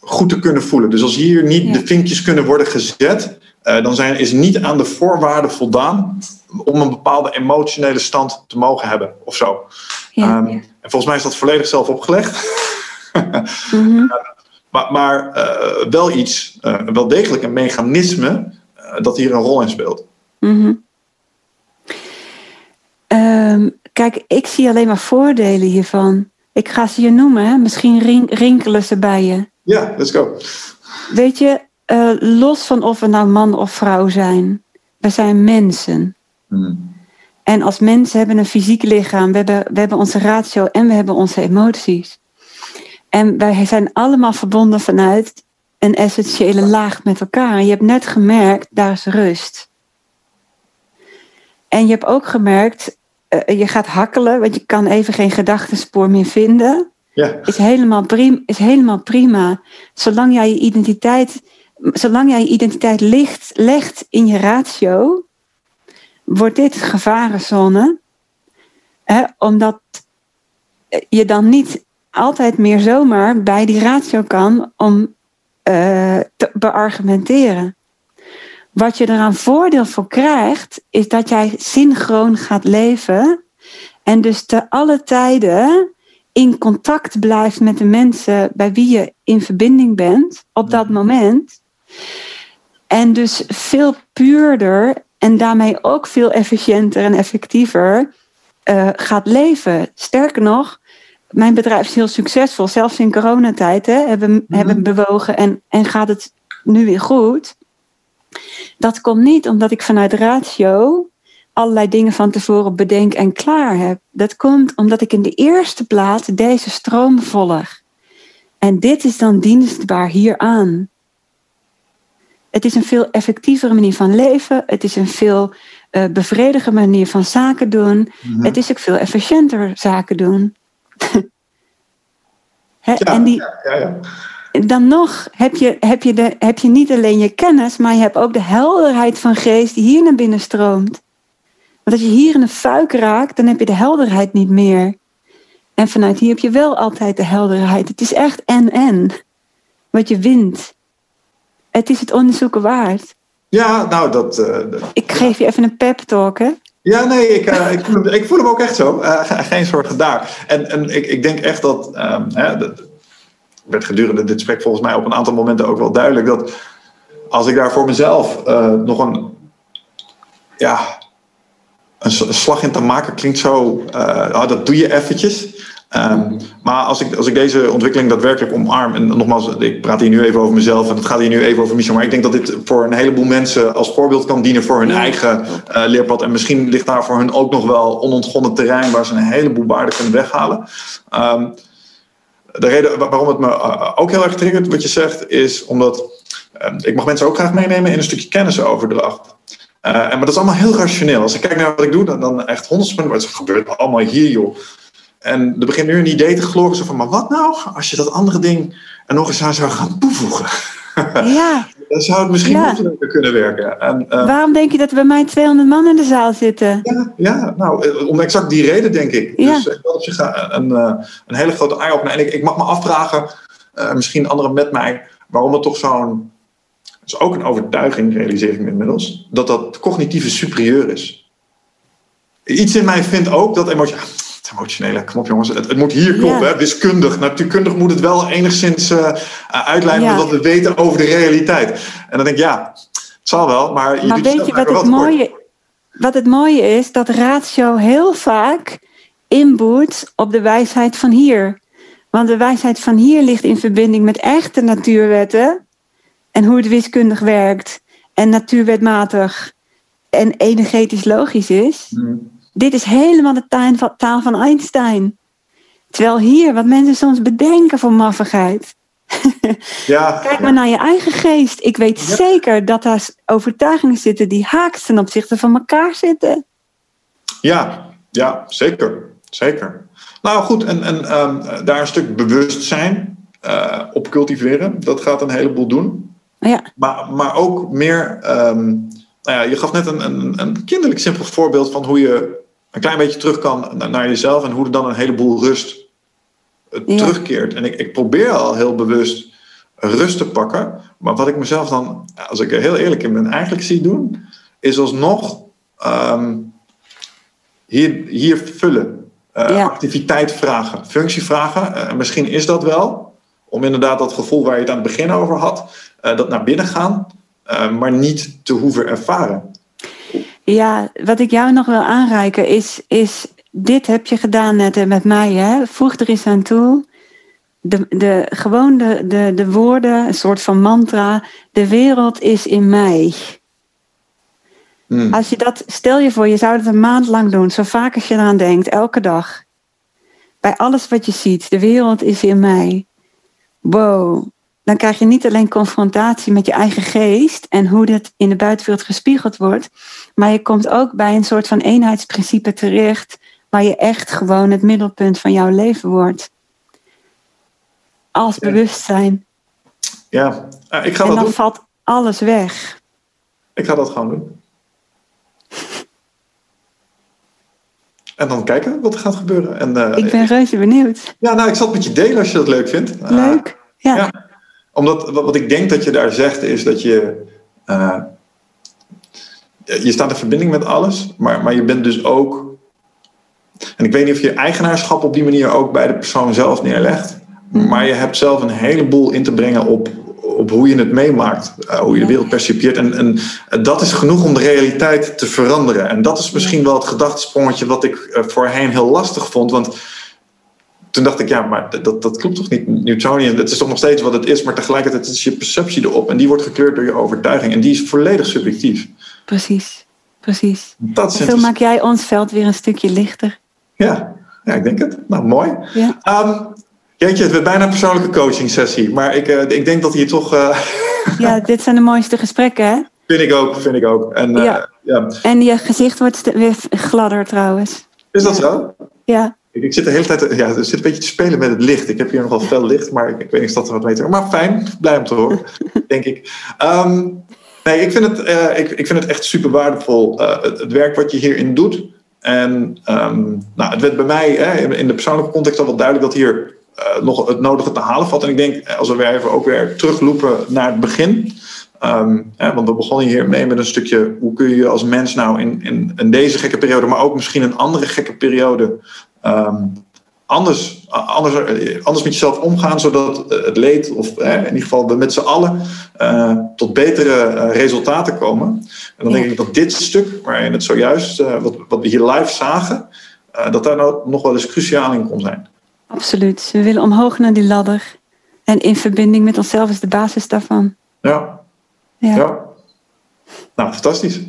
goed te kunnen voelen. Dus als hier niet Ja. de vinkjes kunnen worden gezet, uh, dan zijn, is niet aan de voorwaarden voldaan om een bepaalde emotionele stand te mogen hebben of zo. Ja, Um, ja. En volgens mij is dat volledig zelf opgelegd. Mhm. Maar, maar uh, wel iets, uh, wel degelijk een mechanisme uh, dat hier een rol in speelt. Mhm. Ehm, kijk, ik zie alleen maar voordelen hiervan. Ik ga ze je noemen, hè? misschien rin- rinkelen ze bij je. Ja, let's go. Weet je, eh, los van of we nou man of vrouw zijn, we zijn mensen. Hmm. En als mensen hebben een fysiek lichaam, we hebben, we hebben onze ratio en we hebben onze emoties. En wij zijn allemaal verbonden vanuit een essentiële laag met elkaar. En je hebt net gemerkt, daar is rust. En je hebt ook gemerkt, uh, je gaat hakkelen, want je kan even geen gedachtenspoor meer vinden. Ja. Is helemaal, prima, is helemaal prima. Zolang jij je identiteit, zolang jij je identiteit ligt, legt in je ratio, wordt dit gevarenzone. Hè, omdat je dan niet altijd meer zomaar bij die ratio kan om uh, te beargumenteren. Wat je eraan voordeel voor krijgt, is dat jij synchroon gaat leven en dus te alle tijden in contact blijft met de mensen bij wie je in verbinding bent op dat moment. En dus veel puurder en daarmee ook veel efficiënter en effectiever uh, gaat leven. Sterker nog, mijn bedrijf is heel succesvol, zelfs in coronatijd hè, hebben, mm-hmm. hebben bewogen en, en gaat het nu weer goed. Dat komt niet omdat ik vanuit ratio allerlei dingen van tevoren bedenk en klaar heb. Dat komt omdat ik in de eerste plaats deze stroom volg. En dit is dan dienstbaar hieraan. Het is een veel effectievere manier van leven. Het is een veel uh, bevrediger manier van zaken doen. Het is ook veel efficiënter zaken doen. He, ja, en die, ja. Dan nog heb je, heb, je de, heb je niet alleen je kennis, maar je hebt ook de helderheid van geest die hier naar binnen stroomt. Want als je hier in een fuik raakt, dan heb je de helderheid niet meer. En vanuit hier heb je wel altijd de helderheid. Het is echt en-en wat je wint. Het is het onderzoeken waard. Ja, nou dat... Uh, dat ik geef je even een pep talk, hè? Ja, nee, ik, uh, ik, voel, hem, ik, voel, hem ook echt zo. Uh, geen zorgen daar. En, en ik, ik denk echt dat... Um, hè, dat werd gedurende dit gesprek volgens mij op een aantal momenten ook wel duidelijk... dat als ik daar voor mezelf nog een... Ja, een slag in te maken klinkt zo... Oh, dat doe je eventjes... Um, maar als ik, als ik deze ontwikkeling daadwerkelijk omarm, en nogmaals, ik praat hier nu even over mezelf en het gaat hier nu even over Michel, maar ik denk dat dit voor een heleboel mensen als voorbeeld kan dienen voor hun eigen uh, leerpad. En misschien ligt daar voor hun ook nog wel onontgonnen terrein waar ze een heleboel waarde kunnen weghalen. Um, de reden waarom het me uh, ook heel erg triggert, wat je zegt, is omdat uh, ik mag mensen ook graag meenemen in een stukje kennisoverdracht. Uh, en, maar dat is allemaal heel rationeel. Als ik kijk naar wat ik doe, dan, dan echt honderd wat gebeurt allemaal hier, joh. En er begint nu een idee te gloren, zo van, maar wat nou als je dat andere ding er nog eens aan zou gaan toevoegen? Ja. Dan zou het misschien ja. nog leuker kunnen werken. En, uh, Waarom denk je dat er bij mij 200 man in de zaal zitten? Ja, ja nou, om exact die reden denk ik. Ja. Dus dat op zich een, een, een hele grote eye-opener. En ik, ik mag me afvragen, uh, misschien anderen met mij, waarom het toch zo'n... Dat is ook een overtuiging, realiseer ik me inmiddels, dat dat cognitieve superieur is. Iets in mij vindt ook dat emotie emotionele, kom op jongens, het, het moet hier kloppen, ja. hè? wiskundig. Natuurkundig moet het wel enigszins uh, uitlijnen ja. wat we weten over de realiteit. En dan denk ik, ja, het zal wel, maar je maar doet weet je wat het, mooie, wat het mooie is? Dat ratio heel vaak inboet op de wijsheid van hier. Want de wijsheid van hier ligt in verbinding met echte natuurwetten en hoe het wiskundig werkt en natuurwetmatig en energetisch logisch is. Mm. Dit is helemaal de taal van Einstein. Terwijl hier, wat mensen soms bedenken voor maffigheid. Ja, Kijk maar naar je eigen geest. Ik weet ja. zeker dat daar overtuigingen zitten die haaks ten opzichte van elkaar zitten. Ja, ja zeker. Zeker. Nou goed, en, en um, daar een stuk bewustzijn uh, op cultiveren. Dat gaat een heleboel doen. Ja. Maar, maar ook meer. Um, nou ja, je gaf net een, een, een kinderlijk simpel voorbeeld van hoe je een klein beetje terug kan naar, jezelf en hoe er dan een heleboel rust ja. terugkeert. En ik, ik probeer al heel bewust rust te pakken. Maar wat ik mezelf dan, als ik er heel eerlijk in ben, eigenlijk zie doen, is alsnog um, hier, hier vullen. Uh, ja. Activiteit vragen, functie vragen. Uh, misschien is dat wel, om inderdaad dat gevoel waar je het aan het begin over had, uh, dat naar binnen gaan, maar niet te hoeven ervaren. Ja, wat ik jou nog wil aanreiken is, is dit heb je gedaan net met mij. Hè? Voeg er eens aan toe de, de, gewoon de, de, de woorden, een soort van mantra. De wereld is in mij. Hmm. Als je dat, stel je voor, je zou het een maand lang doen, zo vaak als je eraan denkt, elke dag. Bij alles wat je ziet, de wereld is in mij. Wow. Dan krijg je niet alleen confrontatie met je eigen geest en hoe dit in de buitenwereld gespiegeld wordt, maar je komt ook bij een soort van eenheidsprincipe terecht, waar je echt gewoon het middelpunt van jouw leven wordt als bewustzijn. Ja, uh, ik ga en dat dan doen. valt alles weg. Ik ga dat gewoon doen. En dan kijken wat er gaat gebeuren. En, uh, ik ben reuze benieuwd. Ja, nou, ik zal het met je delen als je dat leuk vindt. Leuk, ja. ja. Omdat wat, ik denk dat je daar zegt is dat je... je staat in verbinding met alles, maar, maar je bent dus ook... En ik weet niet of je eigenaarschap op die manier ook bij de persoon zelf neerlegt. Maar je hebt zelf een heleboel in te brengen op, op hoe je het meemaakt, uh, hoe je de wereld percipieert. En, en dat is genoeg om de realiteit te veranderen. En dat is misschien wel het gedachtesprongetje wat ik uh, voorheen heel lastig vond. Want toen dacht ik, ja, maar dat, dat klopt toch niet, Newtonian? Het is toch nog steeds wat het is, maar tegelijkertijd is je perceptie erop. En die wordt gekleurd door je overtuiging. En die is volledig subjectief. Precies, precies. Dat is Zo maak jij ons veld weer een stukje lichter. Ja, ja ik denk het. Nou, mooi. Ja. Um, Jeetje, het werd bijna een persoonlijke coaching sessie. Maar ik, uh, ik denk dat hier toch... Uh... Ja, dit zijn de mooiste gesprekken, hè? Vind ik ook, vind ik ook. En, uh, ja. ja. en je gezicht wordt weer gladder trouwens. Is dat ja. zo? Ja. Ik, ik, zit de hele tijd ja, er zit een beetje te spelen met het licht. Ik heb hier nogal fel licht, maar ik, ik weet niet of dat er wat mee te Maar fijn, blij om te horen, denk ik. Um, nee, ik vind, het, ik, ik vind het echt super waardevol, het, het werk wat je hierin doet. En um, nou, het werd bij mij hè, in de persoonlijke context al wel duidelijk dat hier uh, nog het nodige te halen valt. En ik denk, als we weer even ook weer teruglopen naar het begin. Um, hè, want we begonnen hier mee met een stukje hoe kun je als mens nou in, in, in deze gekke periode, maar ook misschien een andere gekke periode, um, anders, anders, anders met jezelf omgaan, zodat het leed, of eh, in ieder geval we met z'n allen, uh, tot betere uh, resultaten komen. En dan denk ik dat dit stuk, waarin het zojuist, wat, wat we hier live zagen, dat daar nou nog wel eens cruciaal in kon zijn. Absoluut. We willen omhoog naar die ladder. En in verbinding met onszelf is de basis daarvan. Ja. Ja. ja. Nou, fantastisch.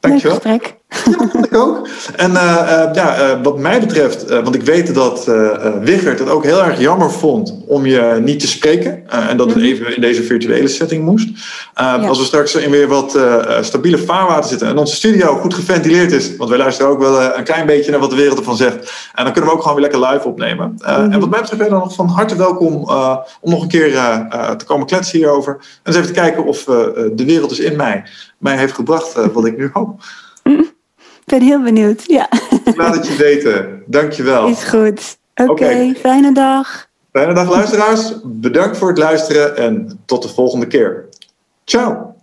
Dankjewel. Leuk gesprek. Ja, dat ik ook. En uh, uh, ja, uh, wat mij betreft, want ik weet dat Wigert het ook heel erg jammer vond om je niet te spreken. en dat het even in deze virtuele setting moest. Ja. Als we straks in weer wat stabiele vaarwater zitten en onze studio goed geventileerd is, want wij luisteren ook wel een klein beetje naar wat de wereld ervan zegt. En dan kunnen we ook gewoon weer lekker live opnemen. -hmm. En wat mij betreft ben je dan nog van harte welkom om nog een keer te komen kletsen hierover. En eens even te kijken of de wereld is in mij mij heeft gebracht wat ik nu hoop. Ik ben heel benieuwd, ja. Laat het je weten. Dankjewel. Is goed. Oké, okay, okay. fijne dag. Fijne dag luisteraars. Bedankt voor het luisteren en tot de volgende keer. Ciao.